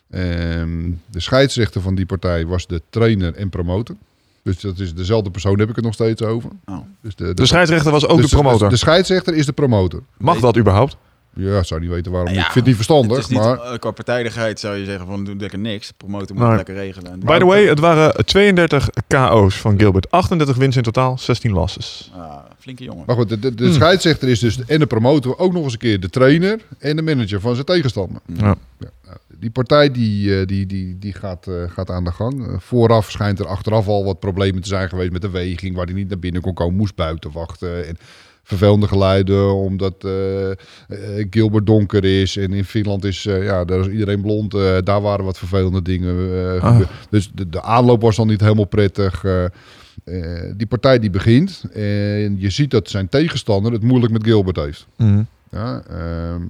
Ehm, de scheidsrechter van die partij was de trainer en promotor. Dus dat is dezelfde persoon, heb ik het nog steeds over. Oh. Dus de, De scheidsrechter was ook dus de promotor. De, scheidsrechter is de promotor. Mag dat überhaupt? Ja, ik zou niet weten waarom. Ja, ik vind het niet verstandig, Het is niet, maar... eh, qua partijdigheid zou je zeggen van doe lekker niks. De promotor moet lekker regelen. En By the way, het waren 32 KO's van Gilbert. 38 wins in totaal, 16 losses. Ah, flinke jongen. Maar goed, de, de, de Hmm. scheidsrechter is dus en de promotor ook nog eens een keer de trainer en de manager van zijn tegenstander. Ja. Ja, nou, die partij die, eh, die, die, die gaat, eh, gaat aan de gang. Eh, vooraf schijnt er achteraf al wat problemen te zijn geweest met de weging, waar hij niet naar binnen kon komen, moest buiten wachten. En vervelende geluiden, omdat eh, eh, Gilbert donker is en in Finland is, eh, ja, daar is iedereen blond. Daar waren wat vervelende dingen. Ah. Dus de, de aanloop was dan niet helemaal prettig. die partij die begint en je ziet dat zijn tegenstander het moeilijk met Gilbert heeft. Mhm. Ja, ehm,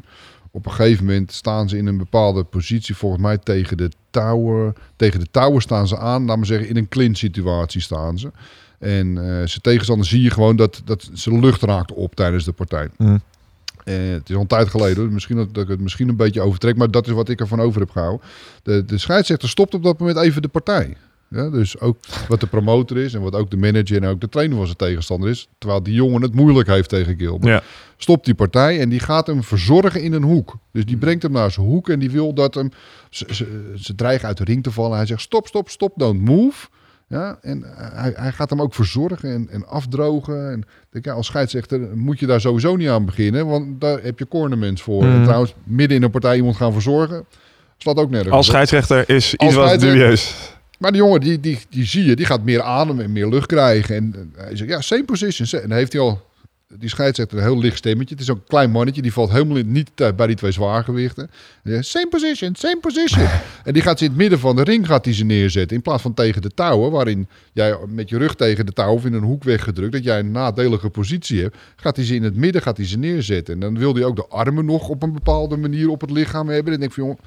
op Op een gegeven moment staan ze in een bepaalde positie, volgens mij tegen de tower. Tegen de tower staan ze aan, laten we zeggen, in een clinch situatie staan ze. En uh, zijn tegenstander zie je gewoon dat, dat ze lucht raakt op tijdens de partij. Mm. Uh, het is al een tijd geleden, misschien dat, dat ik het misschien een beetje overtrek, maar dat is wat ik ervan over heb gehouden. De, de scheidsrechter stopt op dat moment even de partij. Ja, dus ook wat de promotor is en wat ook de manager en ook de trainer van zijn tegenstander is. Terwijl die jongen het moeilijk heeft tegen Gilbert. Ja. Stopt die partij en die gaat hem verzorgen in een hoek. Dus die brengt hem naar zijn hoek en die wil dat hem... Ze, ze, ze dreigen uit de ring te vallen. Hij zegt stop, stop, stop, don't move. Ja, en hij, hij gaat hem ook verzorgen en, en afdrogen. En denk, ja, als scheidsrechter moet je daar sowieso niet aan beginnen. Want daar heb je cornerments voor. Mm. En trouwens, midden in een partij iemand gaan verzorgen... slaat ook nergens Als scheidsrechter is iets wat dubieus. Maar die jongen, die, die, die zie je, die gaat meer adem en meer lucht krijgen. En eh, hij zegt, ja, same position. En dan heeft hij al, die scheidsrechter, een heel licht stemmetje. Het is een klein mannetje, die valt helemaal niet bij die twee zwaargewichten. Zegt, same position, same position. en die gaat ze in het midden van de ring gaat die ze neerzetten. In plaats van tegen de touwen, waarin jij met je rug tegen de touw of in een hoek weggedrukt, dat jij een nadelige positie hebt, gaat hij ze in het midden gaat hij ze neerzetten. En dan wil hij ook de armen nog op een bepaalde manier op het lichaam hebben. En ik denk van, jongen,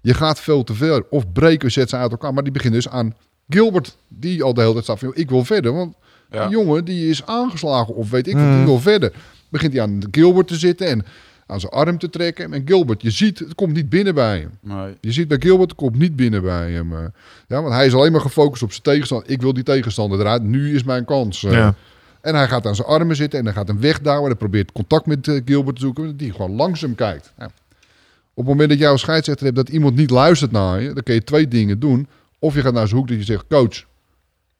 je gaat veel te ver. Of breken, zet ze uit elkaar. Maar die begint dus aan Gilbert, die al de hele tijd staat van... ik wil verder, want Ja. die jongen die is aangeslagen of weet ik wat, Mm. verder. Begint hij aan Gilbert te zitten en aan zijn arm te trekken. En Gilbert, je ziet, het komt niet binnen bij hem. Maar Je ziet bij Gilbert, het komt niet binnen bij hem. eh. Ja, want hij is alleen maar gefocust op zijn tegenstander. Ik wil die tegenstander eruit, nu is mijn kans. eh. Ja. En hij gaat aan zijn armen zitten en hij gaat hem wegdouwen. Hij probeert contact met eh, Gilbert te zoeken, die gewoon langzaam kijkt. Ja. Op het moment dat jij als scheidsrechter hebt dat iemand niet luistert naar je, dan kun je twee dingen doen. Of je gaat naar zijn hoek dat je zegt, coach,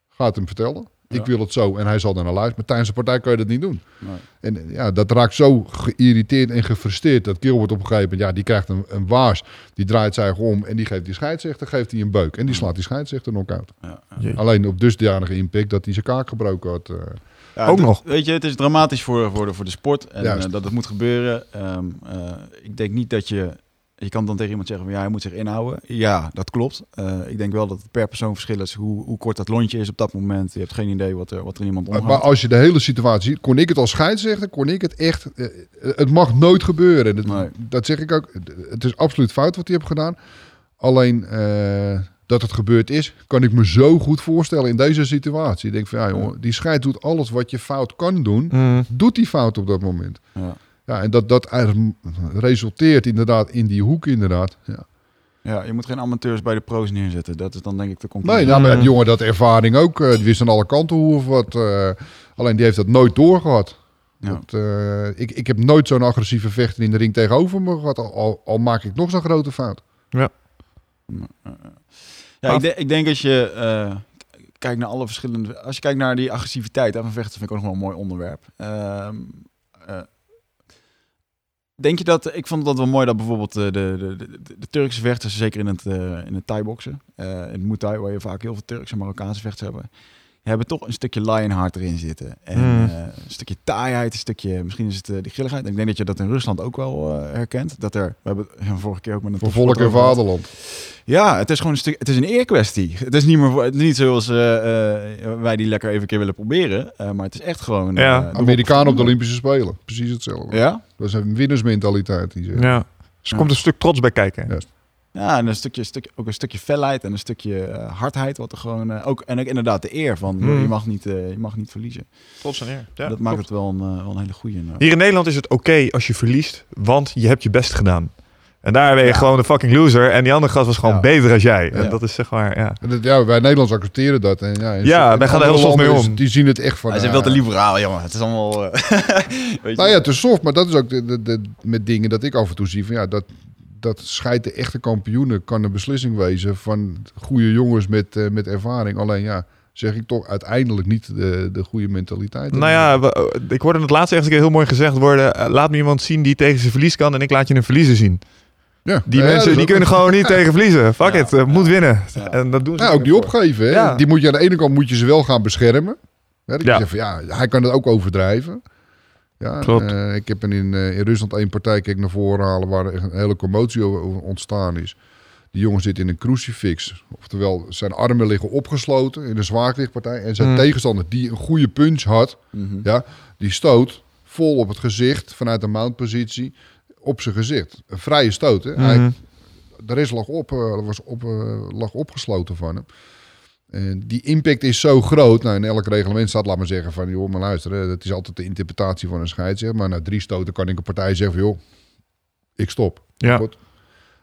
ga het hem vertellen. Ik Ja. wil het zo en hij zal daar naar luisteren. Maar tijdens de partij kan je dat niet doen. Nee. En ja, dat raakt zo geïrriteerd en gefrustreerd dat Gilbert op een gegeven moment, ja, die krijgt een, een waas. Die draait zich om en die geeft die scheidsrechter, geeft hij een beuk. En die slaat die scheidsrechter knock-out. ja, ja. Jee. Alleen op dusdanige impact dat hij zijn kaak gebroken had. eh. Ja, Ook het- nog. Weet je, het is dramatisch voor, voor, de, voor de sport en eh, dat het moet gebeuren. Ehm, eh, ik denk niet dat je... Je kan dan tegen iemand zeggen, van, ja, hij moet zich inhouden. Ja, dat klopt. Eh, ik denk wel dat het per persoon verschil is hoe, hoe kort dat lontje is op dat moment. Je hebt geen idee wat er, wat er iemand Maar, omgaat. maar als je de hele situatie ziet, kon ik het als scheidsrechter, kon ik het echt. eh, het mag nooit gebeuren. Dat, Nee. dat zeg ik ook. Het is absoluut fout wat hij heeft gedaan. Alleen eh, dat het gebeurd is, kan ik me zo goed voorstellen in deze situatie. Ik denk van ja, jongen, die scheid doet alles wat je fout kan doen. Mm. Doet die fout op dat moment. Ja. Ja, en dat, dat eigenlijk resulteert inderdaad in die hoek inderdaad. Ja. ja, je moet geen amateurs bij de pro's neerzetten. Dat is dan denk ik de conclusie. Nee, nou, maar die jongen dat ervaring ook. eh, die wist aan alle kanten hoe of wat. eh, alleen die heeft dat nooit doorgehad. Ja. Dat, eh, ik, ik heb nooit zo'n agressieve vechter in de ring tegenover me gehad. Al, al, al maak ik nog zo'n grote fout. Ja, ik, denk- ik denk als je eh, kijkt naar alle verschillende... Als je kijkt naar die agressiviteit hè, van vechten, vind ik ook nog wel een mooi onderwerp. Denk je dat... Ik vond dat wel mooi dat bijvoorbeeld eh, de, de, de, de Turkse vechters, zeker in het, eh in het Thai-boksen, eh, in het Muay Thai, waar je vaak heel veel Turkse en Marokkaanse vechters hebben, hebben toch een stukje Lionheart erin zitten. En Hmm. eh, een stukje taaiheid, een stukje... Misschien is het eh, die grilligheid. En ik denk dat je dat in Rusland ook wel eh, herkent. Dat er... We hebben het vorige keer ook met een Voor volk en vaderland. Ja, het is gewoon een stuk. Het is een eerkwestie. Het is niet meer voor- het is niet zoals wij die lekker even een keer willen proberen. eh, maar het is echt gewoon. eh, Ja. de Amerikanen op de Olympische Spelen. Precies hetzelfde. Ja, Dat is een winnersmentaliteit. Die ze- Ja. Dus er Ja. komt een stuk trots bij kijken. Ja. Ja, en een stukje, stukje, ook een stukje felheid en een stukje eh, hardheid. Wat er gewoon eh, ook en ook inderdaad de eer van Hmm. je mag niet, eh, je mag niet verliezen. Trots en eer. Ja, dat maakt het wel een, eh, wel een hele goede. Hier in Nederland is het oké als je verliest, want je hebt je best gedaan. En daar ben je Ja. gewoon een fucking loser. En die andere gast was gewoon Ja. beter als jij. En Ja. dat is zeg maar, ja. Ja, wij Nederlands accepteren dat. En ja, Ja, wij gaan er heel soft mee om. Die zien het echt van... Hij is eh, wel te liberaal, jongen. Het is allemaal. eh, weet je. Nou ja, is soft, maar dat is ook de, de, de- met dingen dat ik af en toe zie. Van, ja, dat, dat scheidt de echte kampioenen kan een beslissing wezen van goede jongens met, eh, met ervaring. Alleen ja, zeg ik toch uiteindelijk niet de, de goede mentaliteit. Nou ja, we- ik hoorde het laatst echt een keer heel mooi gezegd worden. eh, laat me iemand zien die tegen zijn verlies kan en ik laat je een verliezer zien. ja. Die Ja, mensen die kunnen gewoon niet tegen verliezen. Fuck Ja. it, eh, moet winnen. Ja. En dat doen ze Ja, ook die voor. opgeven. Hè? Die moet je aan de ene kant moet je ze wel gaan beschermen. Hè, dat je Ja. zegt van, ja, hij kan het ook overdrijven. Ja, Klopt. eh, ik heb in, eh, in Rusland één partij kijk naar voren halen waar een hele commotie over ontstaan is. Die jongen zit in een crucifix. Oftewel, zijn armen liggen opgesloten in een zwaargewichtpartij. En zijn Hmm. tegenstander, die een goede punch had, Mhm. ja, die stoot vol op het gezicht vanuit de mountpositie op zijn gezicht. Een vrije stoot. Hè? Mhm. Hij, de rest lag, op, eh, was op, lag opgesloten van hem. En die impact is zo groot. Nou, in elk reglement staat, laat maar zeggen, van joh, maar luister, dat is altijd de interpretatie van een scheidsrechter. Maar na drie stoten kan ik een partij zeggen van joh, ik stop. Ja. Goed.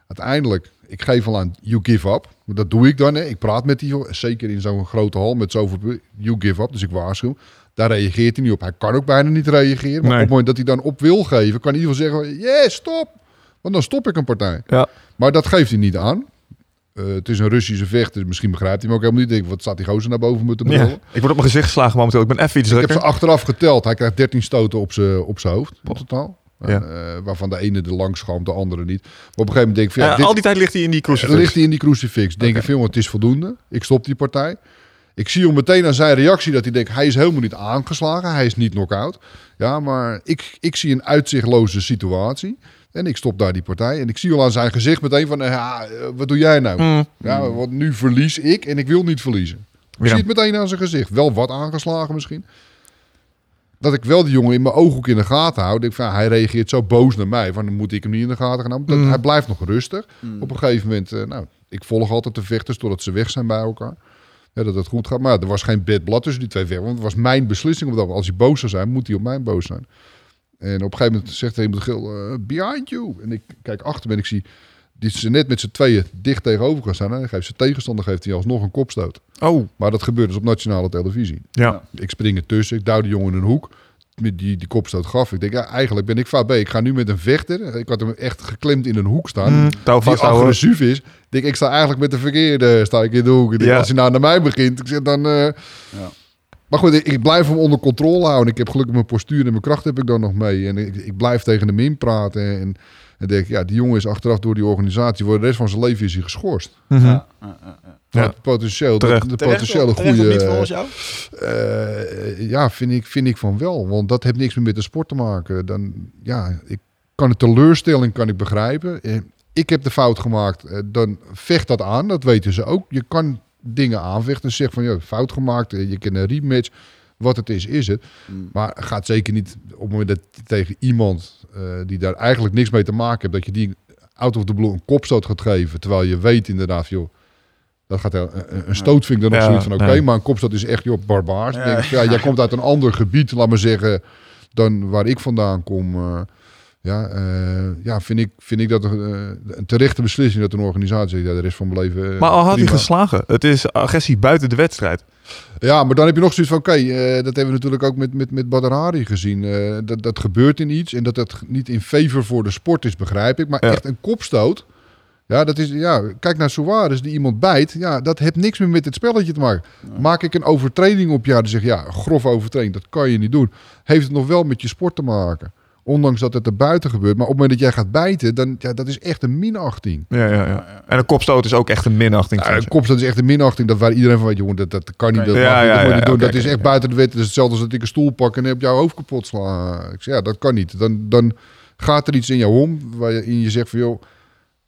Uiteindelijk, ik geef al aan, you give up. Dat doe ik dan. Hè. Ik praat met die zeker in zo'n grote hal met zoveel. You give up, dus ik waarschuw. Daar reageert hij niet op. Hij kan ook bijna niet reageren. Maar Nee. op het moment dat hij dan op wil geven, kan hij in ieder geval zeggen, yeah, stop. Want dan stop ik een partij. Ja. Maar dat geeft hij niet aan. Eh, het is een Russische vecht, dus misschien begrijpt hij hem ook helemaal niet. Ik denk, wat staat die gozer naar boven moeten Ja. brullen? Ik word op mijn gezicht geslagen momenteel. Ik ben even iets Ik heb ze achteraf geteld. Hij krijgt 13 stoten op zijn op zijn hoofd totaal. Ja. En, eh, waarvan de ene er langs de andere niet. Maar op een gegeven moment denk ik, van, ja, Ja, dit- al die tijd ligt hij in die crucifix. ligt hij in die crucifix. Denk ik, van, jongen, het is voldoende. Ik stop die partij. Ik zie hem meteen aan zijn reactie dat hij denkt, hij is helemaal niet aangeslagen. Hij is niet knock-out. Ja, maar ik, ik zie een uitzichtloze situatie. En ik stop daar die partij. En ik zie al aan zijn gezicht meteen van, eh, ja, eh, wat doe jij nou? Mm. Ja, want nu verlies ik en ik wil niet verliezen. Ik Ja. zie het meteen aan zijn gezicht. Wel wat aangeslagen misschien. Dat ik wel die jongen in mijn ooghoek in de gaten hou. Denk ik van, hij reageert zo boos naar mij. Van, dan moet ik hem niet in de gaten gaan houden. Dat- Mm. Hij blijft nog rustig. Op een gegeven moment, eh, nou, ik volg altijd de vechters totdat ze weg zijn bij elkaar. Ja, dat het goed gaat. Maar er was geen bad blood tussen die twee vechters. Want het was mijn beslissing. Op dat moment. Als hij boos zou zijn, moet hij op mij boos zijn. En op een gegeven moment zegt er iemand gil, eh, behind you. En ik kijk achter me en ik zie die ze net met z'n tweeën dicht tegenover gaan staan. En dan geeft zijn tegenstander geeft hij alsnog een kopstoot. Oh, Maar dat gebeurt dus op nationale televisie. ja. Ik spring ertussen, ik duw de jongen in een hoek. Met die, die kopstoot gaf. Ik denk, ja, eigenlijk ben ik fout B. Ik ga nu met een vechter. Ik had hem echt geklemd in een hoek staan. Mm, touw die agressief is. Ik denk, ik sta eigenlijk met de verkeerde. Sta ik in de hoek. Ik denk, Ja. Als hij nou naar mij begint, ik zeg dan. eh, Maar goed, ik, ik blijf hem onder controle houden. Ik heb gelukkig mijn postuur en mijn kracht heb ik dan nog mee. En ik, ik blijf tegen hem in praten. En, en denk, ja, die jongen is achteraf door die organisatie. Voor de rest van zijn leven is hij geschorst. Mhm. Ja, ja, ja, ja. Ja. Het potentieel, de, Terecht. de potentiële goede. volgens jou? Eh, ja, vind ik, vind ik van wel. Want dat heeft niks meer met de sport te maken. Dan, ja, ik kan de teleurstelling kan ik begrijpen. Eh, ik heb de fout gemaakt. Eh, dan vecht dat aan. Dat weten ze ook. Je kan dingen aanvechten. Zeg van, ja, fout gemaakt. Eh, je kan een rematch. Wat het is, is het. Mm. Maar gaat zeker niet op het moment dat je tegen iemand eh, die daar eigenlijk niks mee te maken heeft, dat je die out of the blue een kopstoot gaat geven. Terwijl je weet inderdaad, joh, dat gaat heel- een, een stoot vind ik dan nog Ja, zoiets van oké, nee. maar een kopstoot is echt joh, barbaars. Ja. Denk ja, jij komt uit een ander gebied, laat maar zeggen, dan waar ik vandaan kom. eh, ja, eh, ja vind, ik, vind ik dat een, eh, een terechte beslissing dat een organisatie zegt, ja, de rest van mijn leven. eh, Maar al had hij geslagen. Het is agressie buiten de wedstrijd. Ja, maar dan heb je nog zoiets van, oké, eh, dat hebben we natuurlijk ook met, met, met Badr Hari gezien. Eh, dat, dat gebeurt in iets en dat dat niet in favor voor de sport is, begrijp ik. Maar Ja. echt een kopstoot, ja, dat is, ja, kijk naar Suarez die iemand bijt. Ja, dat heeft niks meer met het spelletje te maken. Maak ik een overtreding op jou, dan zeg je, ja, grof overtreding, dat kan je niet doen. Heeft het nog wel met je sport te maken. Ondanks dat het er buiten gebeurt. Maar op het moment dat jij gaat bijten, dan, ja, dat is echt een minachting. Ja, ja, ja. En een kopstoot is ook echt een minachting. Ja, een kopstoot is echt een minachting. Dat waar iedereen van weet, jongen, dat, dat kan niet. Dat, Ja, mag niet, ja, dat niet doen. dat is echt ja. buiten de wet. Het is hetzelfde als dat ik een stoel pak en op jouw hoofd kapot sla. Ik zeg, ja, dat kan niet. Dan, dan gaat er iets in jou om waarin je zegt van, joh,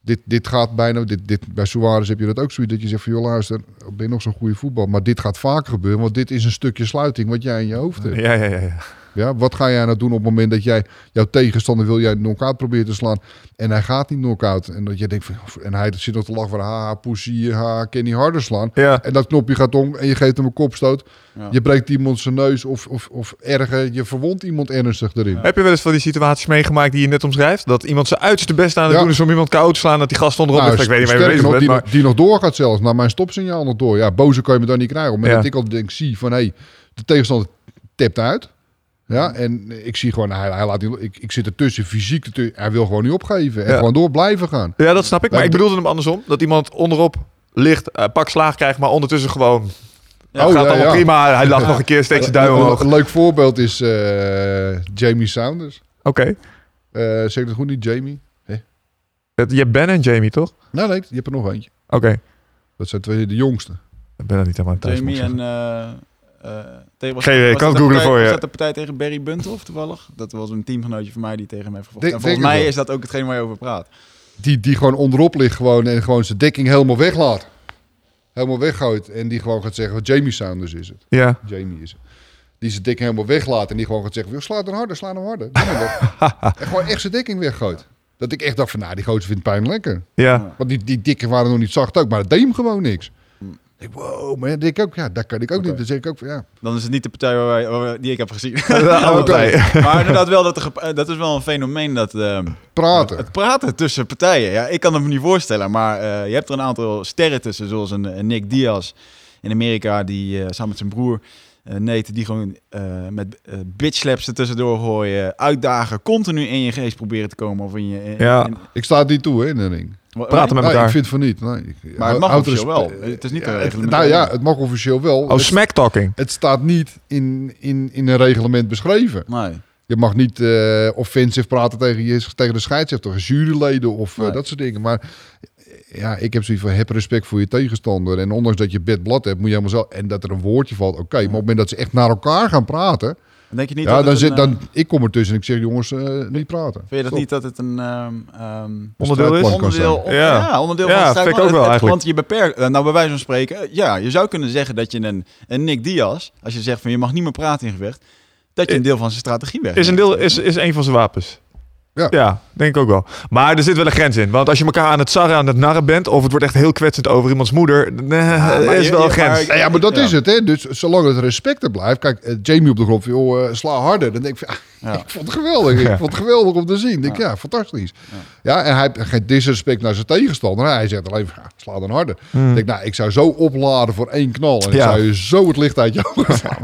dit, dit gaat bijna... Dit, dit, bij Suarez heb je dat ook zoiets dat je zegt van, joh, luister, ben je nog zo'n goede voetbal? Maar dit gaat vaker gebeuren, want dit is een stukje sluiting wat jij in je hoofd hebt. Ja, ja, ja. Ja. Wat ga jij nou doen op het moment dat jij jouw tegenstander wil jij knock-out proberen te slaan en hij gaat niet knock-out en dat je denkt van en hij zit nog te lachen van haha poesie, ha kan niet harder slaan Ja. en dat knopje gaat om en je geeft hem een kopstoot. Ja. Je breekt iemand zijn neus of, of, of erger, je verwondt iemand ernstig erin. Heb je wel eens van die situaties meegemaakt die je net omschrijft? Dat iemand zijn uiterste best aan het Ja. doen is om iemand koud te slaan, dat die gast onderop Nou. Ik weet niet waar je nog, die, bent, nog, die nog doorgaat zelfs, naar mijn stopsignaal nog door. Ja, boze kan je me dan niet krijgen. Op het moment Ja. dat ik al denk, zie van hé, hey, de tegenstander tapt uit. Ja, en ik zie gewoon, hij, hij laat ik, ik zit ertussen, fysiek ertussen. Hij wil gewoon niet opgeven en Ja. gewoon door blijven gaan. Ja, dat snap ik. Maar ik bedoelde hem andersom. Dat iemand onderop ligt, eh, pak slaag krijgt, maar ondertussen gewoon... Ja, Oh, gaat ja, allemaal ja. prima. Hij lacht nog een keer, steekt zijn duim omhoog. Een, leuk voorbeeld is eh, Jamie Saunders. Oké. Eh zeg ik het goed niet, Jamie? Je hebt Ben en Jamie, toch? Nou nee, je hebt er nog eentje. Oké. Dat zijn twee de jongste. Ik ben er niet helemaal thuis. Jamie en... eh, eh, tegen- was- Geen idee, was kan dat de googlen partij- voor je. Was dat de partij tegen Barry Buntoff toevallig? Dat was een teamgenootje van mij die tegen hem heeft gevochten. En volgens mij is dat ook hetgeen waar je over praat. Die, die gewoon onderop ligt gewoon en gewoon zijn dekking helemaal weglaat. Helemaal weggooit. En die gewoon gaat zeggen, Jamie Saunders is het. Ja. Jamie is het. Die zijn dekking helemaal weglaat en die gewoon gaat zeggen, "Joh, sla dan harder, sla dan harder. En gewoon echt zijn dekking weggooit. Dat ik echt dacht van, nou, die gozer vindt pijn lekker. Ja. Want die, die dikke waren nog niet zacht ook, maar het deed hem gewoon niks. Ik, wow, maar denk ik ook, ja, dat kan ik ook niet. Dan zeg ik ook van, ja, Dan is het niet de partij waar wij, waar wij- die ik heb gezien. Maar inderdaad wel, dat, er ge- dat is wel een fenomeen dat... ehm, praten. Het praten tussen partijen. Ja, ik kan het me niet voorstellen, maar eh, je hebt er een aantal sterren tussen, zoals een, een Nick Diaz in Amerika, die eh, samen met zijn broer eh Nate, die gewoon eh, met eh bitch slaps er tussendoor gooien, uitdagen, continu in je geest proberen te komen of in je. in- Ja. in- Ik sta het niet toe, hè, in de ring. Praten met Nee, elkaar. ik vind van niet. Nee, ik- Maar het mag officieel wel. Het is niet Ja, een het- reglement. Nou ja, het mag officieel wel. Oh, smack talking. het staat niet in, in, in een reglement beschreven. Nee. Je mag niet eh offensive praten tegen, je, tegen de scheidsrechter, of juryleden of eh, Nee. dat soort dingen. Maar eh, ja, ik heb zoiets van, heb respect voor je tegenstander. En ondanks dat je bed blad hebt, moet je helemaal zo... En dat er een woordje valt, oké. Maar op het moment dat ze echt naar elkaar gaan praten... Dan denk je niet ja, dat dan het zit, een, dan, eh, ik kom ertussen en ik zeg, jongens, eh, niet praten. Vind je dat Stop. niet dat het een ehm, ehm, Onderdeel is? onderdeel, on- Ja. ja. onderdeel Ja, van het strijd- ook wel het- eigenlijk. Want je beperkt, eh, nou bij wijze van spreken, ja, je zou kunnen zeggen dat je een, een Nick Diaz, als je zegt van je mag niet meer praten in gevecht, dat je een deel van zijn strategie weg. Is een deel is, is een van zijn wapens. Ja. ja, denk ik ook wel. Maar er zit wel een grens in. Want als je elkaar aan het sarren, aan het narren bent... of het wordt echt heel kwetsend over iemands moeder... nee, maar er is je- wel een grens. maar- ja, maar dat Ja. is het, hè. Dus zolang het respect er blijft. Kijk, eh, Jamie op de grond, van, joh, eh, sla harder. Dan denk ik, van, ah, Ja. ik vond het geweldig. Ik vond het geweldig om te zien. Ik ja, fantastisch. Ja. en hij heeft geen disrespect naar zijn tegenstander. Hij zegt alleen, sla dan harder. Hmm. Ik denk, nou, ik zou zo opladen voor één knal. En ik zou je zo het licht uit je ogen gaan.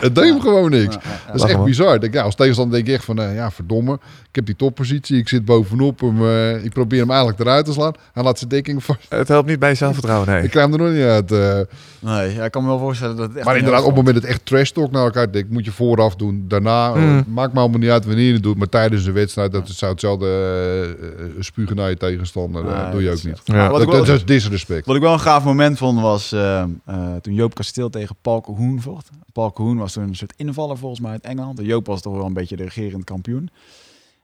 het, deed, het gewoon niks. Dat is echt bizar. Ik denk, ja, als tegenstander denk ik echt van, eh, ja, verdomme. Ik heb die toppositie. Ik zit bovenop hem. eh, ik probeer hem eigenlijk eruit te slaan. Hij laat zijn dekking vast. Het helpt niet bij je zelfvertrouwen, nee. Ik krijg hem er nog niet uit. eh. Nee, ja, ik kan me wel voorstellen dat het echt Maar inderdaad, op het moment dat het echt trash talk naar elkaar denkt, moet je vooraf doen. Daarna, Mm. Maakt me allemaal niet uit wanneer je het doet. Maar tijdens de wedstrijd, dat het zou hetzelfde eh, spugen naar je tegenstander. Nee, doe je ook niet. Ja. Dat, is disrespect. wat ik wel een gaaf moment vond was toen Joop Kasteel tegen Paul Cohoen vocht. Paul Cohoen was toen een soort invaller volgens mij uit Engeland. En Joop was toch wel een beetje de regerend kampioen.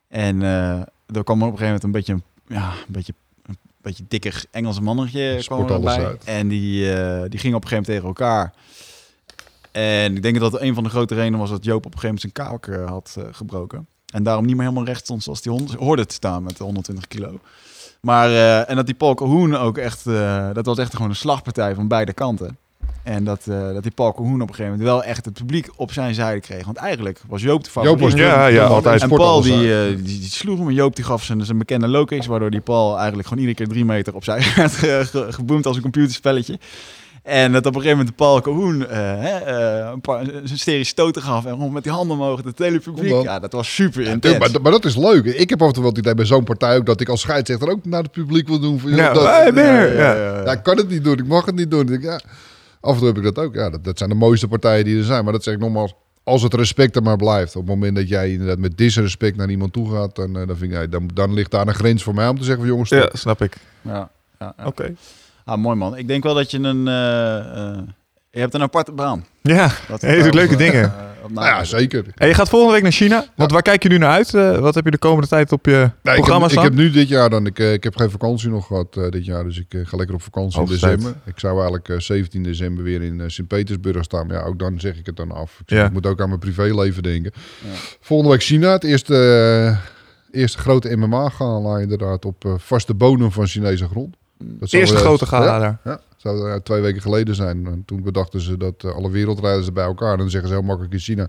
En er kwam op een gegeven moment een beetje, een- ja, een beetje, een beetje dikker Engelse mannetje kwam erbij. uit. En die, die ging op een gegeven moment tegen elkaar. En ik denk dat een van de grote redenen was dat Joop op een gegeven moment zijn kaak eh, had eh, gebroken. En daarom niet meer helemaal recht stond zoals hij hoorde te staan met de 120 kilo. Maar, eh, en dat die Paul Calhoun ook echt, dat was echt gewoon een slagpartij van beide kanten. En dat, dat die Paul Calhoun op een gegeven moment wel echt het publiek op zijn zijde kreeg. Want eigenlijk was Joop de favoriet. Joop was Ja, ja, altijd. En Paul die, die, die sloeg hem en Joop die gaf zijn, zijn bekende low waardoor die Paul eigenlijk gewoon iedere keer drie meter opzij werd ge- ge- geboomd als een computerspelletje. En dat op een gegeven moment de Paul Calhoun eh, hè, eh, een paar een serie stoten gaf en gewoon met die handen omhoog het hele publiek. Ja, dat was super Ja, intens. maar, maar dat is leuk. Ik heb af en toe wel het idee bij zo'n partij ook dat ik als scheidsrechter ook naar het publiek wil doen. Van, joh, Ja, dat. Ja, Ja. ja, ja. Ja, ik kan het niet doen. Ik mag het niet doen. Ik denk, ja, af en toe heb ik dat ook. Ja, dat, dat zijn de mooiste partijen die er zijn. Maar dat zeg ik nogmaals. Als het respect er maar blijft. Op het moment dat jij inderdaad met disrespect naar iemand toe gaat. Dan, eh, dan, vind ik, dan, dan ligt daar een grens voor mij om te zeggen van jongens. Ja, snap ik. Ja, ja, ja. Oké. Ah, mooi man. Ik denk wel dat je een... eh, eh, je hebt een aparte baan. Ja, Dat Ja, je doet leuke dingen. eh, op Nou ja, zeker. en je gaat volgende week naar China. Want waar kijk je nu naar uit? Eh, wat heb je de komende tijd op je Nee, ik, programma heb, ik heb nu dit jaar dan, ik, ik heb geen vakantie nog gehad eh, dit jaar, dus ik ga lekker op vakantie in Hoogste tijd. december. Ik zou eigenlijk eh, 17 december weer in Sint-Petersburg staan, maar ja, ook dan zeg ik het dan af. Ik, zeg, Ja. ik moet ook aan mijn privéleven denken. Ja. Volgende week China, het eerste, eh, eerste grote MMA-gala inderdaad op eh, vaste bodem van Chinese grond. Dat zou, Eerste grote gala ja, daar. Ja, zou eh, twee weken geleden zijn. En toen bedachten ze dat eh, alle wereldrijders er bij elkaar. En dan zeggen ze heel makkelijk in China,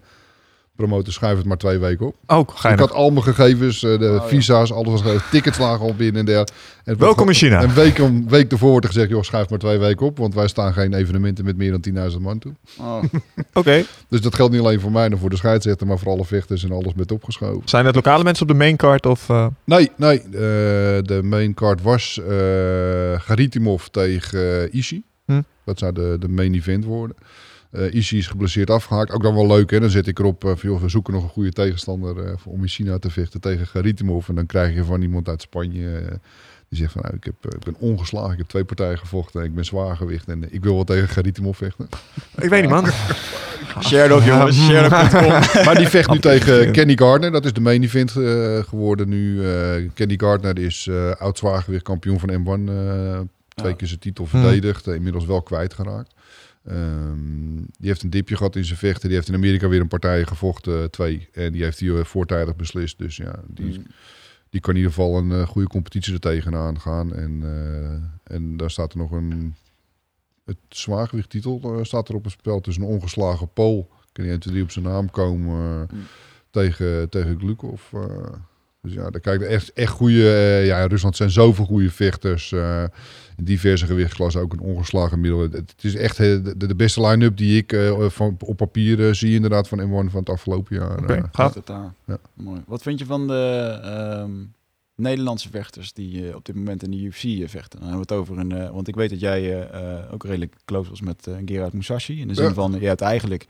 promoten schuif het maar twee weken op. Oh, Ik had al mijn gegevens, eh, de ja. visa's, alles was geregeld. Tickets lagen al binnen en het Welkom in China. Een week, een week ervoor wordt er gezegd, joh, schuif maar twee weken op. Want wij staan geen evenementen met meer dan 10.000 man toe. Oh, Oké. Dus dat geldt niet alleen voor mij en voor de scheidsrechter, maar voor alle vechters en alles met opgeschoven. Zijn het lokale mensen op de main card of... eh, Nee, nee. eh, de main card was eh Garitimov tegen Ishii. Hm. Dat zou de, de main event worden. Eh Ishii is geblesseerd afgehaakt. Ook dan wel leuk, hè? Dan zet ik erop, eh, van, joh, we zoeken nog een goede tegenstander eh, om in China te vechten tegen Garitimov. En dan krijg je van iemand uit Spanje... die zegt van, nou, ik, heb, ik ben ongeslagen, ik heb twee partijen gevochten en ik ben zwaargewicht en ik wil wel tegen Garitimov vechten. Ik weet niet, man. share ook jongens, share Maar die vecht nu tegen Kenny Gardner. Dat is de main event eh, geworden nu. Eh, Kenny Gardner is eh oud zwaargewicht kampioen van M1. eh, twee Ja. keer zijn titel Hmm. verdedigd. inmiddels wel kwijtgeraakt. Ehm, die heeft een dipje gehad in zijn vechten. Die heeft in Amerika weer een partij gevochten, twee. En die heeft hij eh, voortijdig beslist. Dus ja, die, Mm. die kan in ieder geval een goede competitie er tegenaan gaan. En, en daar staat er nog een het zwaargewichttitel staat er op het spel tussen een ongeslagen Pool. Kan die op zijn naam komen mm. tegen, tegen Glukov. Dus ja, daar kijk echt, echt goede. ja, in Rusland zijn zoveel goede vechters in diverse gewichtsklassen ook een ongeslagen middel. Het is echt de, de beste line-up die ik uh, van, op papier uh, zie inderdaad van M1 van het afgelopen jaar. Okay, uh, gaat het daar. Ja. Mooi. Wat vind je van de um, Nederlandse vechters die op dit moment in de UFC vechten? Dan hebben we het over een, want ik weet dat jij ook redelijk close was met Gerard Musashi. In de zin ja. van, je hebt eigenlijk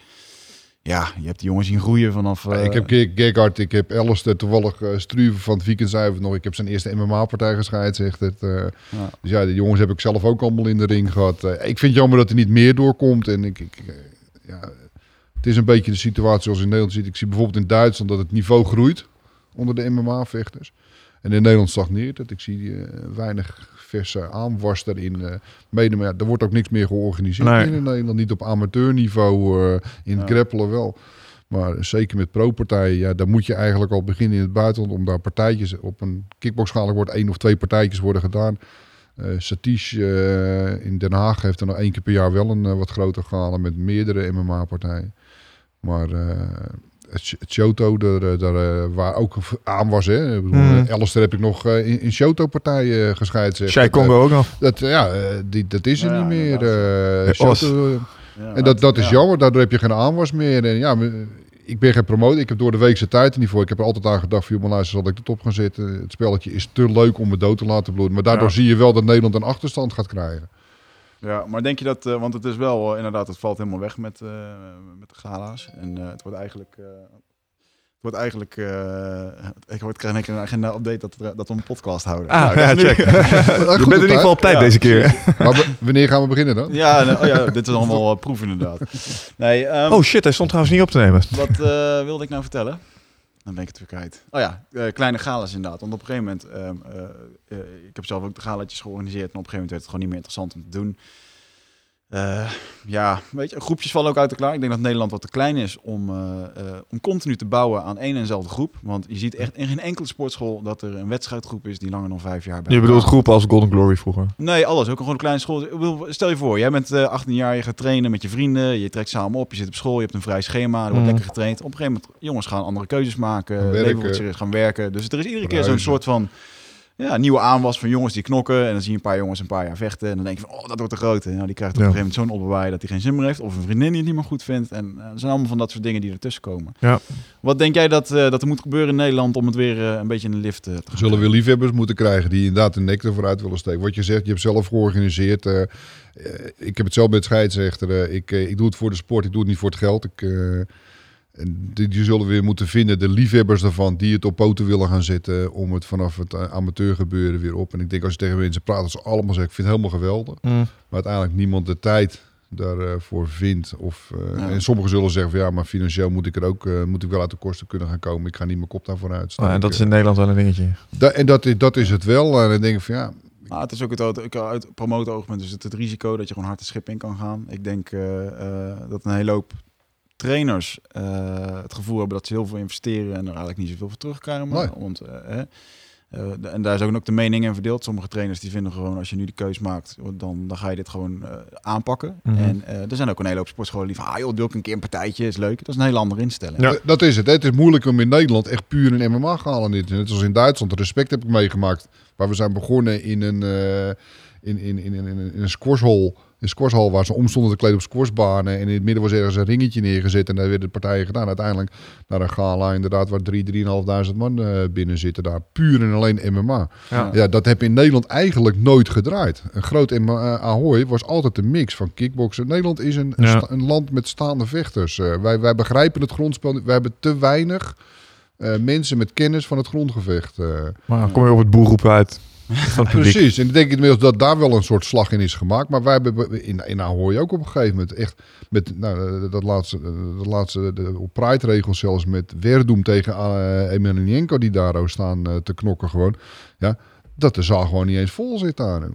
ja, je hebt die jongens zien groeien vanaf... Uh... Ik heb Gerhard, ik heb Alistair toevallig uh, Struve van het weekend nog. Ik heb zijn eerste MMA-partij gescheid, zegt het. Uh, ja. Dus ja, de jongens heb ik zelf ook allemaal in de ring gehad. ik vind het jammer dat er niet meer doorkomt. En ik, ik ja, het is een beetje de situatie zoals in Nederland ziet. Ik zie bijvoorbeeld in Duitsland dat het niveau groeit onder de MMA-vechters. En in Nederland stagneert het. Ik zie weinig verse aanwas daarin. Uh, mede, maar ja, er wordt ook niks meer georganiseerd in Nederland. Niet op amateurniveau, uh, in ja. grappelen wel. Maar zeker met pro-partijen, ja, dan moet je eigenlijk al beginnen in het buitenland om daar partijtjes op een kickboxschalig wordt één of twee partijtjes worden gedaan. Uh, Satish uh, in Den Haag heeft er nog één keer per jaar wel een wat groter gehalen met meerdere MMA-partijen. Maar het Shoto, daar, daar, eh, waar ook aan was. Hè. Ik bedoel, mm. heb ik nog eh, in, in Shoto-partijen gescheid. Zij Congo ook nog. Dat, ja, die, dat is er niet meer. Uh, Shoto, ja, en dat, dat is jammer, daardoor heb je geen aanwas meer. En ja, ik ben geen promotor. Ik heb door de weekse tijd er niet voor. Ik heb er altijd aan gedacht, van, luister, zal ik het op gaan zetten. Het spelletje is te leuk om me dood te laten bloeden. Maar daardoor zie je wel dat Nederland een achterstand gaat krijgen. Ja, maar denk je dat, uh, want het is wel uh, inderdaad, het valt helemaal weg met, uh, met de gala's. En het wordt eigenlijk, het wordt eigenlijk, ik word krijg een agenda update dat, dat we een podcast houden. Ah, nou, ja, check. je bent in ieder geval op tijd ja. deze keer. maar wanneer gaan we beginnen dan? Ja, nou, oh ja dit is allemaal proef inderdaad. Nee, um, oh shit, hij stond trouwens niet op te nemen. Wat wilde ik nou vertellen? Dan ben ik het weer kwijt. Oh ja, uh, kleine galas inderdaad. Want op een gegeven moment, um, uh, uh, ik heb zelf ook de georganiseerd. En op een gegeven moment werd het gewoon niet meer interessant om te doen. Uh, ja, weet je, groepjes vallen ook uit elkaar. Ik denk dat Nederland wat te klein is om, uh, uh, om continu te bouwen aan één en dezelfde groep. Want je ziet echt in geen enkele sportschool dat er een wedstrijdgroep is die langer dan vijf jaar bij. Je bedoelt groepen als Golden Glory vroeger? Nee, alles. Ook gewoon een kleine school. Stel je voor, jij bent 18 jaar, je gaat trainen met je vrienden, je trekt samen op, je zit op school, je hebt een vrij schema, er wordt mm. lekker getraind. Op een gegeven moment, jongens gaan andere keuzes maken, leven wordt serieus gaan werken. Dus er is iedere keer zo'n soort van ja, nieuwe aanwas van jongens die knokken. En dan zie je een paar jongens een paar jaar vechten. En dan denk je van, oh, dat wordt de grote. Nou, die krijgt op een gegeven moment zo'n opbewaai dat hij geen zin meer heeft. Of een vriendin die het niet meer goed vindt. En uh, er zijn allemaal van dat soort dingen die ertussen komen. Ja. Wat denk jij dat, uh, dat er moet gebeuren in Nederland om het weer uh, een beetje in de lift te gaan? Zullen we liefhebbers moeten krijgen die inderdaad de nek ervoor uit willen steken? Wat je zegt, je hebt zelf georganiseerd. ik heb het zelf met scheidsrechter. ik, ik doe het voor de sport, ik doe het niet voor het geld. Ik en die, die, zullen we weer moeten vinden, de liefhebbers daarvan, die het op poten willen gaan zetten om het vanaf het eh, amateurgebeuren weer op. En ik denk als je tegen mensen praat, dat ze allemaal zeggen, ik vind het helemaal geweldig. Mm. Maar uiteindelijk niemand de tijd daarvoor uh, vindt. Of, uh, En sommigen zullen zeggen van ja, maar financieel moet ik er ook uh, moet ik wel uit de kosten kunnen gaan komen. Ik ga niet mijn kop daarvoor uit. Oh, en dat is in Nederland wel een dingetje. Da en dat is, dat is het wel. En dan denk ik van ja. Ah, het is ook het uit, uit promoten dus het, het risico dat je gewoon hard de schip in kan gaan. Ik denk dat een hele hoop trainers uh, het gevoel hebben dat ze heel veel investeren en er eigenlijk niet zoveel voor terugkrijgen. Nee. Want, uh, uh, en daar is ook de mening in verdeeld. Sommige trainers die vinden gewoon als je nu de keus maakt, dan, dan ga je dit gewoon aanpakken. Mm -hmm. En er zijn ook een hele hoop sportscholen die van, ah joh, doe ik een keer een partijtje, is leuk. Dat is een hele andere instelling. Ja. Dat is het. Het is moeilijk om in Nederland echt puur een MMA te halen. Net zoals in Duitsland. Respect heb ik meegemaakt. Waar we zijn begonnen in een, in, in, in, in, in een squashhol een squashhal waar ze omstonden te kleden op squashbanen. En in het midden was ergens een ringetje neergezet. En daar werden de partijen gedaan. Uiteindelijk naar een gala inderdaad waar 3.000, 3.500 man uh, binnen zitten daar. Puur en alleen MMA. Ja. ja. dat heb in Nederland eigenlijk nooit gedraaid. Een groot MMA uh, Ahoy was altijd een mix van kickboksen. Nederland is een, ja. een land met staande vechters. Uh, wij, wij begrijpen het grondspel. We hebben te weinig mensen met kennis van het grondgevecht. maar kom je op het boelroep uit. Precies, en ik denk inmiddels dat daar wel een soort slag in is gemaakt. Maar wij hebben in, in hoor je ook op een gegeven moment echt met nou, dat laatste, dat laatste de, op Pride-regels zelfs met Werdoem tegen uh, Emelianenko die daar staan uh, te knokken gewoon. Ja, dat de zaal gewoon niet eens vol zit daar nu.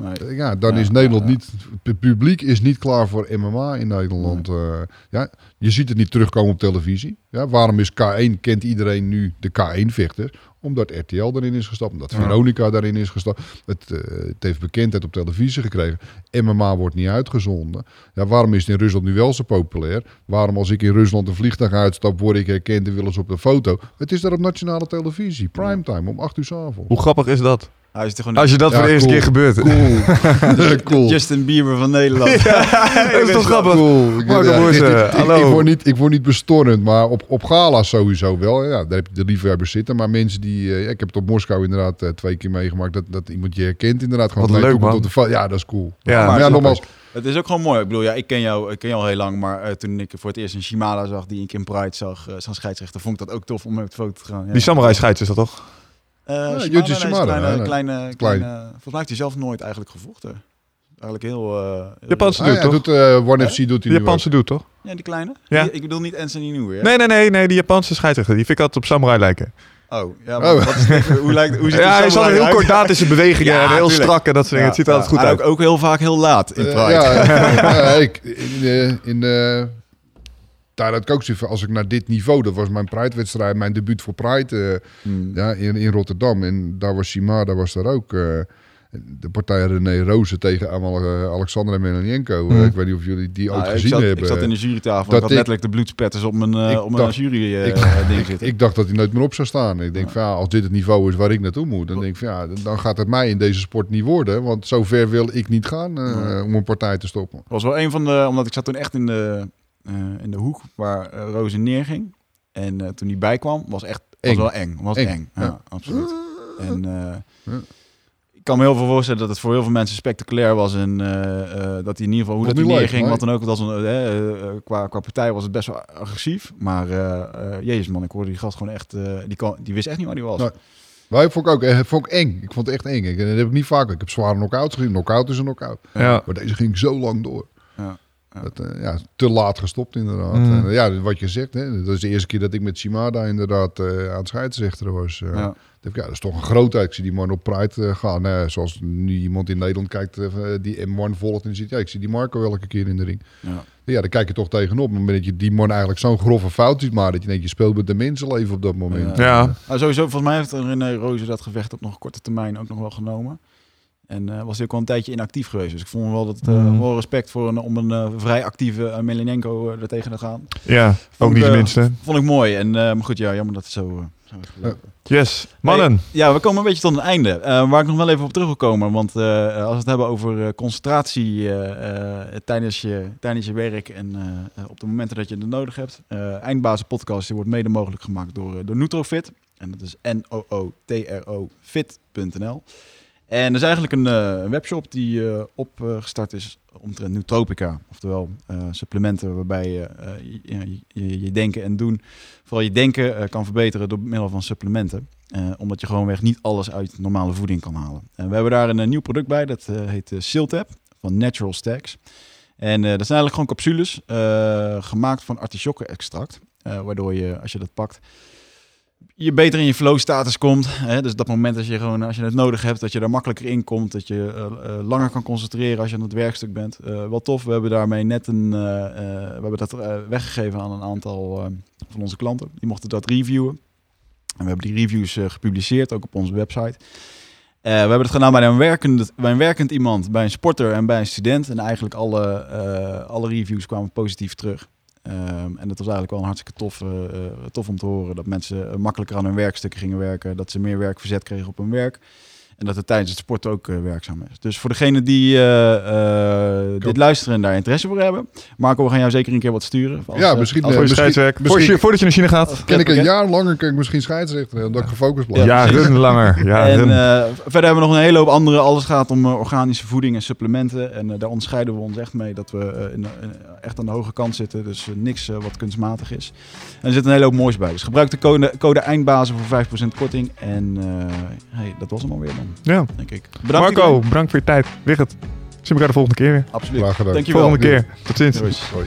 Nee. Ja, dan ja, is Nederland ja, niet. Het publiek is niet klaar voor MMA in Nederland. Nee. Uh, ja, je ziet het niet terugkomen op televisie. Ja, waarom is K1 kent iedereen nu de K1 vechters? Omdat RTL erin is gestapt, omdat Veronica daarin is gestapt. Het, eh, het heeft bekendheid op televisie gekregen. MMA wordt niet uitgezonden. Ja, waarom is het in Rusland nu wel zo populair? Waarom als ik in Rusland een vliegtuig uitstap, word ik herkend en willen ze op de foto? Het is daar op nationale televisie, primetime, om 8 uur s avonds. Hoe grappig is dat? Hij is gewoon Als je dat Ja, voor de eerste cool. keer gebeurt. Cool. cool. Justin Bieber van Nederland. dat is toch grappig? Cool. Ik, Marco ja, ik- hallo. Ik, word niet, ik word niet bestormend, maar op, op gala's sowieso wel. Ja, daar heb je de liefhebbers zitten. Maar mensen die... eh, ik heb het op Moskou inderdaad eh, twee keer meegemaakt. Dat, dat iemand je herkent inderdaad. Gewoon Wat leuk, man. Op de ja, dat is cool. Ja, maar maar ja, het is nogmaals. Het is ook gewoon mooi. Ik bedoel, ja, ik ken jou, ik ken jou al heel lang, maar eh, toen ik voor het eerst een Shimada zag, die ik in Pride zag, uh, zo'n scheidsrechter, vond ik dat ook tof om met foto te gaan. Ja. Die samurai scheids is dat toch? Eh, Ja, Shimada, Yuji nee, Shimada, kleine, ja, kleine, Klein. kleine, volgens mij heeft hij zelf nooit eigenlijk gevochten. Eigenlijk heel... eh, heel- Japanse Ah, ja, doet, toch? doet, eh, One FC doet hij Die nu Japanse doet toch? Ja, die kleine? Ja. Die- ik bedoel niet Anthony hè? Nee, nee, nee, nee, die Japanse scheidsrechter. Die vind ik altijd op samurai lijken. Oh, ja, maar Oh. wat is dit? hoe, lijkt, hoe ziet Ja, hij is altijd heel eruit? kordatische bewegingen Ja, en heel tuurlijk. strak en dat soort dingen. Het ziet er altijd goed Ja, uit. Ook, ook heel vaak heel laat in Pride. ja, ja, ik, in, de- in, de daar had ik ook zoiets van, als ik naar dit niveau, dat was mijn Pride-wedstrijd, mijn debuut voor Pride eh, Hmm. ja, in, in Rotterdam. En daar was Shimada, was daar ook. eh, de partij René Rozen tegen eh, Alexander Emelianenko. Hmm. ik weet niet of jullie die ook Nou, ik, gezien zat, hebben. ik zat in de jurytafel. Dat ik had letterlijk de bloedspetters op mijn, op mijn dacht- jury ik- ding zitten. ik dacht dat hij nooit meer op zou staan. Ik denk van ja, als dit het niveau is waar ik naartoe moet, dan denk ik van ja, dan gaat het mij in deze sport niet worden. Want zo ver wil ik niet gaan om een partij te stoppen. was wel een van de, omdat ik zat toen echt in de, in de hoek waar uh, Rozen neerging. En uh, toen hij bijkwam, was echt was Eng. wel eng. Was eng, Eng, Ja, ja. absoluut. En uh, Ja. ik kan me heel veel voorstellen dat het voor heel veel mensen spectaculair was. En uh, dat hij in ieder geval, hoe dat hij neerging, leuk, wat dan ook, dat was een, qua, qua partij was het best wel agressief. Maar uh, jezus man, ik hoorde die gast gewoon echt, die, kan, die wist echt niet waar hij was. Nee. Maar vond ik ook eh, vond ik eng. Ik vond het echt eng. Ik, dat heb ik niet vaak. Ik heb zware knock-outs gezien. Knock-out is een knock-out. Ja. Maar deze ging zo lang door. Ja. Dat, uh, ja, te laat gestopt inderdaad. Mm. En, uh, ja, wat je zegt, hè, dat is de eerste keer dat ik met Shimada inderdaad uh, aan het scheidsrechteren was. Uh, ja. Ja, dat is toch een grootheid. Ik zie die man op Pride gaan. Zoals nu iemand in Nederland kijkt die M1 volgt en ziet, ja, ik zie die Marco elke keer in de ring. Ja. Ja, daar kijk je toch tegenop. Maar dat je die man eigenlijk zo'n grove fout ziet, maar dat je denkt, je speelt met de mensenleven op dat moment. Ja. ja. Nou, sowieso, volgens mij heeft René Rozen dat gevecht op nog korte termijn ook nog wel genomen. En uh, was hij ook al een tijdje inactief geweest. Dus ik vond wel dat uh, mm. wel respect voor een, om een uh, vrij actieve Melinenko er tegen te gaan. Ja, ook niet de minste. Vond ik mooi. En maar goed, ja, jammer dat het zo. Yes, mannen. Hey, ja, we komen een beetje tot een einde. Waar ik nog wel even op terug wil komen. Want als we het hebben over concentratie tijdens, je, tijdens je werk en op de momenten dat je het nodig hebt. Eindbazen podcast die wordt mede mogelijk gemaakt door, door Nutrofit. En dat is N-O-O-T-R-O fit.nl. En dat is eigenlijk een, een webshop die opgestart is omtrent nootropica. Oftewel supplementen waarbij je, je, je, je denken en doen, vooral je denken kan verbeteren door middel van supplementen. Uh, omdat je gewoonweg niet alles uit normale voeding kan halen. En we hebben daar een, nieuw product bij, dat uh, heet uh, Siltap van Natural Stacks. En dat zijn eigenlijk gewoon capsules gemaakt van artichokkenextract. waardoor je, als je dat pakt, je beter in je flow status komt. Hè? Dus dat moment als je, gewoon, als je het nodig hebt, dat je daar makkelijker in komt. Dat je langer kan concentreren als je aan het werkstuk bent. wel tof, we hebben daarmee net een... we hebben dat weggegeven aan een aantal van onze klanten. Die mochten dat reviewen. En we hebben die reviews uh, gepubliceerd, ook op onze website. Uh, we hebben het gedaan bij een, werkend, bij een werkend iemand, bij een sporter en bij een student. En eigenlijk alle, uh, alle reviews kwamen positief terug. Um, en dat was eigenlijk wel een hartstikke tof, tof om te horen. Dat mensen makkelijker aan hun werkstukken gingen werken. Dat ze meer werkverzet kregen op hun werk. En dat het tijdens het sport ook uh, werkzaam is. Dus voor degenen die uh, uh, dit luisteren en daar interesse voor hebben. Marco, we gaan jou zeker een keer wat sturen. Als, ja, misschien. Als voor je scheidswerk. Misschien, voordat je naar China gaat. Ken ik een jaar langer, kan ik misschien scheidsrechter. Omdat ik gefocust blijf. Ja, run langer. Ja, en verder hebben we nog een hele hoop andere. Alles gaat om organische voeding en supplementen. En daar onderscheiden we ons echt mee. Dat we in, echt aan de hoge kant zitten. Dus niks wat kunstmatig is. En er zit een hele hoop moois bij. Dus gebruik de code, code eindbazen voor 5% korting. En hey, dat was hem alweer dan. Ja. Denk ik. Bedankt Marco, iedereen. bedankt voor je tijd. Wigert, zien we elkaar de volgende keer weer. Absoluut. Graag gedaan. Volgende keer. Tot ziens. Hoi.